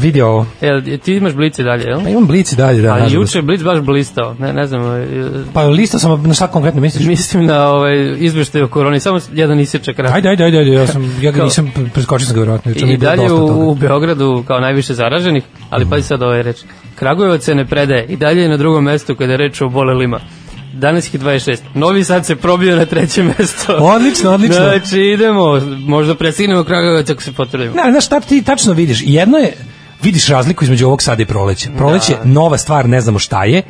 vidi ovo. Jel, ti imaš blici dalje, jel? Pa imam blici dalje, da. Ali juče je blic baš blistao, ne, ne znam, ovaj, Pa lista sam na šta konkretno misliš? mislim na ovaj, izveštaj o koroni, samo jedan isječak. Ajde, ajde, ajde, ajde, ja sam ja ga nisam preskočio sam ga verovatno, I dalje u, u Beogradu kao najviše zaraženih, ali pazi sad ovaj reč. Kragujevac se ne predaje i dalje je na drugom mestu kada je reč o bolelima. Danas je 26. Novi Sad se probio na treće mesto. Odlično, odlično. Znači idemo, možda presignemo Kragujevac ako se potrudimo. Ne, znaš šta ti tačno vidiš? Jedno je vidiš razliku između ovog sada i proleća. Proleće je nova stvar, ne znamo šta je.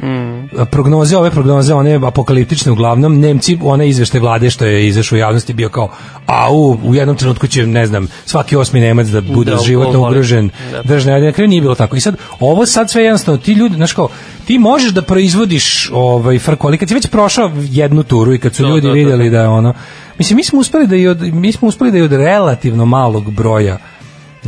Prognoze, ove prognoze, one apokaliptične uglavnom. Nemci, one izvešte vlade što je izašao u javnosti bio kao, a u, u jednom trenutku će, ne znam, svaki osmi Nemac da bude Da, životno ugrožen. Da. Držne, na kraju nije bilo tako. I sad, ovo sad sve jednostavno, ti ljudi, znaš kao, ti možeš da proizvodiš ovaj frku, ali kad si već prošao jednu turu i kad su To, ljudi to, to, vidjeli to. da je ono, mislim, mi smo uspeli da i od, mi smo uspeli da i od relativno malog broja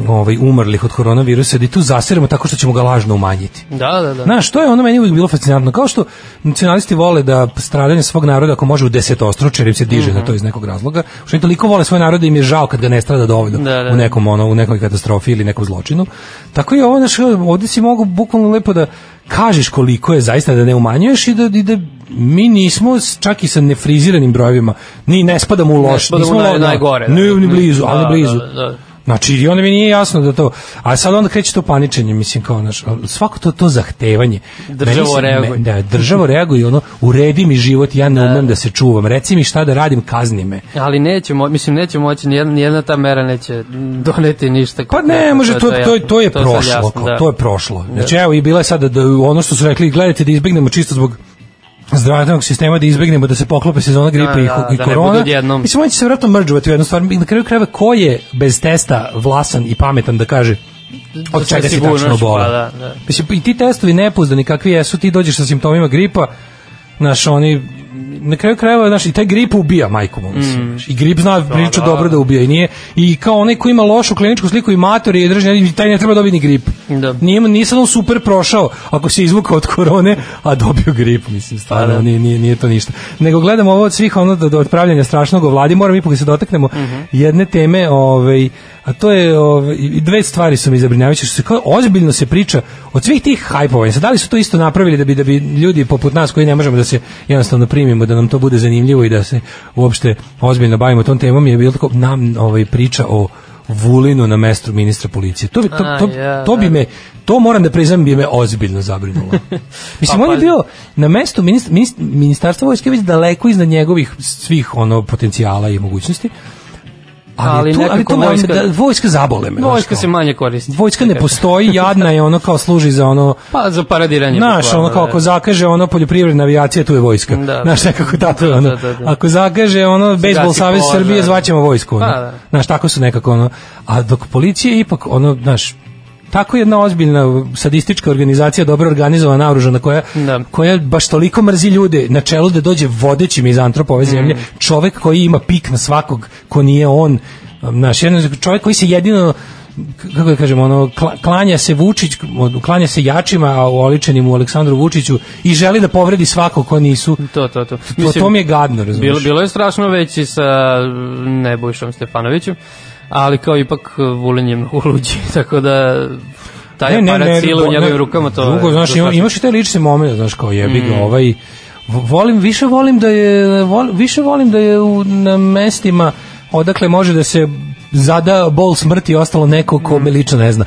ovaj umrlih od koronavirusa da i tu zasiremo tako što ćemo ga lažno umanjiti. Da, da, da. Znaš, to je ono meni uvijek bilo fascinantno. Kao što nacionalisti vole da stradanje svog naroda ako može u desetostruče, jer im se diže Mhm. na to iz nekog razloga, što oni toliko vole svoj narod da im je žao kad ga ne strada dovoljno Da, da. u nekom ono, u nekoj katastrofi ili nekom zločinu. Tako i ovo, znaš, ovdje si mogu bukvalno lepo da kažeš koliko je zaista da ne umanjuješ i da, i da mi nismo čak i sa nefriziranim brojevima, ni ne spadamo u loš, spadamo nismo u naj- lo- najgore, da. Ne, ni blizu, ali Da, ne blizu. da, da. Znači, i onda mi nije jasno da to, a sad onda kreće to paničenje, mislim, kao, naš, svako to, to zahtevanje. Državo reaguje. Da, državo reaguje, ono, uredi mi život, ja ne umem da se čuvam, reci mi šta da radim, kazni me. Ali neće, mislim, neće moći, nijedna, nijedna ta mera neće doneti ništa. Pa ne, može, to, to, to, to je sad prošlo, jasno, kao, da. to je prošlo. Znači, evo, i bila je sada da, ono što su rekli, gledajte da izbegnemo čisto zbog zdravstvenog sistema da izbegnemo da se poklope sezona gripe Da, i, da, i da ne korona. odjednom. Mislim, on će se vjerojatno mržovati u jednu stvar. Na kraju krajeva, ko je bez testa vlasan i pametan da kaže od Sa čega si tačno boli. pa da, da. Mislim, i ti testovi nepouzdani kakvi jesu, ti dođeš sa simptomima gripa, znaš, oni, na kraju krajeva, znaš, i taj grip ubija majku mu, mislim. Mm. I grip zna priču da. dobro da ubija i nije, i kao onaj ko ima lošu kliničku sliku i mator i drži, taj ne treba dobiti ni grip. Da. Nije, nisam on super prošao ako se izvukao od korone, a dobio grip, mislim, stvarno, Pa da. nije, nije, nije to ništa. Nego gledamo ovo od svih ono do, do otpravljanja strašnog o vladi, moram ipak da se dotaknemo Mhm. jedne teme, ovaj, a to je i dve stvari su mi zabrinjavajuće, što se kao ozbiljno se priča od svih tih hajpovanja. Sad, da li su to isto napravili da bi, da bi ljudi poput nas koji ne možemo da se jednostavno primimo, da nam to bude zanimljivo i da se uopšte ozbiljno bavimo tom temom, je bilo tako nam ovaj, priča o Vulinu na mestu ministra policije. To bi, to, to, ja, to bi da. me, to moram da priznam bi me ozbiljno zabrinulo. Mislim, Pa, on je pazi. bio na mestu ministra, ministarstva vojske već daleko iznad njegovih svih ono potencijala i mogućnosti. Ali, Ali tu, ali to vojska- da, vojska zabole me. Vojska se manje koristi. Vojska ne postoji, jadna je, ono kao služi za ono Pa za paradiranje. Znaš, ono kao da. ako zakaže ono poljoprivredna avijacija, tu je vojska. Da. Znaš, nekako tako Da, ono. da, da, da. Ako zakaže ono bejsbol savez požar. Srbije, zvaćemo vojsku. Ono. Pa, da. Znaš, tako su nekako ono. A dok policija ipak ono, znaš, tako jedna ozbiljna sadistička organizacija, dobro organizovana, naoružana, koja, Da. koja baš toliko mrzi ljude na čelu da dođe vodeći mizantrop ove zemlje, Mm. čovek koji ima pik na svakog ko nije on, znaš, jedan čovjek koji se jedino kako da kažemo, ono, kla- klanja se Vučić, klanja se jačima, a oličenim u Aleksandru Vučiću i želi da povredi svakog ko nisu. To, to, to. To, to mi je gadno, razumiješ? Bilo, bilo je strašno već i sa mm, Nebojšom Stefanovićem, ali kao ipak Vulin je mnogo luđi, tako da taj aparat sile u njegovim ne, rukama to drugo, je znaš, ima, imaš i taj lični moment, znaš, kao jebi ga, Mm. ovaj, vo- volim, više volim da je, vol, više volim da je u, na mestima odakle može da se zada bol smrti i ostalo neko ko me lično ne zna.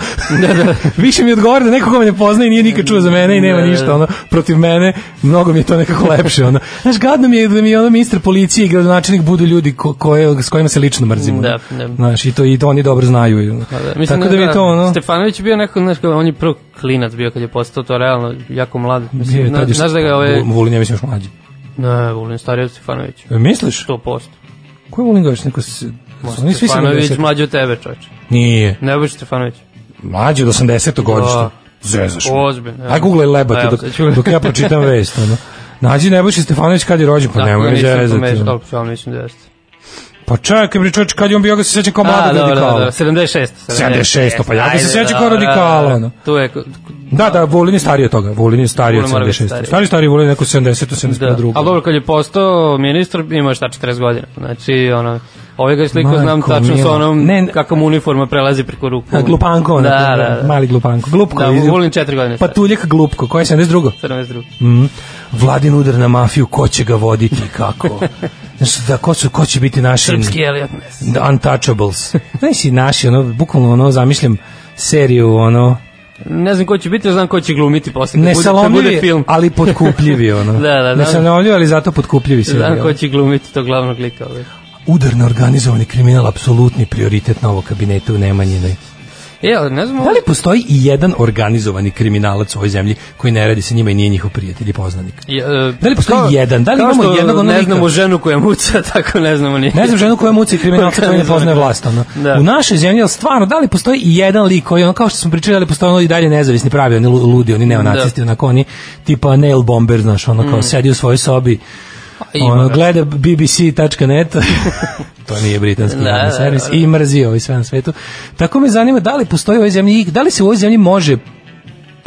Više mi odgovara da neko ko me ne pozna i nije nikad čuo za mene i nema Da, da. ništa ono, protiv mene, mnogo mi je to nekako lepše. Ono. Znaš, gadno mi je da mi je ono ministar policije i gradonačelnik budu ljudi ko, koje, s kojima se lično mrzimo. Da, da. Znaš, i to, i to oni dobro znaju. ono. Pa da, mislim Tako da mi je to ono... Stefanović je bio neko, znaš, on je prvo klinac bio kad je postao to realno jako mlad. Mislim, je znaš da ga ove... Vu- Vulin, ja mislim još mlađi. Ne, Vulin stariji od Stefanovića. E, Misliš? 100%. Ko je Vulin Gavić? Neko se... Možda Oni svi se Stefanović 90. mlađi od tebe, čovječe. Nije. Nebojša Stefanović. Mlađi od 80. godište. Da. Zezaš me. Ozbiljno. Aj googlaj lebati Evo, dok, dok ja pročitam vest. Ono. Nađi Nebojša Stefanović kad je rođen, pa Tako nemoj mi nisam zezati. pomešao, ono. dobro, ja mislim da jeste. Pa čekaj, bre čovječ, kad je on bio, ga se sećam kao mladog radikala. dobro, 76. 76, pa ja ga se Ajde, sećam kao radikala. Ono. Tu je, Da, da, Vulin je stariji od toga. Vulin je stariji od Vulin mora biti 76. stariji. Stari, stari Vulin je neko 70, 71. Da, ali dobro, kad je postao ministar, ima šta 40 godina. Znači, ono, ovaj ga sliku Majko znam tačno sa onom, Ne, ne. kako mu uniforma prelazi preko ruku. A, glupanko, ono, da, da, da. mali glupanko. Glupko. Da, Vulin 4 godine. Patuljak glupko, koja je 72. 72. Mm. Vladin udar na mafiju, ko će ga voditi, kako? Znaš, da, ko, su, ko će biti naši... Srpski Elliot Ness. The Untouchables. Znaš si naši, ono, bukvalno ono, zamišljam seriju, ono, Ne znam ko će biti, znam ko će glumiti posle. nesalomljivi, bude film. ali potkupljivi, ono. Da, da, da. Nesalomljivi, ali zato potkupljivi Znam serijal. ko će glumiti tog glavnog lika. Ovaj. Udar na organizovani kriminal, apsolutni prioritet novog kabineta u Nemanjinoj. E, ali ne znam... Da li postoji i jedan organizovani kriminalac u ovoj zemlji koji ne radi sa njima i nije njihov prijatelj i poznanik? Je, e, Da li postoji kao- jedan? Da li imamo što jednog onog Ne znamo ženu koja muca, tako ne znamo ni. Ne znam ženu koja muci kriminalca koji ne poznaje vlast. Ono. Da. U našoj zemlji, ali stvarno, da li postoji i jedan lik koji, ono, kao što smo pričali, da li postoji ono i dalje nezavisni pravi, oni lu- ludi, oni neonacisti, onako oni, tipa nail bomber, znaš, ono kao Mm. sedi u svojoj sobi, ono, gleda bbc.net, to nije britanski Da, javni da, servis, da. i mrzi ovaj sve na svetu. Tako me zanima, da li postoji u ovoj zemlji, da li se u ovoj zemlji može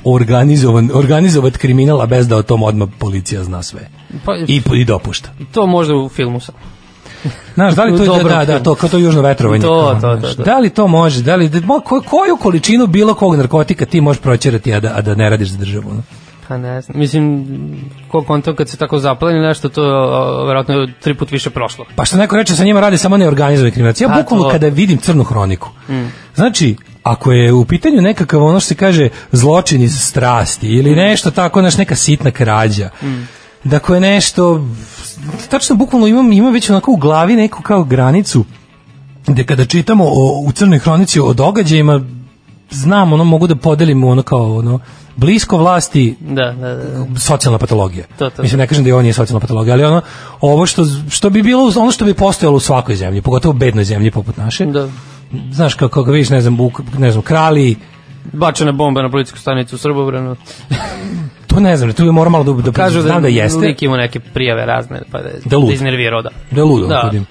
organizovan, organizovat kriminal, a bez da o tom odmah policija zna sve. Pa, I, i dopušta. To možda u filmu sam. Znaš, da li to je, da, da, to, kao to južno vetrovanje. To, to, to, to. Da li to može, da li, da, ko- koju količinu bilo kog narkotika ti možeš proćerati, a da, a da ne radiš za državu? ono? Pa ne znam. Mislim, ko konto kad se tako zapleni nešto, to a, verovatno je tri put više prošlo. Pa što neko reče, sa njima radi samo neorganizovani kriminalci. Ja A, bukvalno to. kada vidim crnu hroniku, Mm. Znači, ako je u pitanju nekakav ono što se kaže zločin iz strasti ili nešto tako, znaš, neka sitna krađa, da ako je nešto, tačno bukvalno imam, imam već onako u glavi neku kao granicu, gde kada čitamo o, u crnoj hronici o događajima, znam, ono, mogu da podelim ono kao, ono, blisko vlasti Da, da, da. socijalna patologija. To, to, Mislim, ne kažem da je on nije socijalna patologija, ali ono, ovo što, što bi bilo, ono što bi postojalo u svakoj zemlji, pogotovo u bednoj zemlji poput naše. Da. Znaš, kako, kako vidiš, ne znam, buk, ne znam, krali, Bačena bomba na policijsku stanicu u Srbobranu. to ne znam, tu je mora malo da, da, Kažu da, znam da jeste, lik ima neke prijave razne, pa da, Da lud. da iznervirao, da. da je ludo, Da. kudim.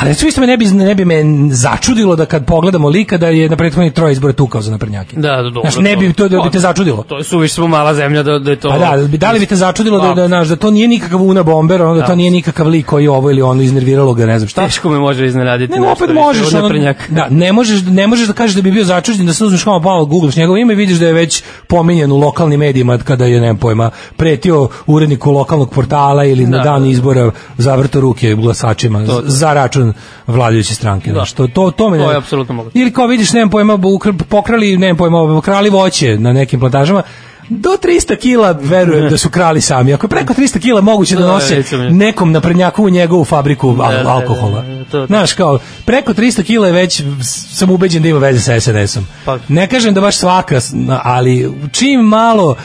Ali recimo isto me ne bi, ne bi me začudilo da kad pogledamo lika da je na prethodnih troje izbore tukao za naprednjake. Da, da, dobro. Znaš, ne bi to da bi te začudilo. To je suviš smo mala zemlja da, da je to... Pa da, da li bi te začudilo da, da, znaš, da to nije nikakav Una Bomber, ono da, to Da. nije nikakav lik koji ovo ili ono iznerviralo ga, ne znam šta. Teško me može iznenaditi Ne, opet više možeš, ono, da, ne možeš, ne možeš da kažeš da bi bio začuđen da se uzmeš kao malo googlaš njegovo ime i vidiš da je već pominjan u lokalnim medijima kada je, nemam pojma, pretio uredniku lokalnog portala ili na Da, dan da, da. izbora zavrto ruke glasačima To, da. za račun vladajuće stranke. Da. Znaš, to, to, me To je apsolutno moguće. Ili kao vidiš, nemam pojma, pokrali, nemam pojma, krali voće na nekim plantažama, do 300 kila verujem da su krali sami. Ako je preko 300 kila moguće da Da, nose nekom naprednjaku u njegovu fabriku al- Da, da, da, alkohola. Znaš, kao, preko 300 kila je već, sam ubeđen da ima veze sa SNS-om. Pa- Ne kažem da baš svaka, ali čim malo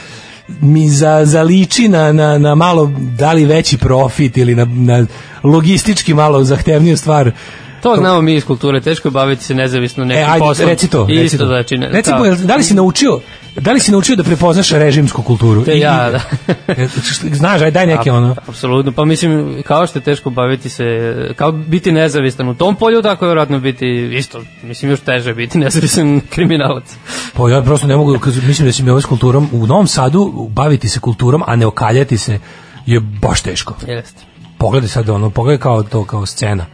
mi za, zaliči na, na, na malo da li veći profit ili na, na logistički malo zahtevniju stvar To znamo mi iz kulture, teško je baviti se nezavisno nekim E, ajde, poslom. reci to. Isto Reci to. da čine. Reci, da. po- da li si naučio da li si naučio da prepoznaš režimsku kulturu? Te I- ja, da. E, Znaš, aj daj neke ono. Apsolutno, pa mislim, kao što je teško baviti se, kao biti nezavistan u tom polju, tako je vjerojatno biti isto, mislim još teže biti nezavisan kriminalac. Pa ja prosto ne mogu, mislim da si mi ovo s kulturom, u Novom Sadu baviti se kulturom, a ne okaljati se je baš teško. Jeste. Pogledaj sad ono, pogledaj kao to, kao scena.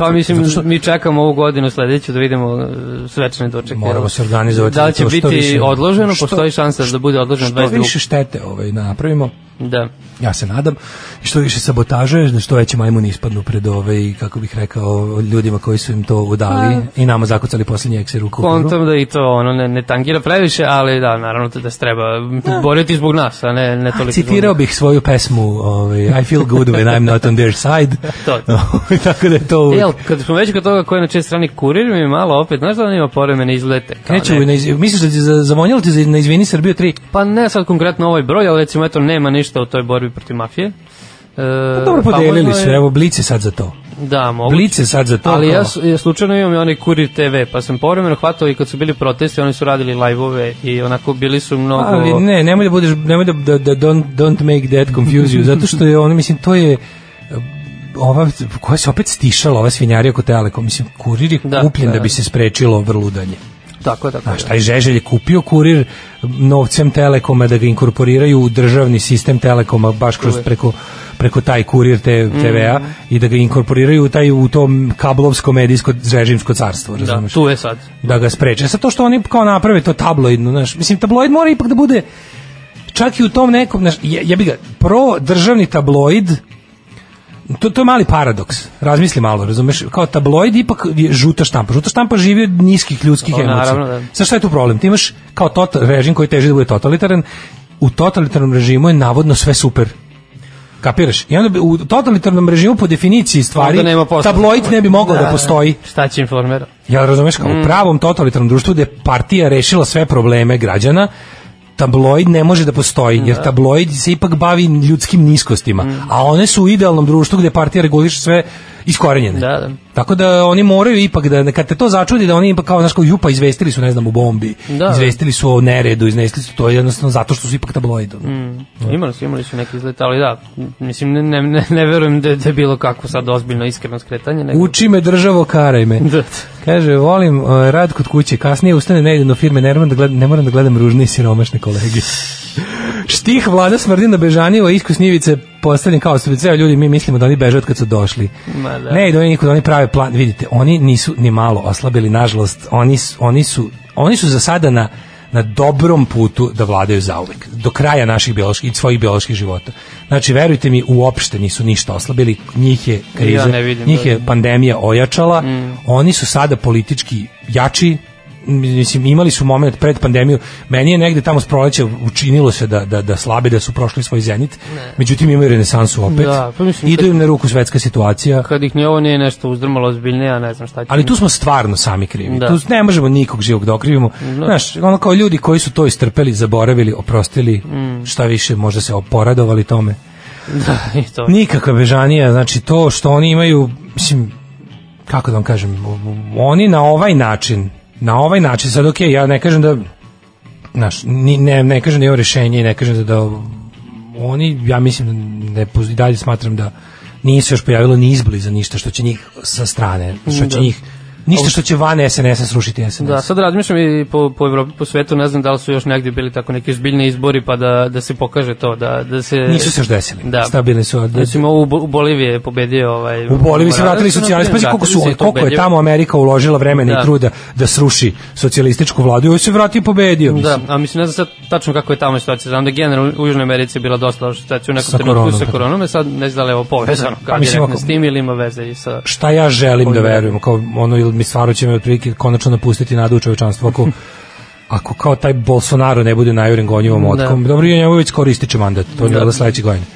Pa mislim, što- mi čekamo ovu godinu sledeću da vidimo e, svečane dočeke. Moramo se organizovati Da li će što biti više- odloženo? što- Postoji šansa da bude odloženo Što 22. više štete ovaj, napravimo, Da. ja se nadam, i što više sabotaže, da što veće majmuni ispadnu pred ove, kako bih rekao, ljudima koji su im to udali i nama zakucali posljednji ekser u. Kontam da i to ono ne, ne tangira previše, ali da, naravno da se treba boriti zbog nas, a ne, ne toliko Citirao bih svoju pesmu ovaj, I feel good when I'm not on their side. To. Tako da je to uvijek. Jel, kad smo već kod toga ko je na čej strani kurir, mi malo opet, znaš da on ima povremene izlete? Kreću, ne- na iz, misliš da ti za, zavonjalo ti za, na Izvini Srbiju 3? Pa ne sad konkretno ovaj broj, ali recimo eto nema ništa u toj borbi protiv mafije. E, Pa dobro podelili možda su, evo Blic je sad za to. Da, moguće. Blic je sad za to. Ali ja, ja slučajno imam i onaj Kurir TV, pa sam povremeno hvatao i kad su bili protesti, oni su radili live-ove i onako bili su mnogo... Ali ne, nemoj da budeš, nemoj da, da, da don't, don't make that confuse you, zato što je ono, mislim, to je eh, ova, koja se opet stišala, ova svinjarija kod Telekom, mislim, kurir je Da, kupljen da, da. bi se sprečilo vrludanje. Tako tako. Znaš, taj Žeželj je kupio kurir novcem Telekoma da ga inkorporiraju u državni sistem Telekoma baš kroz preko preko taj kurir te, TV-a Mhm. i da ga inkorporiraju u taj u tom kablovsko medijsko režimsko carstvo, Da, razumeš? tu je sad. da ga spreče. Sad to što oni kao naprave to tabloidno, znaš, mislim tabloid mora ipak da bude čak i u tom nekom, znaš, je, jebi ga, pro državni tabloid to, to je mali paradoks. Razmisli malo, razumeš? Kao tabloid ipak je žuta štampa. Žuta štampa živi od niskih ljudskih O, emocija. naravno, da. Sad šta je tu problem? Ti imaš kao tota, režim koji teži da bude totalitaran, u totalitarnom režimu je navodno sve super. Kapiraš? I onda bi u totalitarnom režimu po definiciji stvari Onda nema posla. tabloid ne bi mogao da, postoji. Šta će informera? Ja razumeš kao Mm. u pravom totalitarnom društvu gde partija rešila sve probleme građana, tabloid ne može da postoji, jer tabloid se ipak bavi ljudskim niskostima, a one su u idealnom društvu gde partija reguliše sve iskorenjene. Da, da. Tako da oni moraju ipak da kad te to začudi da oni ipak kao znaš kao jupa izvestili su ne znam u bombi, Da. izvestili su o neredu, izvestili su to jednostavno zato što su ipak tabloid. ono. Mm. Imali su, imali su neki izlet, ali da, mislim, ne, ne, ne, ne verujem da, da je bilo kako sad ozbiljno iskreno skretanje. Nego... Uči me državo, karaj me. Da. Kaže, volim uh, rad kod kuće, kasnije ustane ne idem do firme, ne moram da gledam, ne moram da gledam ružne i siromašne kolege. Štih vlada smrdina Bežanijeva, iskus njivice postavljen kao bi ceo ljudi, mi mislimo da oni beže od kad su došli. Ma da. Ne idu oni nikud, oni prave plan, vidite, oni nisu ni malo oslabili, nažalost, oni, oni, su, oni su za sada na, na dobrom putu da vladaju zauvek, do kraja naših bioloških, svojih bioloških života. Znači, verujte mi, uopšte nisu ništa oslabili, njih je kriza, Ja vidim njih da- je pandemija ojačala, Mm. oni su sada politički jači mislim imali su moment pred pandemiju meni je negde tamo s proleća učinilo se da, da, da slabe da su prošli svoj zenit međutim imaju renesansu opet Da, pa mislim, idu im na ruku svetska situacija Kad ih ni ovo nije nešto uzdrmalo ozbiljnije, ja ne znam šta će. ali tu smo stvarno sami krivi. Da. Tu ne možemo nikog živog da okrivimo. Znaš, ono kao ljudi koji su to istrpeli, zaboravili, oprostili, Mm. šta više, možda se oporadovali tome. Da, i to. Nikakva bežanija, znači to što oni imaju, mislim, kako da vam kažem, oni na ovaj način, na ovaj način, sad ok, ja ne kažem da, znaš, ni, ne, ne kažem da je ovo rešenje i ne kažem da, da oni, ja mislim da ne, dalje smatram da nije se još pojavilo ni izbliza ništa što će njih sa strane, što će Da. njih, ništa što će van SNS-a srušiti SNS. Da, sad razmišljam i po, po Evropi, po svetu, ne znam da li su još negdje bili tako neki zbiljni izbori pa da, da se pokaže to, da, da se... Nisu se još desili. Da. Stabilni su. Da, Recimo u, u Boliviji je pobedio ovaj... U Boliviji se vratili socijalisti. Pazi koliko, su, koliko je tamo Amerika uložila vremena Da. i truda da sruši socijalističku vladu. I ovo se vratio i pobedio. Da, mislim. a mislim ne znam sad tačno kako je tamo situacija. Znam da generalno u Južnoj Americi je bila dosta situacija u nekom Sa trenutku koronom, sa da. koronom, sad ne znam da li je ovo povezano kao Pa mislim, s tim ili ima veze i sa... Šta ja želim da verujem, kao ono ili mi stvarno će me otprilike konačno napustiti nadu u čovečanstvo ako ako kao taj Bolsonaro ne bude najuren gonjivom Da. otkom. Dobro, je njemu već skoro ističe mandat, to je Da. da. sledeće godine.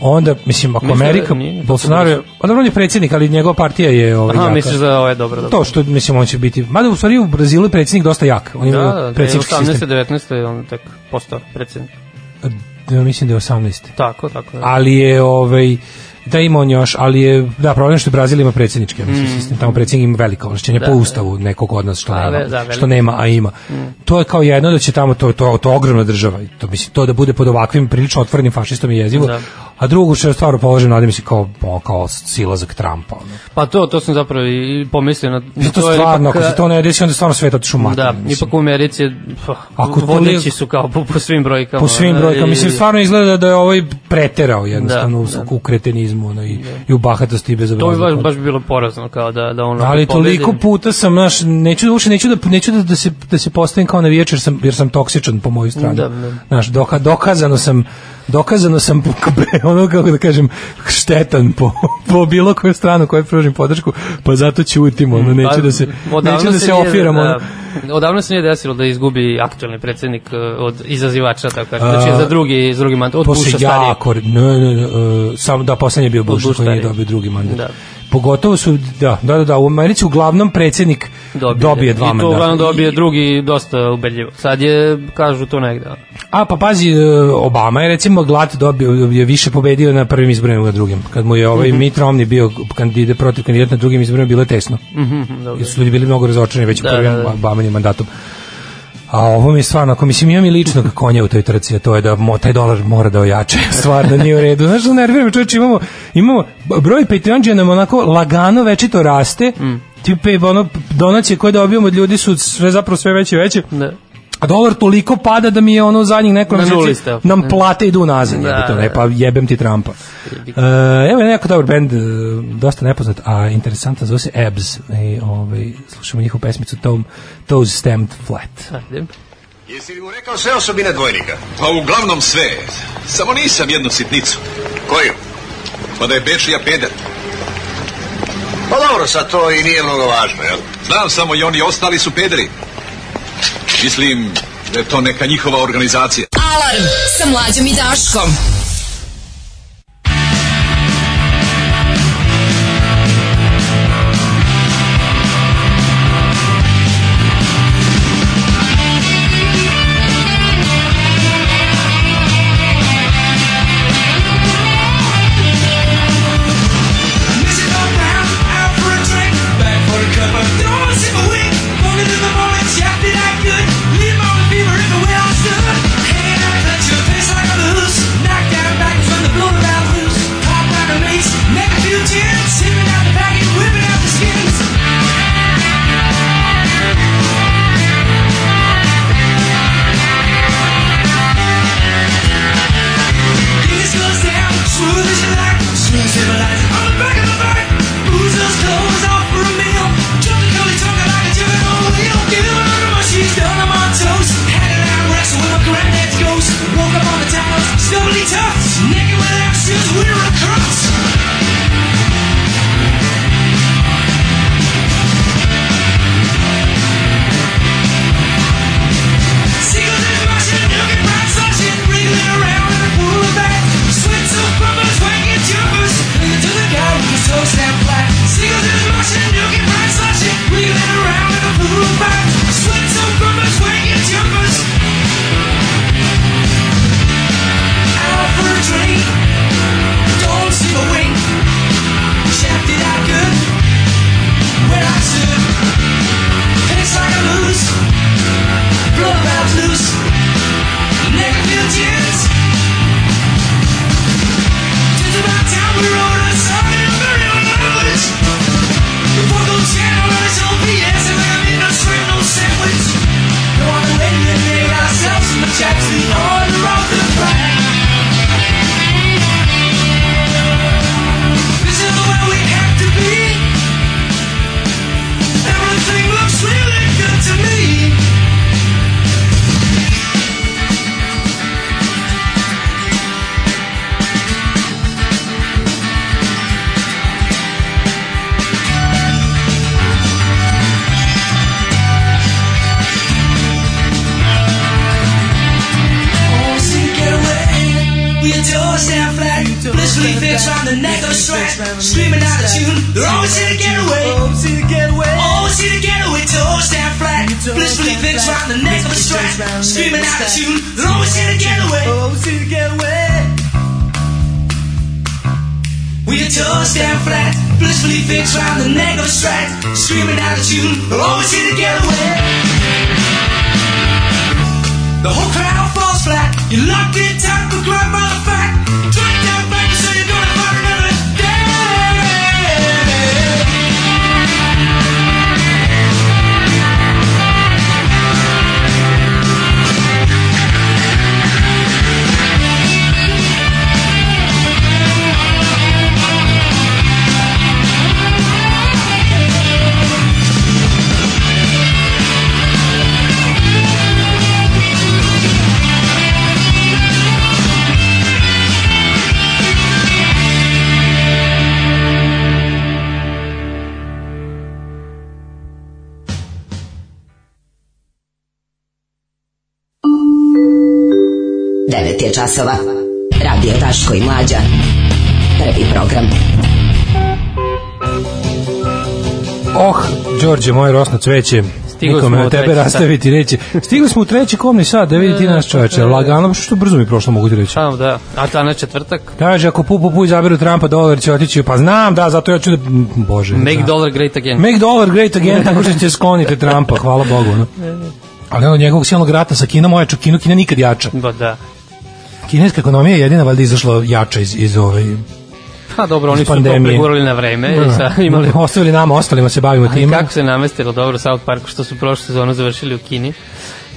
Onda, mislim, ako Mislim da Amerika, nije Bolsonaro je, pa dobro, on je predsjednik, ali njegova partija je ovaj, Aha, jaka. misliš da ovo je dobro. dobro. To što, mislim, on će biti, mada u stvari u Brazilu je predsjednik dosta jak, on Da, da, da, predsjednički 18. sistem. 19. je on tek postao predsjednik. Da, mislim da je 18. Tako, tako. Da. ali je ovaj da ima on još, ali je da problem što Brazil ima predsjednički, Mm. sistem, tamo predsjednik ima veliko ovlašćenje Da, po da. ustavu nekog od nas što A, nema, da, veliko. što nema, a ima. Mm. To je kao jedno da će tamo to to to ogromna država i to mislim to da bude pod ovakvim prilično otvorenim fašistom je jezivo. Da. A drugo što je stvarno položen nade mislim kao kao silazak Trumpa. Ono. Pa to, to sam zapravo i pomislio na... I to, je stvarno, ipak, ako se to ne desi, onda je stvarno svet otišao mater, Da, mislim. ipak u Americi pa, Ako to vodeći su kao po, po svim brojkama. po svim brojkama. i- Mislim, stvarno izgleda da je ovaj preterao jednostavno Da, u, u kretenizmu ono, i, i u bahatosti i To bi baš, baš bi bilo porazno, kao da, da ono... Ali toliko puta sam, znaš, neću uopšte neću da neću da, da se da se postavim kao navijač jer sam jer sam toksičan po mojoj strani. Da, da. Znaš, doka, dokazano sam dokazano sam ono kako da kažem štetan po, po bilo koju stranu kojoj pružim podršku, pa zato ćutim, ono, neću Pa, da se odavno neću da se ofiram, ono. da, odavno se nije desilo da izgubi aktualni predsjednik eh, od izazivača, tako kažem. Znači za drugi, za drugi mandat, od To Busha se starijeg. jako, ne, ne, ne, e, samo da poslednji je bio Bush koji nije dobio drugi mandat. Da. Pogotovo su, da, da, da, da, u Americi uglavnom predsjednik dobije, dva I to mandata. uglavnom dobije drugi dosta ubedljivo. Sad je, kažu to negde. A pa pazi, e, Obama je recimo glat dobio, je više pobedio na prvim izborima nego na drugim. Kad mu je ovaj Mhm. Mitt Romney bio kandidat protiv kandidat na drugim izborima bilo je tesno. Mhm, mhm, dobro. Jer su ljudi bili mnogo razočarani već Da, prvim da, da. Obamanim mandatom. A ovo mi je stvarno, ako mislim imam i ličnog konja u toj trci, a to je da mo, taj dolar mora da ojače, stvarno nije u redu. Znaš, što nervira me čovječ, imamo, imamo, broj Patreonđa nam onako lagano večito raste, Mm. tipe, ono, donacije koje dobijamo od ljudi su sve zapravo sve veće i veće, Da. A dolar toliko pada da mi je ono zadnjih nekoliko Na nuli mjeseci ste. nam plate idu nazad, Da, jebite, da. ne, pa jebem ti Trumpa. E, evo je neko dobar bend, e, dosta nepoznat, a interesantan, zove se Abs. I, ovaj, slušamo njihovu pesmicu Tom, Toes Stamped Flat. Ajde. Jesi li mu rekao sve osobine dvojnika? Pa uglavnom sve. Samo nisam jednu sitnicu. Koju? Pa da je Bečija peder. Pa dobro, sad to i nije mnogo važno, jel? Znam samo i oni ostali su pederi. Mislim da je to neka njihova organizacija. Alarm sa mlađom i Daškom. Časova. Radio Daško i Mlađa. Prvi program. Oh, Đorđe, moje rosno cveće. Stigli Nikome smo od tebe rastaviti reći. Stigli smo u treći komni sat, da vidite nas čoveče. Lagano, što brzo mi prošlo, mogu ti reći. Samo da. A ta na četvrtak? Kaže, ako pu, pu, izaberu Trumpa, dolar će otići. Pa znam, da, zato ja ću da... Bože. Make da. dollar great again. Make dollar great again, tako što će skloniti Trumpa, hvala Bogu. No. Ali ono njegovog silnog rata sa Kinom, ojaču Kinu, Kina nikad jača. Ba da. Kineska ekonomija je jedina valjda izašla jača iz, iz ove Pa dobro, oni su to pandemije. pregurali na vreme. sad Da, imali... Ostavili nama, ostalima se bavimo Ali time. kako se namestilo dobro South Parku što su prošlu sezonu završili u Kini.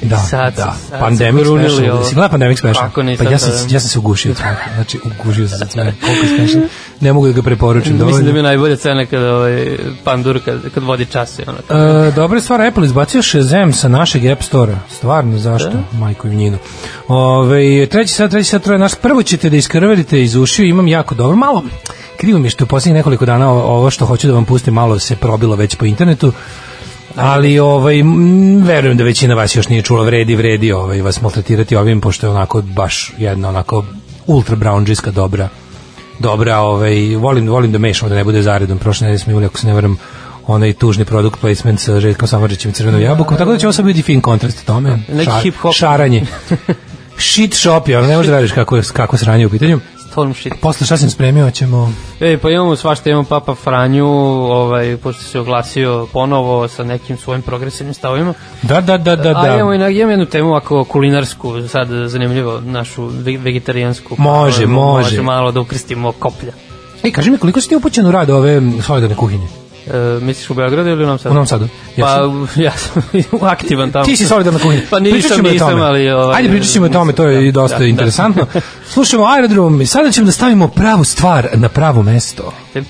Da, sad, da. sad Pandemic special. ovo. Si gledao Pandemic special? Kako nisam, Pa ja sam, da. ja sam se ugušio od smeha. Znači, ugušio sam se od smeha. Koliko je smešan. Ne mogu da ga preporučim Mislim da dovoljno. mi je najbolja cena kada ovaj, Pandur kad, kad vodi čas. Ono, kad, E, dobra stvar, Apple izbacio Shazam sa našeg App Store-a. Stvarno, zašto? Majko im njinu. Ove, treći sad, treći sad, troje naš. Prvo ćete da iskrvarite iz ušiju, imam jako dobro. Malo, krivo mi je što u posljednjih nekoliko dana ovo što hoću da vam pustim malo se probilo već po internetu. Ali ovaj m, verujem da većina vas još nije čula vredi vredi ovaj vas maltretirati ovim pošto je onako baš jedna onako ultra brownđiska dobra dobra, ovaj volim volim da mešamo da ne bude zaredom. Prošle nedelje smo imali ako se ne varam onaj tužni product placement sa Željkom Samardžićem i Crvenom jabukom, tako da će ovo sad biti fin kontrast tome. Neki hip-hop. Šaranje. Shit shop ono ne možeš da radiš kako, je, kako je sranje u pitanju. Storm shit. Posle šta sam spremio, ćemo... E, pa imamo svašta, imamo Papa Franju, ovaj, pošto se oglasio ponovo sa nekim svojim progresivnim stavovima. Da, da, da, da, A imamo, da. i na- imamo jednu temu ako kulinarsku, sad zanimljivo, našu ve- vegetarijansku. Može, Pa, može. malo da ukristimo koplja. Ej, kaži mi koliko si ti upućen u rad ove solidarne kuhinje? E, misliš u Beogradu ili u Novom Sadu? U Novom Sadu. Pa, ja sam aktivan tamo. Ti si solidarna kuhinja. Pa Pričat nisam, ćemo o nisam, tome. ali... Ovaj, Ajde, pričat ćemo o tome, to je i dosta Da, da. interesantno. Slušamo aerodrom i sada ćemo da stavimo pravu stvar na pravo mesto. Sve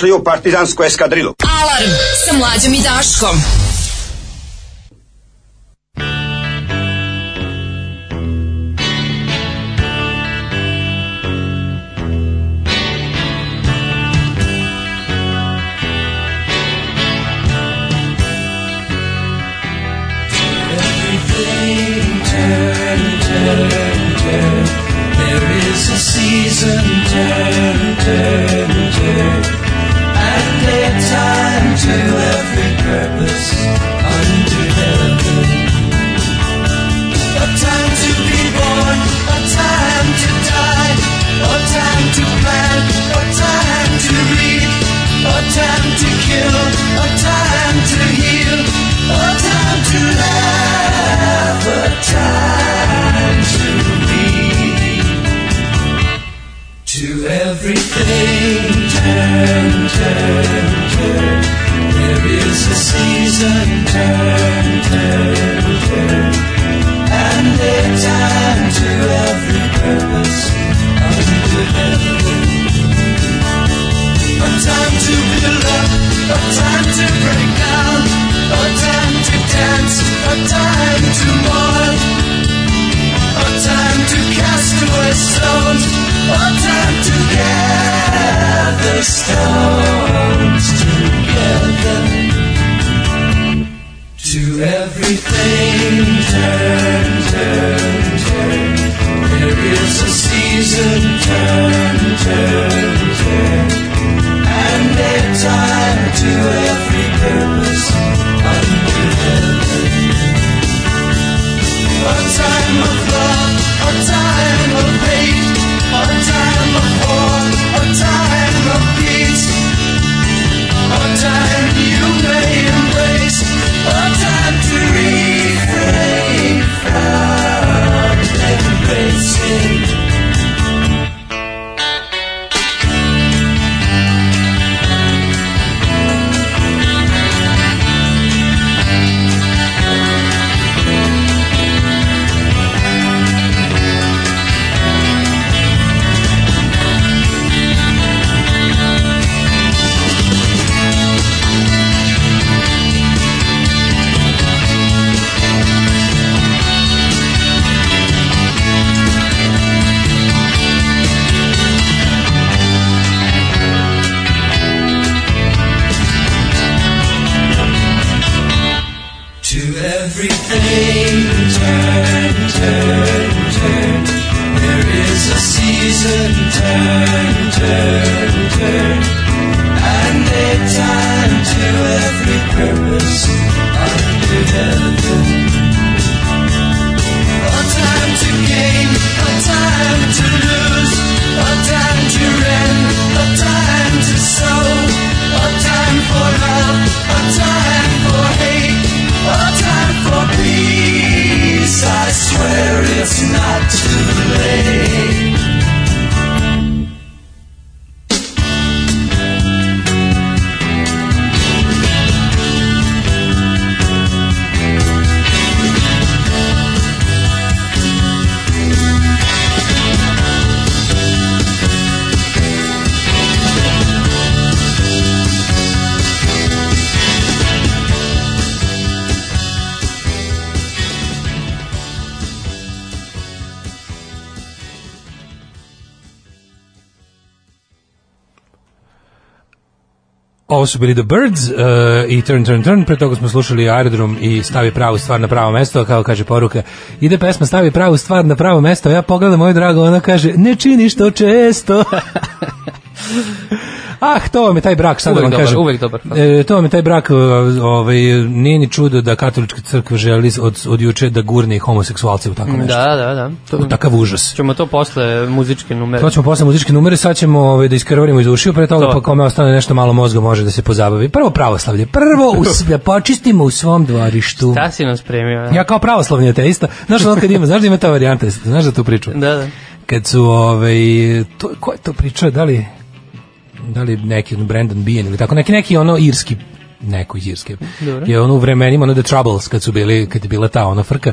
dobrodošli u partizansku eskadrilu. Alarm sa mlađom i Daškom. Everything turn, turn, turn. There is a season, turn, turn. the stars. Bili The Birds uh, i Turn, Turn, Turn. Pre toga smo slušali Aerodrom i Stavi pravu stvar na pravo mesto, kao kaže poruka. Ide pesma Stavi pravu stvar na pravo mesto, ja pogledam moju drago, ona kaže, ne činiš to često. Ah, to vam je taj brak, sad da Uvek vam dobar, kažem. uvek dobar. E, to vam je taj brak, ovaj, nije ni čudo da katolička crkva želi od, od juče da gurne i homoseksualce u tako nešto. Da, da, da. U takav užas. Ćemo to posle muzičke numere. To ćemo posle muzičke numere, sad ćemo ovaj, da iskrvarimo iz ušiju, pre toga To. pa kome ostane nešto malo mozga može da se pozabavi. Prvo pravoslavlje, prvo u, s- da počistimo u svom dvorištu. Šta si nam spremio? Ja kao pravoslavni ateista, znaš ono kad ima, znaš da ima ta varijanta, znaš da tu priču? Da, da. Kad su, ovaj, to, ko je to pričao, da li, da li neki ono Brandon Bean ili tako, neki, neki ono irski neko iz Irske. Dobro. Je ono u vremenima, ono The Troubles, kad su bili, kad je bila ta ona frka,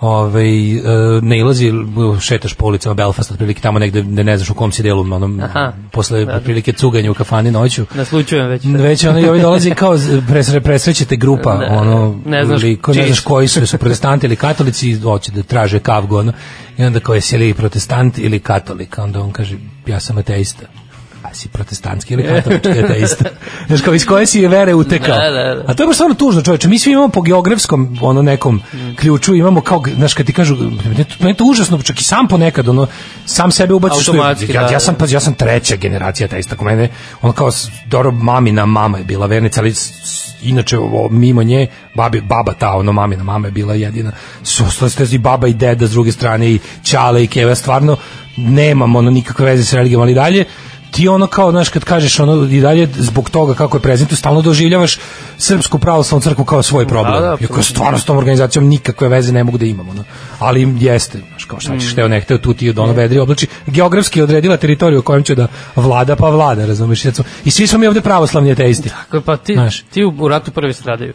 ovaj, e, ne ilazi, šetaš po ulicama Belfast, otprilike tamo negde ne, ne znaš u kom si delu, onom, Aha. posle otprilike cuganja u kafani noću. Naslučujem već. Već ono i ovi dolazi kao presre, presrećete grupa, Ne, ono, ne znaš liko, ne znaš koji su, su protestanti ili katolici, hoće da traže kavgu, ono, i onda kao jesi li protestant ili katolik, onda on kaže, ja sam ateista. Si protestantski ili katolički ateista? Znaš, kao iz koje si vere utekao? Da, da, da. A to je baš stvarno tužno, čoveče. Mi svi imamo po geografskom ono nekom ključu, imamo kao, znaš, kad ti kažu, meni je to- meni je to užasno, čak i sam ponekad, ono, sam sebe ubaciš. što je- Automatski, ja, da, ja sam, pazi, ja sam treća generacija ateista. Kod mene, ono kao, dobro, mamina mama je bila vernica, ali inače, o, mimo nje, babi, baba ta, ono, mamina mama je bila jedina. Su ste i baba i deda s druge strane, i čale i keva, stvarno, nemam ono nikakve veze sa religijom, ali dalje, ti ono kao, znaš, kad kažeš ono i dalje zbog toga kako je prezentu, stalno doživljavaš Srpsku pravoslavnu crkvu kao svoj problem. Da, da, Iako stvarno s tom organizacijom nikakve veze ne mogu da imam. Ono. Ali jeste, znaš, kao šta ćeš, hteo ne hteo, tu ti od ono vedri oblači. Geografski je odredila teritoriju u kojem će da vlada, pa vlada, razumeš? I svi smo mi ovde pravoslavni ateisti. Tako Pa ti, Znaš. ti u, ratu prvi stradaju.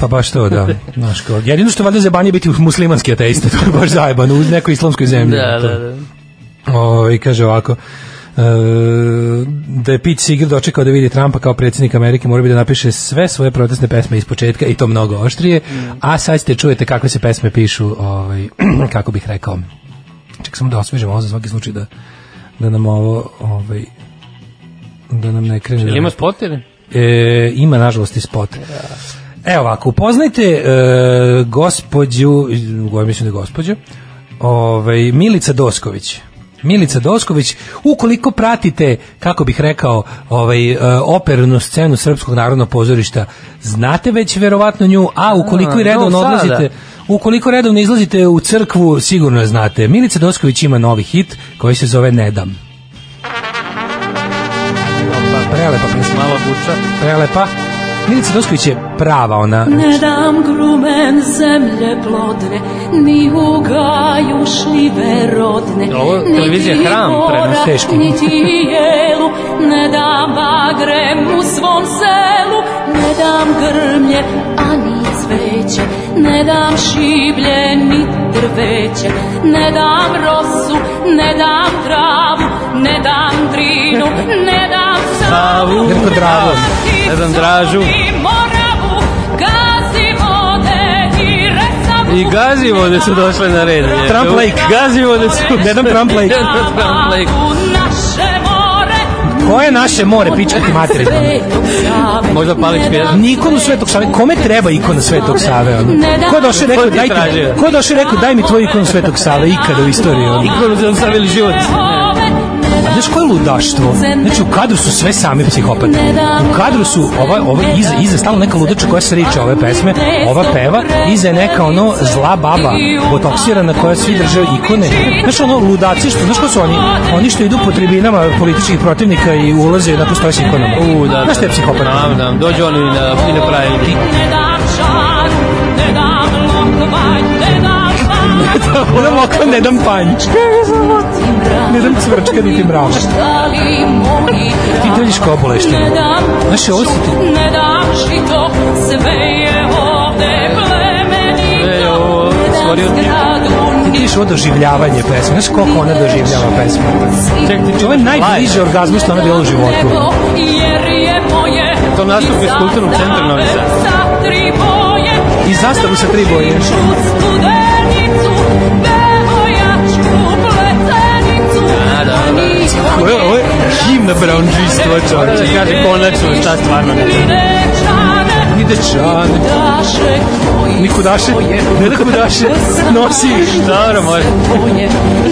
Pa baš to, da. Znaš, kao, jedino što valjda zebanje biti muslimanski ateista, to je baš zajebano, u nekoj islamskoj zemlji. Da, da, da. Ovaj kaže ovako da je Pete Seeger dočekao da vidi Trumpa kao predsjednik Amerike, mora bi da napiše sve svoje protestne pesme iz početka i to mnogo oštrije, a sad ste čujete kakve se pesme pišu, ovaj, kako bih rekao. Ček samo da osvežem ovo za svaki slučaj da, da nam ovo ovaj, da nam ne krene. Ili ima spot ili? E, ima nažalost i spot. Evo ovako, upoznajte e, gospođu, mislim da je gospođa, ovaj, Milica Dosković. Milica Dosković, ukoliko pratite, kako bih rekao, ovaj, e, opernu scenu Srpskog narodnog pozorišta, znate već verovatno nju, a ukoliko i redovno odlazite, ukoliko redovno izlazite u crkvu, sigurno je znate. Milica Dosković ima novi hit koji se zove Nedam. Prelepa pesma. Malo buča. Prelepa. Milica Dosković je prava ona. Ne dam grumen zemlje plodne, ni u gaju šljive rodne, Ovo televizija niti Hram mora, prenos teški. Niti jelu, ne dam bagrem u svom selu, ne dam grmlje, ani cveće, ne dam šiblje, ni drveće, ne dam rosu, ne dam travu, ne dam drinu, ne dam savu, Grko Drago. Ne dam dražu. I gazi vode su došle na red. je. Trump Lake. Gazi vode su. Ne dam Trump Lake. Ne dam Trump Lake. U naše more, Koje je naše more, pičkati materinu? svetog Save. Možda Palić pjesma. Nikonu Svetog Save. Kome treba ikona Svetog Save? Ono? Ko je došao i rekao, Ko ti daj, tražio? ko je došao rekao, daj mi tvoju ikonu Svetog Save ikada u istoriji? Ono? Ikonu za savili život. A znaš koje je ludaštvo? Znači u kadru su sve sami psihopate. U kadru su ova, ova iza, iza stalno neka ludača koja sriče ove pesme, ova peva, iza je neka ono zla baba, botoksirana koja svi drže ikone. Znaš ono ludaci što, znaš ko su oni? Oni što idu po tribinama političkih protivnika i ulaze na s ikonama. U, da, Znaš te psihopate? Da, da, dođu oni na, i na pravi. Ne dam šar, ne dam lokvanj, ne dam mokro ne dam panj. Ne dam cvrčka niti mrava. Ali moji Ti dođeš kao boleština. Ne dam Znaš, ovo si ti... Ne dam žito, sve je ovde plemenito. Sve je ovo stvorio ti. Ti vidiš ovo doživljavanje pesme. Znaš koliko ona doživljava pesme? Ti Ovo je najbliže orgazmu što ona bila u životu. Je To nastup iz kulturnog centra Novi Sad. Sa tri boje I zastavu sa tri boje. Ovo je, ovo je himna brownđistva, čovječe. kaže konačno šta stvarno ne znam. Ni dečane. Ni kudaše. Ne da kudaše. Nosi može. svoje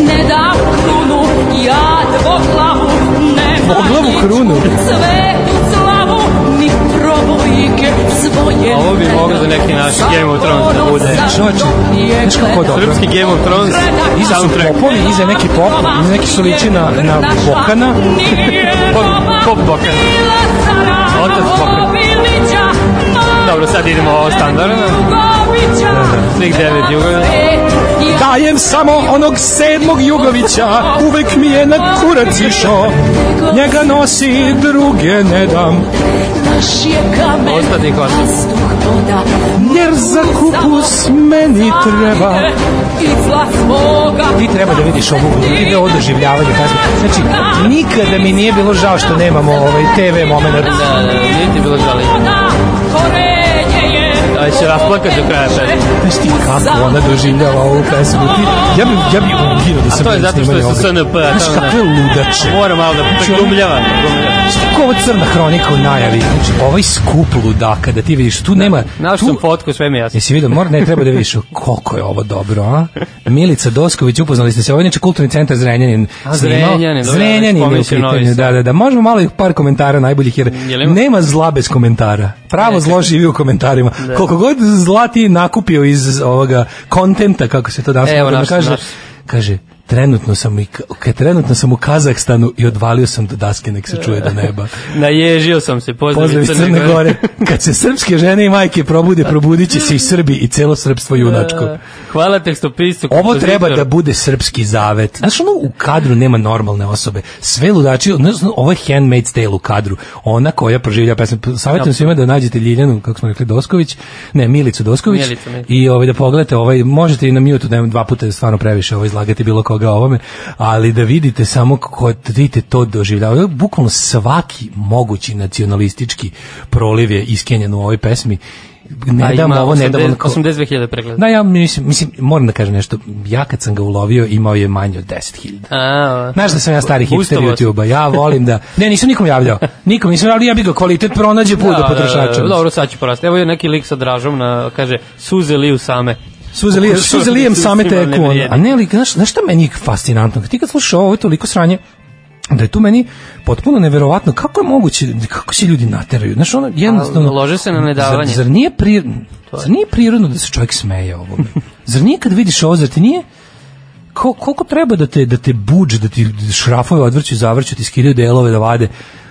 Ne dam krunu, ja dvoglavu Ne Dvoglavu krunu? Svetu slavu Ni probojike svoje Ovo bi moglo za neki naš Game of Thrones da bude. Čovječe, znaš kako dobro? Srpski Game of Thrones Iza su soundtrack. popovi, iza neki pop, iza neki su liči na, na Bokana. Pop, pop Bokan. Otac Bokan. Dobro, sad idemo ovo standardno. Svih devet. Dajem samo onog sedmog Jugovića, uvek mi je na kurac išao. Njega nosi, druge ne dam. Naš je kamen, Ostani voda, Jer za kupus meni treba. Ti treba da vidiš ovu video o doživljavanju. Znači, nikada mi nije bilo žao što nemamo ovaj TV moment. Da, da, nije ti bilo žali. Aj će rasplakat do kraja pesme. Znaš ti kako ona doživljava ovu pesmu? Ti, ja bi, ja bi uginuo da A sam to je zato što je sa. SNP. a Znaš kakve ludače. Mora malo da preglumljava. preglumljava. Ti ko ovo crna hronika u najavi? Znači, ovaj skup ludaka, da ti vidiš, tu nema... Našao sam fotku, sve mi je jasno. Jesi vidio, mora, ne treba da vidiš koliko je ovo dobro, a? Milica Dosković, upoznali ste se, ovo je inače kulturni centar Zrenjanin. A. Zrenjanin, dobro, Zrenjanin je u pitanju, da, da, da. Možemo malo par komentara najboljih, jer Jel ima? nema zla bez komentara. Pravo zlo živi u komentarima. Koliko god zla ti nakupio iz ovoga kontenta, kako se to danas naš- kaže, naš. kaže, trenutno sam, i, ka- trenutno sam u Kazahstanu i odvalio sam do daske, nek se čuje do neba. Naježio sam se, pozdrav Pozdrav iz iz Crne Gore. Kad se srpske žene i majke probude, probudit će se i Srbi i celo srpstvo junačko. E, Hvala tekstopisu. Ovo treba da bude srpski zavet. Znaš, ono u kadru nema normalne osobe. Sve ludači, ne znam, ovo je Handmaid's Tale u kadru. Ona koja proživlja pesmu. Savjetujem svima da nađete Ljiljanu, kako smo rekli, Dosković, ne, Milicu Dosković. Milicu, Milicu. I ovaj, da pogledate, ovaj, možete i na mute, nema dva puta je stvarno previše ovo izlagati bilo koga ovome, ali da vidite samo kako da vidite to doživljavaju. Bukvalno svaki mogući nacionalistički proliv je iskenjen u ovoj pesmi. Ne dam ovo, ne dam 80 ono- 82.000 pregleda. da, ja mislim, mislim, moram da kažem nešto. Ja kad sam ga ulovio, imao je manje od 10.000. A, Znaš da sam ja stari hipster. YouTube-a, ja volim da... Ne, nisam nikom javljao. Nikom nisam javljao, ja bi ga kvalitet pronađe put do potrošača. Dobro, sad ću porasti. Evo je neki lik sa dražom na, kaže, suze liju same. Suze lijem, suze lijem same teku. A ne, ali, znaš, znaš šta meni je fascinantno? Ti kad slušaš ovo, ovo je toliko sranje, da je tu meni potpuno neverovatno kako je moguće, kako se ljudi nateraju. Znaš, ono, jednostavno... A, lože se na nedavanje. Zar, zar, nije, pri, zar nije prirodno da se čovjek smeje ovome? zar nije kad vidiš ovo, zar ti nije ko, koliko treba da te, da te buđe, da ti šrafove odvrću, zavrću, ti skidaju delove da vade,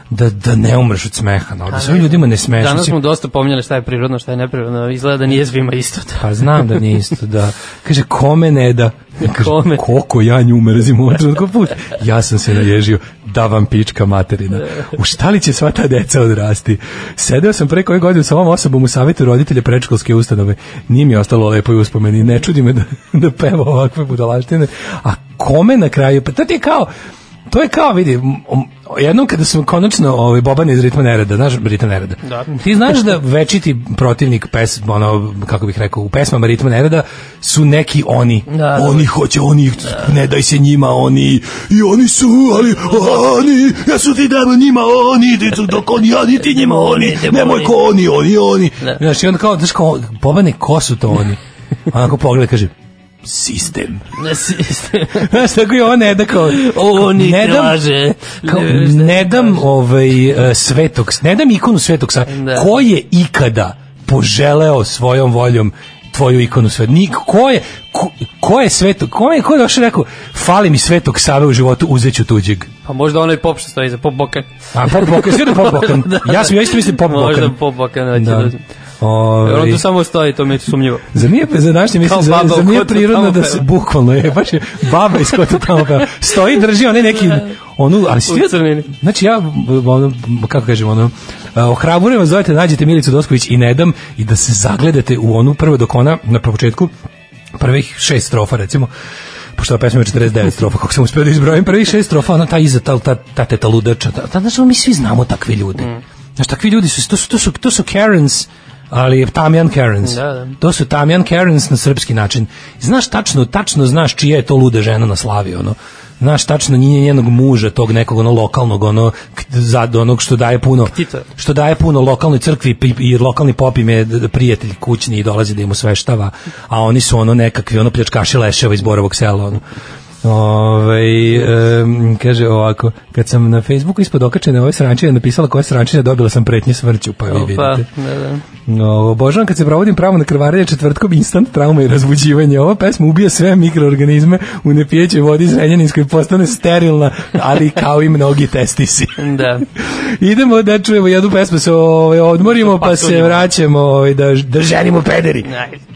da, da ne umreš od smeha. No, da sve ljudima ne smeš. Danas smo dosta pominjali šta je prirodno, šta je neprirodno. Izgleda da nije svima isto. Pa znam da nije isto, da. Kaže, kome ne da? Kaže, Kome? koliko ja nju mrzim u trenutku put. Ja sam se naježio da vam pička materina. U šta li će sva ta deca odrasti? Sedeo sam preko ove godine sa ovom osobom u savjetu roditelja predškolske ustanove. Nije mi ostalo lepo i uspomeni. Ne čudi me da, da peva ovakve budalaštine. A kome na kraju? Pa to ti je kao, to je kao, vidi, jednom kada sam konačno ovaj, Boban iz Ritma Nereda, znaš Ritma Nereda? Da. Ti znaš da večiti protivnik pes, ono, kako bih rekao, u pesmama Ritma Nereda su neki oni. Da, oni hoće, oni, ne daj se njima, oni, i oni su, ali oni, ja su ti damo njima, oni, dok oni, oni ti njima, oni, nemoj ko oni, oni, oni. Da. Znaš, i onda kao, znaš kao, Bobane, ko su to oni? Onako pogleda, kaže, sistem. Znaš, tako i ovo ne da kao... Oni ne dam, traže. kao, Ne, dam ovaj, e, svetog, ne dam ikonu svetog sa, Da. ko je ikada poželeo svojom voljom tvoju ikonu svet. Nik, ko je, ko, ko je svetog, ko je, ko je došao rekao, fali mi svetog Save u životu, uzeću tuđeg. Pa možda onaj pop što stoji za pop bokan. A Pop Bokan, svi da Pop Bokan. Ja sam, ja isto mislim Pop Bokan. Možda pop bokan. Da. Da. Da. Jer on tu samo stoji, to mi je sumnjivo. Zar nije, za današnje mislim, zar u nije prirodno da se, bukvalno je, baš je baba iz kota tamo peva. Stoji, drži onaj neki, onu, ali svi, znači ja, ono, kako kažem, ono, ohrabrujem vas, zovete, nađete Milicu Dosković i ne dam i da se zagledate u onu prvo dok ona, na početku, prvih šest strofa, recimo, pošto ova pesma ima 49 strofa, kako sam uspio da izbrojim, prvih šest strofa, ona ta iza, ta, ta, ta teta ludača, ta, ta, znaš, mi svi znamo takve ljude. Znaš, takvi ljudi su, to su, to su, to su Karens, ali Tamjan Karens. Da, da. To su Tamjan Karens na srpski način. Znaš tačno, tačno znaš čija je to luda žena na slavi, ono. Znaš tačno nje njenog muža, tog nekog ono lokalnog, ono k- za onog što daje puno Ktita. što daje puno lokalnoj crkvi pi- i lokalni pop im je prijatelj kućni i dolazi da im osveštava, a oni su ono nekakvi ono pljačkaši leševa iz Borovog sela, ono. Ove, kaže ovako, kad sam na Facebooku ispod okačene ove srančine napisala koja srančina dobila sam pretnje smrću, pa vi Opa, vidite. da, da. No, obožavam kad se provodim pravo na krvarenje četvrtkom instant trauma i razbuđivanje. Ova pesma ubija sve mikroorganizme u nepijećoj vodi zrenjaninskoj postane sterilna, ali kao i mnogi testisi. Da. Idemo da čujemo jednu pesmu, se ovaj, odmorimo pa se Patuljimo. vraćamo ovaj, da, da ženimo pederi. Ajde.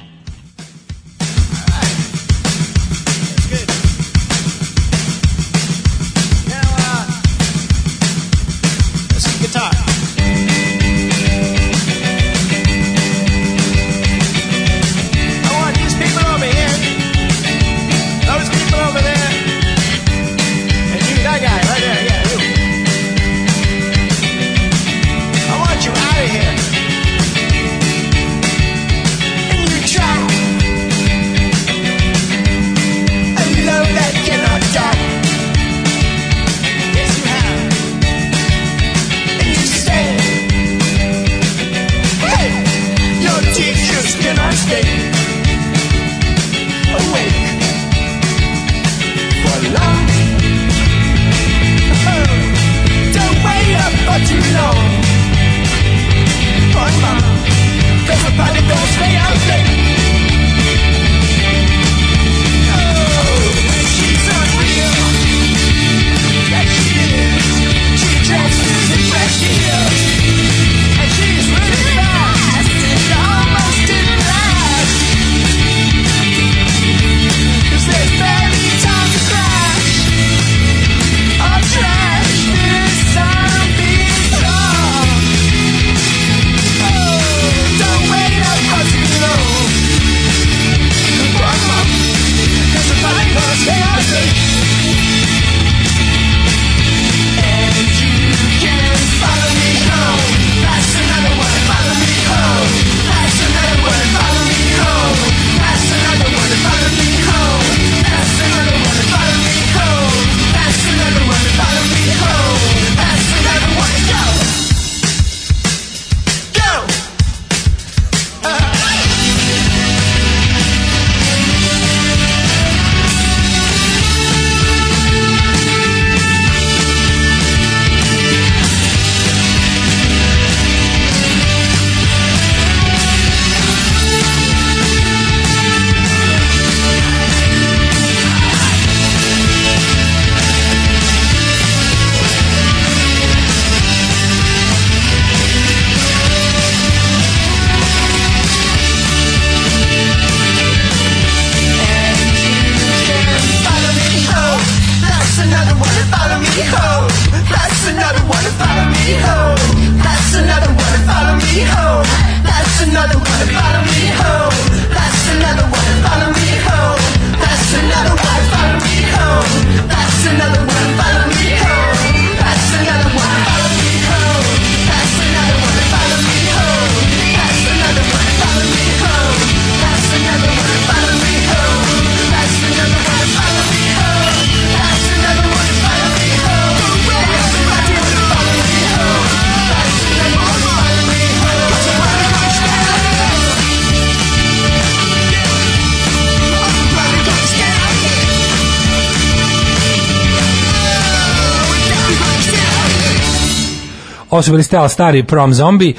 Ovo su bili stari prom zombi. E,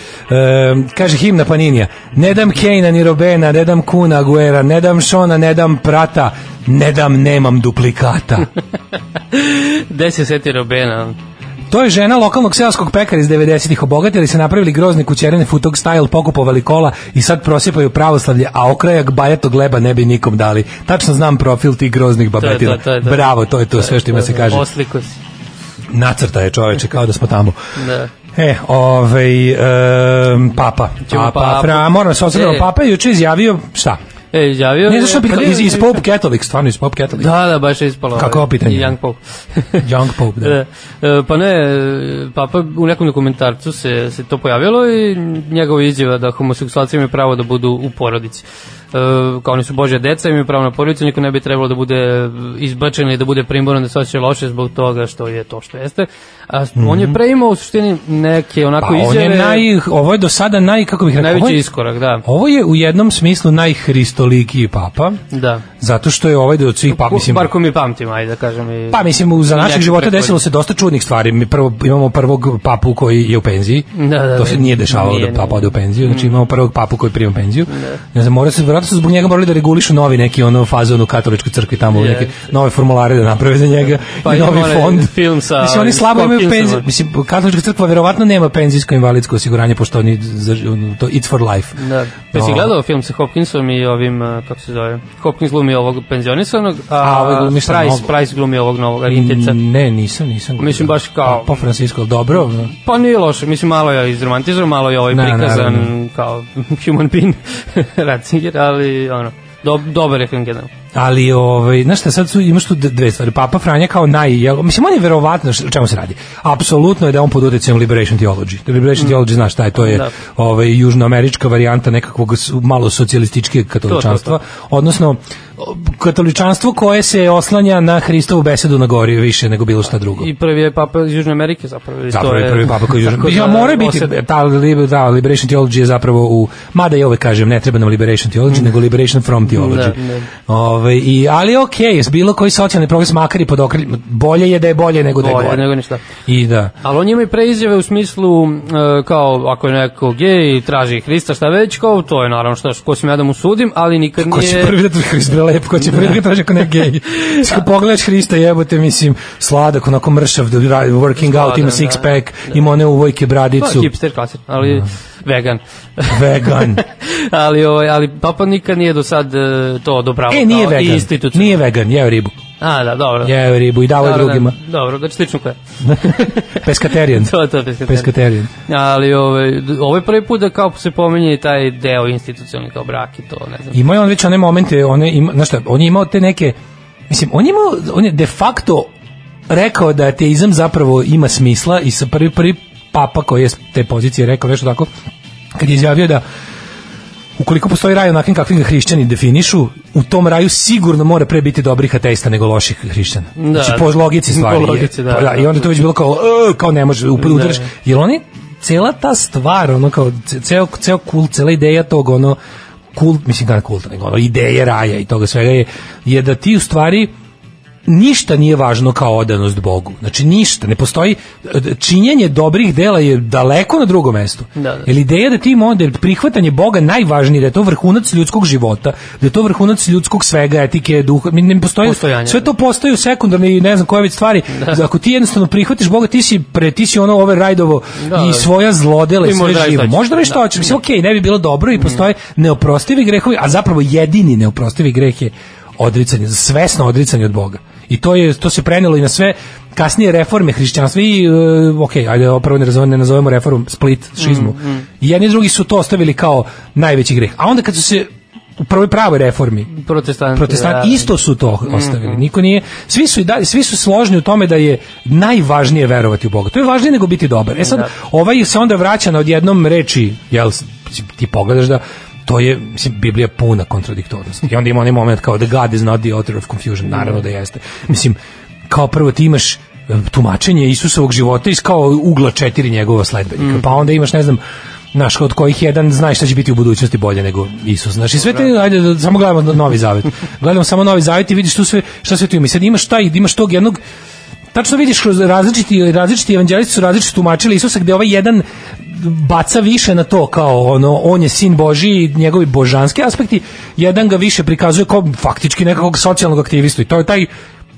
kaže himna Paninija. Ne dam Kejna ni Robena, ne dam Kuna Aguera, ne dam Šona, ne dam Prata, ne dam nemam duplikata. Gde se seti Robena? To je žena lokalnog seoskog pekara iz 90-ih. Obogatili se napravili grozne kućerene futog style, pokupovali kola i sad prosipaju pravoslavlje, a okrajak bajatog leba ne bi nikom dali. Tačno znam profil tih groznih To je to, to je to. Bravo, to je to sve što ima se kaže. Osliko si. Nacrta je čoveče, kao da smo tamo. Da. E, ovaj, em, papa. Ćemo Papa, papu. fra, moram se osvrnuti. E. Papa je juče izjavio, šta? E, izjavio... Ne, zašto bi, pa iz, iz Pope Catholic, stvarno iz Pope Catholic. Da, da, baš je ispalo. Kako je ovo pitanje? Young Pope. Young Pope, da. E, e, pa ne, papa u nekom dokumentarcu se, se to pojavilo i njegova izjava da homoseksualci imaju pravo da budu u porodici. E, kao oni su Božja deca, imaju pravo na porodicu, niko ne bi trebalo da bude izbačen ili da bude primoran da se osjeća loše zbog toga što je to što jeste. A on je pre imao u suštini neke onako Pa on izjave... je naj, ovo je do sada naj, kako bih rekao, ovo Najveći je, iskorak, da. ovo je u jednom smislu najhristolikiji papa, Da. zato što je ovaj od svih papa, mislim, Bar ko mi pamtim, ajde da kažem. I, Pa mislim, u- za naših života prethodne. desilo se dosta čudnih stvari. Mi prvo imamo prvog papu koji je u penziji. Da, da, to se da. nije dešavalo Nije, da papa ode u penziju. Znači Mm. imamo prvog papu koji prima penziju. Ne znam, mora se verovatno su zbog njega morali da regulišu novi neki ono fazon u katoličkoj crkvi tamo Je. neke nove formulare da naprave za njega Pa i novi fond. film sa Mislim oni slabo imaju penziju. Mislim katolička crkva verovatno nema penzijsko invalidsko osiguranje pošto oni to it's for life. Da. Pa si gledao film sa Hopkinsom i ovim, kako se zove, Hopkins glumi ovog penzionisanog, a, A, ovaj glumi Price, novo? Price glumi ovog novog Argentinca. Ne, nisam, nisam. Mislim baš kao... po Francisco, dobro. Pa nije loše, mislim malo je izromantizovan, malo je ovaj prikazan kao human being Ratzinger, ali ono, do, dobar je film generalno. Ali ovaj znaš šta sad su imaš tu d- dve stvari. Papa Franja kao naj jel, mislim on je verovatno o čemu se radi. Apsolutno je da on pod uticajem liberation theology. The liberation theology znaš šta je, to je Da. ovaj južnoamerička varijanta nekakvog malo socijalističkog katoličanstva, odnosno o, katoličanstvo koje se oslanja na Hristovu besedu na gori više nego bilo šta drugo. I prvi je papa iz Južne Amerike zapravo. i Zapravo to je prvi papa koji je ja, da mora biti osed- ta, ta liberation theology je zapravo u mada ja uvek kažem ne treba nam liberation theology nego liberation from theology. Mm. Da, da. Ovaj i ali okej, s bilo koji socijalni progres makar i pod okriljem bolje je da je bolje nego da je Bolje gore. nego ništa. I da. Ali on ima i preizjave u smislu e, kao ako je neko gej i traži Hrista šta već, kao to je naravno što ko sam ja da mu sudim, ali nikad Ko će nije... prvi da traži Hrist bre lepo, ko će prvi da traži ako ne gej. Kad pogledaš Hrista jebote, mislim, sladak, onako mršav, da working out, ima Sladan, six da, pack, ima one uvojke, Pa, bradicu. hipster klasir, ali vegan. Vegan. ali, ovaj, ali papa nikad nije do sad e, to odobravao. E, nije vegan. Nije vegan, jeo ribu. A, da, dobro. Jeo ribu i dao je Dobro, da, drugima. Dobro, znači slično koje. Peskaterijan. to, to peskaterijan. Peskaterijan. Ali ovaj, ovo je prvi put da kao se pominje taj deo institucionalni kao brak i to, ne znam. Imao je on već one momente, one ima, znaš šta, on je imao te neke, mislim, on je imao, on je de facto rekao da ateizam zapravo ima smisla i sa prvi, prvi papa koji je s te pozicije rekao nešto tako, kad je izjavio da ukoliko postoji raj onakvim kakvim ga hrišćani definišu, u tom raju sigurno mora pre biti dobrih ateista nego loših hrišćana. Da. znači, po logici stvari. Po je- logici, da, pa da. I onda je to već bilo kao, "E, kao ne može, udaraš. Da. Jer oni, cela ta stvar, ono kao, ce- ceo, ceo kult, cela ideja tog, ono, kult, mislim da ne kulta, nego ono, ideje raja i toga svega je, je da ti u stvari ništa nije važno kao odanost Bogu. Znači ništa, ne postoji činjenje dobrih dela je daleko na drugom mestu. Da, da. Jer ideja da ti da je prihvatanje Boga najvažnije, da je to vrhunac ljudskog života, da je to vrhunac ljudskog svega, etike, duha, ne postoji, Postojanja. sve to postoji u sekundarne i ne znam koje već stvari. Ako ti jednostavno prihvatiš Boga, ti si pre ti si ono overrideovo Da, i da. svoja zlodela i sve živo. Možda nešto Da. hoćeš. Mislim, okej, ne bi bilo dobro i postoje neoprostivi grehovi, a zapravo jedini neoprostivi greh je odricanje, svesno odricanje od Boga. I to je to se prenelo i na sve kasnije reforme hrišćanstva i uh, ok, ajde ovo prvo ne, nazovemo, ne nazovemo reformu split, šizmu. Mm, mm. I jedni i drugi su to ostavili kao najveći greh. A onda kad su se u prvoj pravoj reformi Protestanti. protestanti da. isto su to ostavili. Mhm. Niko nije, svi su i dalje, svi su složni u tome da je najvažnije verovati u Boga. To je važnije nego biti dobar. E sad Da. ovaj se onda vraća na odjednom reči, jel ti pogledaš da to je mislim Biblija puna kontradiktornosti. I onda ima onaj moment kao the God is not the author of confusion. Naravno da jeste. Mislim kao prvo ti imaš tumačenje Isusovog života iz kao ugla četiri njegova sledbenika. Mm. Pa onda imaš ne znam Znaš, od kojih jedan zna šta će biti u budućnosti bolje nego Isus. Znači, sve te, ajde, da, samo gledamo Novi Zavet. Gledamo samo Novi Zavet i vidiš tu sve, šta sve tu ima. I sad imaš taj, imaš tog jednog, tačno vidiš kroz različiti, različiti evanđelisti su različito tumačili Isusa, gde ovaj jedan baca više na to kao ono on je sin Boži i njegovi božanski aspekti jedan ga više prikazuje kao faktički nekakvog socijalnog aktivistu i to je taj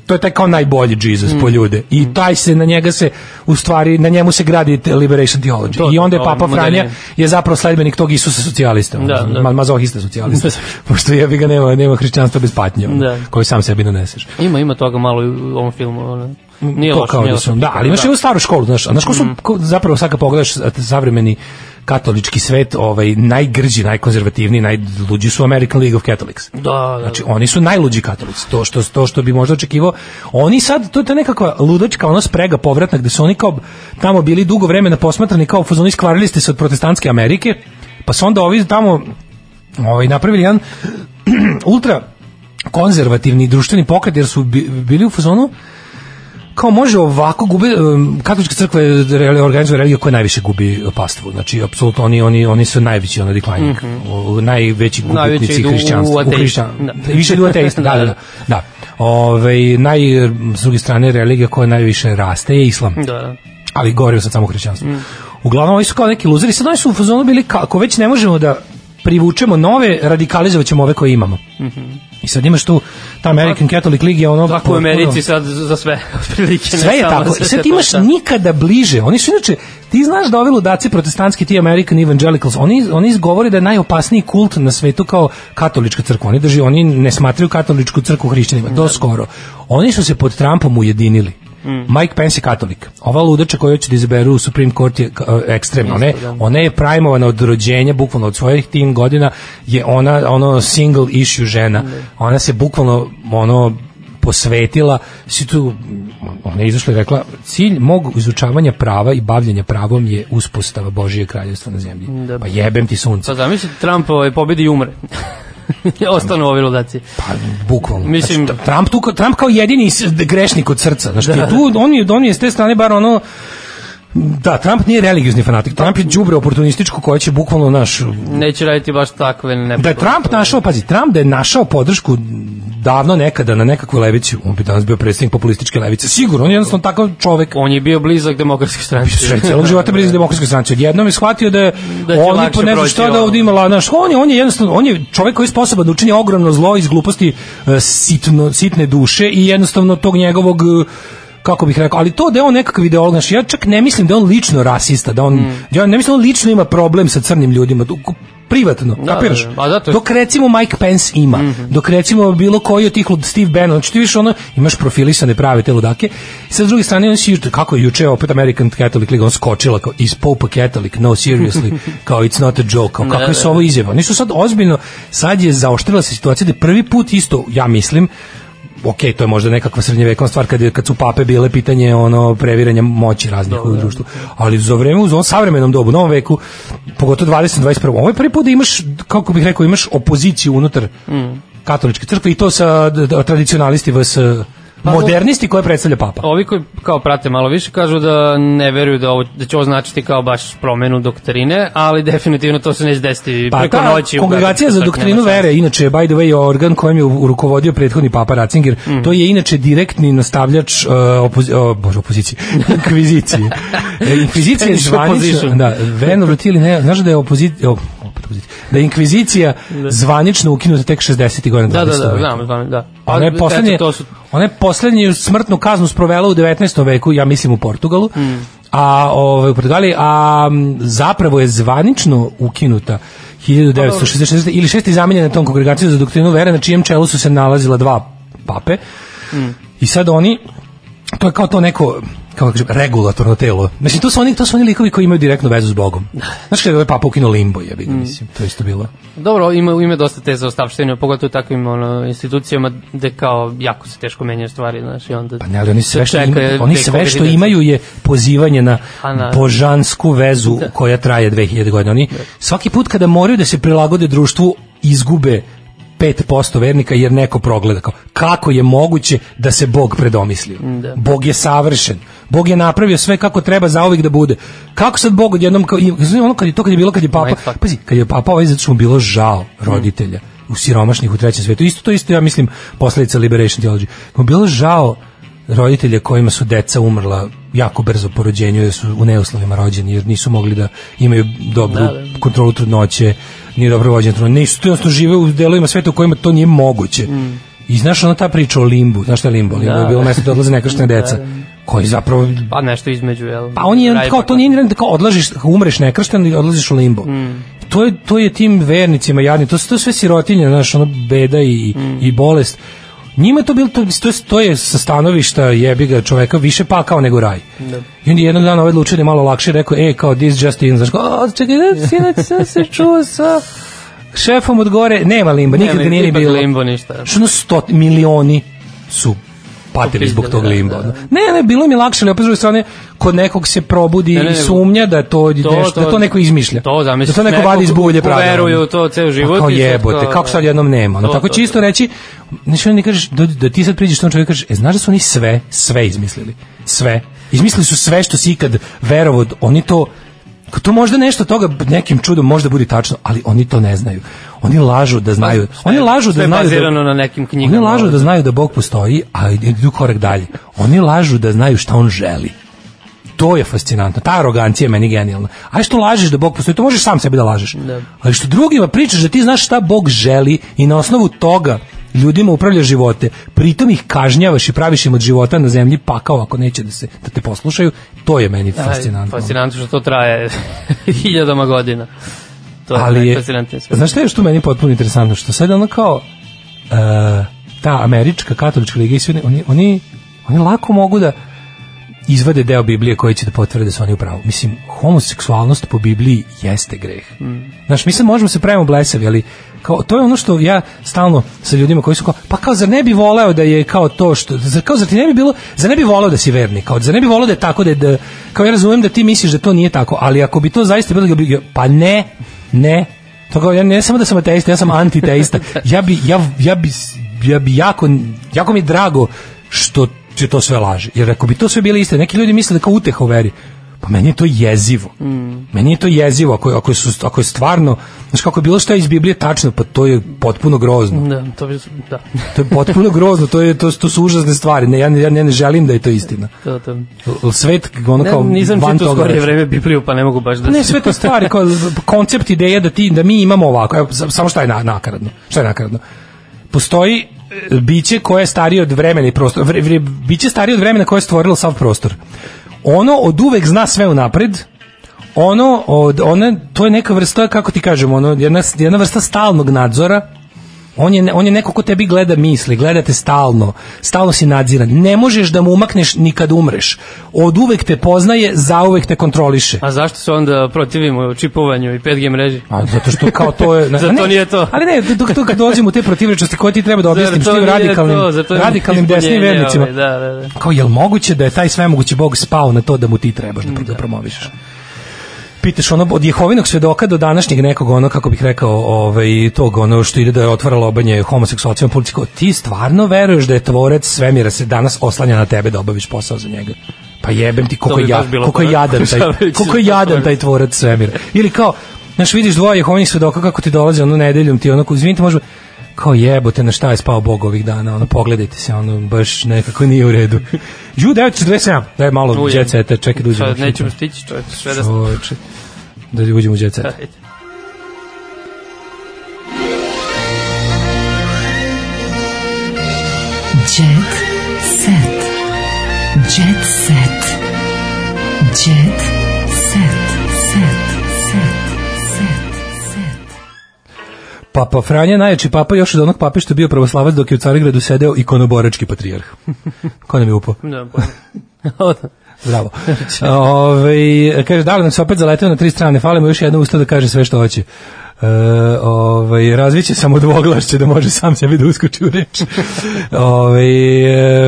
to je taj kao najbolji Jesus po ljude i taj se na njega se u stvari na njemu se gradi liberation theology To, i onda je Papa. Franja je zapravo sledbenik tog Isusa socijalista Da, da. ma- mazohista socijalista pošto jebi ga nema, nema hrišćanstva bez patnje Da. koji sam sebi naneseš Ima, ima toga malo i u ovom filmu. Ono. Nije to loše, kao nije da da, ali imaš i ovu staru školu, znaš, a znaš ko su, ko, zapravo sad kad pogledaš savremeni katolički svet, ovaj, najgrđi, najkonzervativniji, najluđi su American League of Catholics. Da, da. Znači, oni su najluđi katolici, to što, to što bi možda očekivao. Oni sad, to je ta nekakva ludačka ona sprega povratna, gde su oni kao tamo bili dugo vremena posmatrani kao fuzoni skvarili ste se od protestantske Amerike, pa su onda ovi tamo ovaj, napravili jedan ultra konzervativni društveni pokret, jer su bi- bili u fazonu kao može ovako gubi um, katolička crkva je re- organizuje religiju koja najviše gubi pastvu. Znači apsolutno oni oni oni su najveći ono declining. najveći Mhm. Najveći gubitnici idu u hrišćanstva. ateizam. hrišćan- Da. Više idu u ateista, da, da, da. da. Ovaj naj s druge strane religija koja najviše raste je islam Da, da. ali govorio sad samo hrišćanstvo. Mm. Uglavnom, ovi su kao neki luzeri, sad oni su u fazonu bili, ka- ako već ne možemo da privučemo nove, radikalizovat ćemo ove koje imamo. Mhm. I sad imaš tu, ta American Catholic League je ono... Tako u Americi sad za sve, otprilike. ne Sve je tako. I sad imaš da. nikada bliže. Oni su inače, ti znaš da ovi ludaci protestantski, ti American Evangelicals, oni, oni govore da je najopasniji kult na svetu kao katolička crkva. Oni drži, oni ne smatraju katoličku crkvu hrišćanima, do skoro. Oni su se pod Trumpom ujedinili. Mm. Mike Pence je katolik. Ova ludača koju će da izaberu u Supreme Court je uh, ekstremna. Ona, da. ona je primovana od rođenja, bukvalno od svojih tim godina, je ona ono single issue žena. Ona se bukvalno ono posvetila si tu ona je izašla i rekla cilj mog izučavanja prava i bavljenja pravom je uspostava Božije kraljevstva na zemlji. Da. Pa jebem ti sunce. Sad zamisli Trump ovaj, pobedi i umre. Ostanu ovi ludaci. Pa, bukvalno. Mislim- Znači, Trump, tu, Trump kao jedini grešnik od srca. Znači, tu, on je, on je s te strane bar ono, Da, Trump nije religiozni fanatik. Trump je đubre oportunističko koje će bukvalno naš Neće raditi baš takve ne. da je Trump našao, pazi, Trump da je našao podršku davno nekada na nekakvoj levici, on bi danas bio predsjednik populističke levice. Sigurno, on je jednostavno takav čovek. On je bio blizak demokratskoj stranci. Sve celog života blizu demokratskoj stranci. Odjednom je shvatio da je Da lakše po ne znam šta da ovo. ovdje ima la- znaš, on je on je jednostavno on je čovjek koji je sposoban da učini ogromno zlo iz gluposti e, sitno sitne duše i jednostavno tog njegovog e, kako bih rekao, ali to da je on nekakav ideolog, znaš, ja čak ne mislim da je on lično rasista, da on, Mm. ja ne mislim da on lično ima problem sa crnim ljudima, privatno, Da, kapiraš? da, da. Zato Dok recimo Mike Pence ima, dok recimo bilo koji od tih Steve Bannon, znači ti više ono, imaš profilisane prave te ludake, i sa druge strane, on si kako je juče opet American Catholic League, on skočila kao, is Pope a Catholic? No, seriously, kao, it's not a joke, kao, kako je se ovo izjava? Oni su sad ozbiljno, sad je zaoštrila se situacija da prvi put isto, ja mislim, ok, to je možda nekakva srednjevekovna stvar kad, je, kad su pape bile pitanje ono previranja moći raznih u društvu. Ali za vreme u ovom savremenom dobu, novom veku, pogotovo 20. 21. Ovo je prvi put da imaš, kako bih rekao, imaš opoziciju unutar katoličke crkve i to sa d- d- tradicionalisti vs modernisti koje predstavlja papa. Ovi koji kao prate malo više kažu da ne veruju da, ovo, da će ovo značiti kao baš promenu doktrine, ali definitivno to se neće desiti Pa preko ta noći. kongregacija za crkvi, doktrinu vere, inače, by the way, organ kojem je rukovodio prethodni papa Ratzinger, Mm. to je inače direktni nastavljač uh, opozi, o, bože, opozicije, inkvizicije. Inkvizicija je zvanična, da, Venovrat ili ne, znaš da je opozicija, o, opet opozicija, da je inkvizicija zvanično ukinuta tek 60. godina Da, da, 20. da, znam, znam, da. Ona je poslednje, su ona je poslednju smrtnu kaznu sprovela u 19. veku, ja mislim u Portugalu. Mm. A ovaj u Portugali, a zapravo je zvanično ukinuta 1966 ili šesti zamenjena tom kongregacijom za doktrinu vere na čijem čelu su se nalazila dva pape. Mm. I sad oni, to je kao to neko kako da kažem, regulatorno telo. Mislim, to su oni, to su oni likovi koji imaju direktnu vezu s Bogom. Znaš kada je papa ukinuo limbo, jebi ga, mislim, to isto bilo. Dobro, ima, ima dosta teza o stavštini, pogotovo u takvim ono, institucijama gde kao jako se teško menjaju stvari, znaš, i onda... Pa ne, ali oni sve što, ima, oni sve što imaju je pozivanje na na- božansku vezu koja traje 2000 godina. Oni svaki put kada moraju da se prilagode društvu izgube 5% vernika jer neko progleda kao kako je moguće da se Bog predomislio. Da. Bog je savršen. Bog je napravio sve kako treba zauvijek da bude. Kako sad Bog odjednom kao ono kad je to kad je bilo kad je papa, pazi, kad je papa ovaj zato što mu bilo žao roditelja u siromašnih u trećem svetu. Isto to isto ja mislim posledica liberation theology. Mu bilo žao roditelja kojima su deca umrla jako brzo po rođenju jer su u neuslovima rođeni jer nisu mogli da imaju dobru Da, da. kontrolu trudnoće ni dobro vođenje trudnoće nisu to jednostavno žive u delovima sveta u kojima to nije moguće i znaš ona ta priča o limbu znaš šta je limbo? limbo Da. je bilo mesto da odlaze nekrštene deca Da, koji zapravo Pa nešto između, jel? pa on je kao to nije ni da kao odlaziš umreš nekršten i odlaziš u limbo Mm. to je to je tim vernicima jadni to su to sve sirotinje znaš ono beda i Mm. i bolest njima je to bilo to, to, to je sa stanovišta jebi ga čoveka više pakao nego raj Da. i onda jednog dana ovaj odlučio da je malo lakše rekao e kao this just in znaš kao "A, čekaj da sinoć sam se čuo sa šefom od gore nema limba nikad Nema ga nije ni bilo limbo ništa. što ono sto milioni su patili zbog tog limba. da, da. Ne, ne, bilo mi lakše, ali opet s druge strane, kod nekog se probudi Ne, ne, i nego- sumnja da to, nešto, da to neko izmišlja. To, zamisli, da to neko vadi iz bulje pravilno. Veruju to ceo život. Pa kao jebote, kako sad jednom nema. No, To, tako to, čisto to. reći, znači oni kažeš, da, da ti sad priđeš tom čovjeku kažeš, e, znaš da su oni sve, sve izmislili? Sve. Izmislili su sve što si ikad verovo, oni to, to možda nešto toga nekim čudom možda bude tačno, ali oni to ne znaju. Oni lažu da znaju. Pa, oni lažu da znaju da, na nekim knjigama. Oni lažu da znaju da Bog postoji, a idu korak dalje. Oni lažu da znaju šta on želi. To je fascinantno. Ta arogancija je meni genijalna. Aj što lažeš da Bog postoji, to možeš sam sebi da lažeš. Da. Ali što drugima pričaš da ti znaš šta Bog želi i na osnovu toga ljudima upravlja živote, pritom ih kažnjavaš i praviš im od života na zemlji pakao ako neće da se da te poslušaju, to je meni fascinantno. Fascinantno što to traje hiljadama godina. To je ali je, znaš šta je što meni potpuno interesantno, što sad ono kao e, ta američka katolička liga i oni, oni, oni lako mogu da izvade deo Biblije koji će da potvrde da su oni u pravu. Mislim, homoseksualnost po Bibliji jeste greh. Znaš, mi sad možemo se pravimo blesavi, ali kao, to je ono što ja stalno sa ljudima koji su kao, pa kao, zar ne bi voleo da je kao to što, zar, kao, zar ti ne bi bilo, zar ne bi voleo da si vernik, kao, zar ne bi voleo da je tako da, je da kao ja razumem da ti misliš da to nije tako, ali ako bi to zaista bilo, pa ne, ne, to kao, ja ne samo da sam ateista, ja sam antiteista. Ja bi, ja, ja bi, ja bi jako, jako mi je drago što će to sve laže. Jer ako bi to sve bile istine, neki ljudi misle da kao uteha u veri. Pa meni je to jezivo. Meni je to jezivo ako, ako, su, ako je stvarno, znaš kako je bilo šta iz Biblije tačno, pa to je potpuno grozno. Da, to bi, da. To je potpuno grozno, to, je, to, to su užasne stvari. Ne, ja, ne- ja ne želim da je to istina. To, to. Svet, ono kao, Ne, nisam van toga skorije reći. vreme Bibliju, pa ne mogu baš da... Pa ne, sve te stvari, kao koncept ideja da ti da mi imamo ovako. Evo sa- samo šta je na, nakaradno? Šta je nakaradno? Postoji biće koje je starije od vremena i prostora. Vre, vre, biće starije od vremena koje je stvorilo sav prostor. Ono od uvek zna sve unapred. Ono od ona to je neka vrsta kako ti kažem, ono jedna jedna vrsta stalnog nadzora. On je, on je neko ko tebi gleda misli, gledate stalno, stalno si nadziran. Ne možeš da mu umakneš ni kad umreš. Od uvek te poznaje, zauvek te kontroliše. A zašto se onda protivimo čipovanju i 5G mreži? A zato što kao to je... Zato ne, nije to. Ali ne, dok to kad dođemo u te protivrečnosti koje ti treba da objasniš Zar to tim radikalnim, to? Radikalnim desnim vernicima. ovaj, Da, da, da. Kao, je li moguće da je taj svemogući Bog spao na to da mu ti trebaš da, da promovišeš? Pitaš ono od Jehovinog svedoka do današnjeg nekog ono kako bih rekao ovaj tog ono što ide da otvara lobanje homoseksualcima politiko ti stvarno veruješ da je tvorac svemira se danas oslanja na tebe da obaviš posao za njega? Pa jebem ti koliko je ja, koliko je jadan taj koliko je jadan taj tvorac svemira. Ili kao znaš vidiš dvoje Jehovinih svedoka kako ti dolaze ono nedeljom ti ono izvinite može kao jebote na šta je spao Bog ovih dana, ono pogledajte se, ono baš nekako nije u redu. Ju 947, daj malo jet seta, čekaj da uđemo. Sad nećemo stići, čovječ, sve da... Da uđemo u jet set. Ajde. Jet set. Jet set. Jet set. Papa Franja, najjači papa još od onog pape što je bio pravoslavac dok je u Carigradu sedeo ikonoborački patrijarh. Ko nam je upao? Da, pa. Bravo. Ove, kaže, da li nam se opet zaleteo na tri strane, fali mu još jedno usto da kaže sve što hoće. E, ovaj razviće samo dvoglašće da može sam sebi da uskoči u reč. Ovaj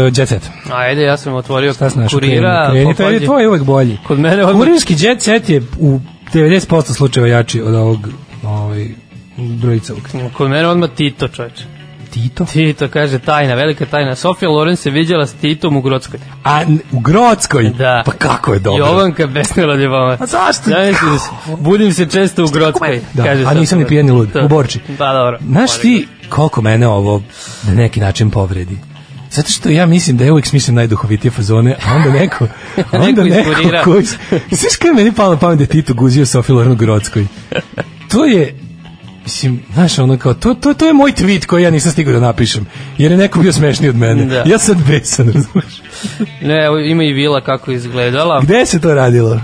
e, jet set. Ajde, ja sam otvorio Šta znaš? kurira. Kreni, to je tvoj uvek bolji. Kod mene odmah... Kurirski jet set je u 90% slučajeva jači od ovog ovaj brojicovog. Kod mene odmah Tito, čoveče. Tito? Tito kaže tajna, velika tajna. Sofija Loren se viđala s Titom u Grockoj. A u Grockoj? Da. Pa kako je dobro? Jovanka besnila ljubavac. A zašto? Ja mislim da budim se često u Grockoj. Da, kaže a nisam ni Loren. pijen ni lud, To. u Borči. Da, dobro. Znaš ti koliko mene ovo na neki način povredi? Zato što ja mislim da ja uvijek smislim najduhovitije fazone, a onda neko, a onda Neko neko koji... Znaš kada je meni palo pamet da je Tito guzio Sofiju Lorenu Grodskoj? To je, mislim, znaš, ono kao, to, to, to je moj tweet koji ja nisam stigao da napišem, jer je neko bio smešniji od mene. Da. Ja sam besan, razumiješ? Ne, evo, ima i vila kako je izgledala. Gde se to radilo? E,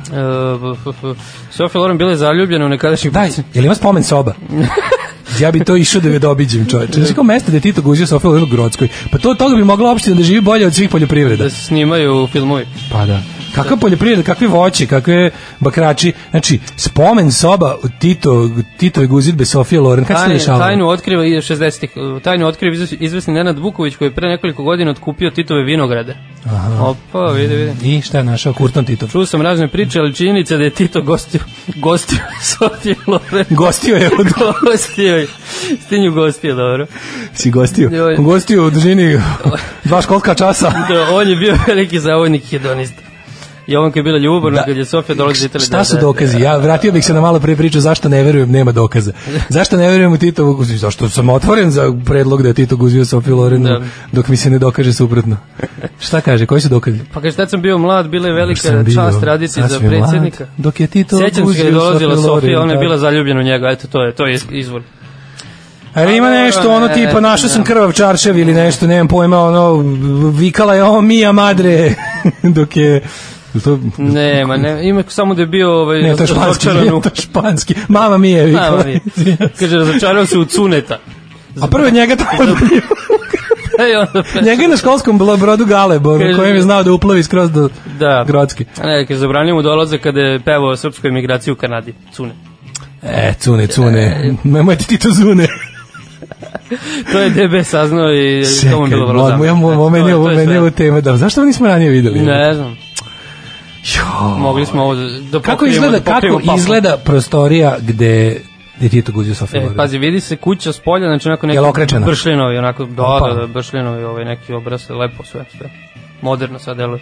f- f- Sofija Loren bila je zaljubljena u nekadašnji Daj, je li ima spomen soba? ja bi to išao da ga dobiđem, čovječe. Znači kao mesto da je Tito guzio Sofiju Lorenu Grodskoj. Pa to od toga bi mogla opština da živi bolje od svih poljoprivreda. da se snimaju filmovi. Pa da. Kakva poljoprivreda, kakve voće, kakve bakrači. Znači, spomen soba Tito, Tito je guzidbe Sofije Loren. Kad se to dešavalo? tajnu otkriva i 60-ih. Tajnu otkriva izves- izvesni Nenad Vuković koji je pre nekoliko godina otkupio Titove vinograde. Aha. Opa, vidi, vidi. I šta je našao Kurton Tito? Čuo sam razne priče, ali činjenica da je Tito gostio, gostio Sofije Loren. Gostio je od... gostio je. Stinju gostio, dobro. Si gostio? Gostio u dužini dva školska časa. Da, on je bio veliki zavodnik hedonista. Jovanka je bila ljubavna kad je Sofija dolazila iz Italije. Šta da, su da, dokazi? da. Ja vratio bih se na malo pre priču zašto ne verujem, nema dokaza. Zašto ne verujem u Titovu? Zašto sam otvoren za predlog da je Tito guzio Sofiju Lorenu Da. dok mi se ne dokaže suprotno. Šta kaže? Koji su dokazi? Pa kaže, tad sam bio mlad, bila je velika bio čast raditi za predsjednika. mlad, dok je Tito Sjećam se guzio kad je dolazila Sofija, ona je da. bila zaljubljena u njega, eto, to je, to je izvor. Ali ima nešto ono tipa našao sam krvav čaršav ili nešto, nemam pojma, ono vikala je o Mija Madre dok je to Nema, ne, ima samo da je bio ovaj, ne, to je španski, razočaran u- to je španski. Mama mi je. Mama mi je. Kaže, razočarao se u Cuneta. A prvo je njega odbio. E, onda Njega je na školskom bro- brodu Galebo, na kojem je znao da uplavi skroz do Da. Grodske. A ne, kaže, zabranio mu dolazak kada je pevao srpskoj emigraciji u Kanadi. Cune. E, cune, cune. Nemojte ti to zune. To je DB saznao i to mu je Čekaj, bilo vrlo zabavno. ja, mo- meni je ovo je meni je sve. ovo tema. Da, zašto nismo ranije videli? Ne znam. Mogli smo ovo da Kako pokrijemo, izgleda, da kako papu. izgleda prostorija gde gde ti je to guzio Sofija E, pazi, vidi se kuća s polja, znači onako neki bršljinovi, onako, da, Opa. da, da, bršljinovi, ovaj neki obraz, lepo sve, sve. Moderno sad deluje.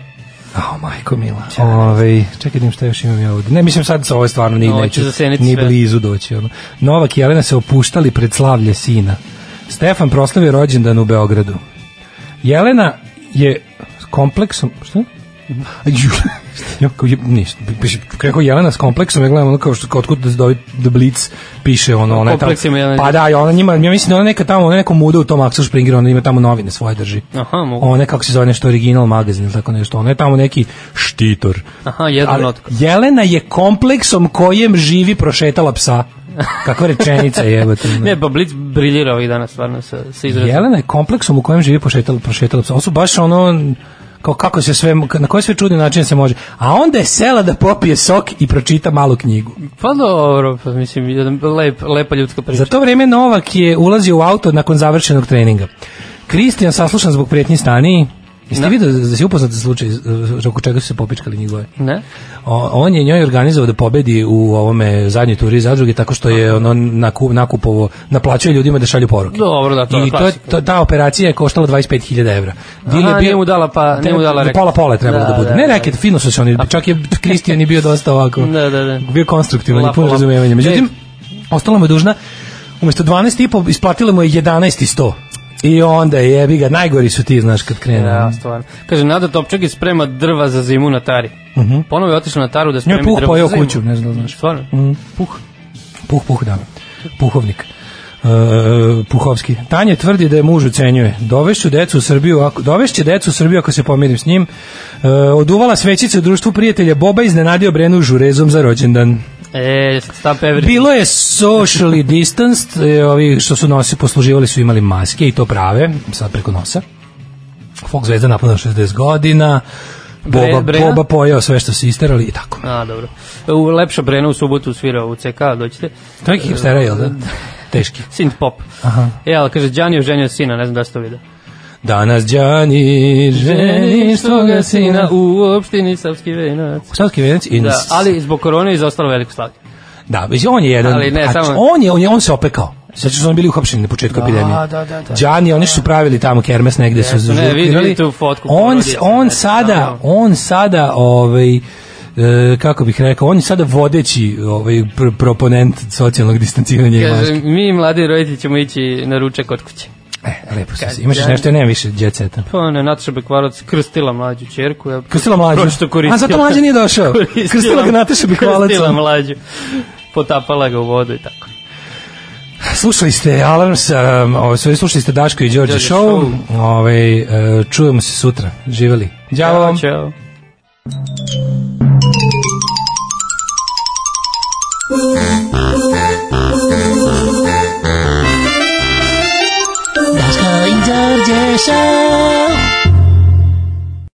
Ao, majko mila. Ove, čekaj da šta još imam ja ovdje. Ne, mislim sad sa ove stvarno ni će neću, ni blizu doći. Ono. Novak i Jelena se opuštali pred slavlje sina. Stefan proslavio rođendan u Beogradu. Jelena je kompleksom... Šta? Ja, kao, je, ništa, kako Jelena s kompleksom, ja gledam ono kao što, kao otkud da dobi The Blitz piše, ono, ona tamo, pa da, ona njima, ja mislim da ona neka tamo, ona neka muda u tom Axel Springer, ona ima tamo novine svoje drži. Aha, mogu. Ona kako se zove nešto original magazin ili tako nešto, ona je tamo neki štitor. Aha, jedan notka. Jelena je kompleksom kojem živi prošetala psa. Kakva rečenica je, jebote. Ne, pa Blitz briljira ovih dana stvarno sa, sa izrazom. Jelena je kompleksom u kojem živi prošetala, prošetala psa. Ovo su baš ono kao kako se sve, na koje sve čudne načine se može. A onda je sela da popije sok i pročita malu knjigu. Pa dobro, pa mislim, jedan lep, lepa ljudska priča. Za to vreme Novak je ulazio u auto nakon završenog treninga. Kristijan saslušan zbog prijetnji staniji. Jeste Da. vidio da si upoznat za slučaj eh, oko čega su se popičkali njegove? Ne? O, on je njoj organizovao da pobedi u ovome zadnjoj turi zadruge tako što je ono naku, nakupovo naplaćuje ljudima da šalju poruke. Dobro, da, to I to je, klasika. to, ta operacija je koštala 25.000 evra. Dile Aha, nije mu dala pa- nije mu dala reket. Pola pola je trebalo da, Da, bude. da, ne da. reket, fino su se oni, čak je Kristijan i bio dosta ovako, Da, da, da. bio konstruktivan i Lapo, pun lapo. razumevanja. Međutim, ostala mu je dužna, umjesto 12,5 isplatila mu je 11,100. I onda je jebi ga, najgori su ti, znaš, kad krenu. Ja, stvarno. Kaže, Nada Topčagi sprema drva za zimu na tari. Mhm. Ponovo je otišla na taru da Njoj spremi puh drva za zimu. kuću, ne znam da znaš. Stvarno? Mm. Puh. Puh, puh, da. Puhovnik. E, Puhovski. Tanja tvrdi da je muž ucenjuje. Dovešću decu u Srbiju, ako, dovešće decu u Srbiju ako se pomirim s njim. E, oduvala svećice u društvu prijatelja Boba iznenadio Brenu žurezom za rođendan. E, stop everything. Bilo je socially distanced, e, ovi što su nosi, posluživali su imali maske i to prave, sad preko nosa. Folk zvezda napunila 60 godina, Boba, Bre-? Boba pojeo sve što su isterali i tako. A, dobro. U Lepša Brena u subotu svira u CK, doćete. To je hipstera, jel da? Teški. Synth pop. Aha. E, ali kaže, Đani oženio sina, ne znam da ste to vidio. Danas Đani ženi svoga sina u opštini Savski venac. Savski venac i Da, ali zbog korone je izostalo veliko slavlje. Da, on je jedan, Ali ne, a samo- on je, on je, on se opekao. Sad su oni bili uhapšeni na početku Da, epidemije. da, da, da. Đani, oni su pravili tamo kermes negde su Jesu, ne, vidi- tu fotku On, on znači, sada, stvarno. on sada, ovaj, e, kako bih rekao, on je sada vodeći ovaj, pr proponent socijalnog distanciranja Kaže, mi mladi roditelji ćemo ići na ručak kod kuće. E, lepo se. Imaš nešto, ja nemam više djeceta. Pa ne, Nataša Bekvarac krstila mlađu čerku. Ja, Krstila mlađu? Prosto koristila. A, zato mlađa nije došao. Krstila ga Nataša Bekvalac. Krstila mlađu. Potapala ga u vodu i tako. Slušali ste Alarm sa, ovaj, sve slušali ste Daško i Đorđe Show. Ovaj, e, čujemo se sutra. Živeli. Ćao vam. Ćao. Daško i Đorđe show.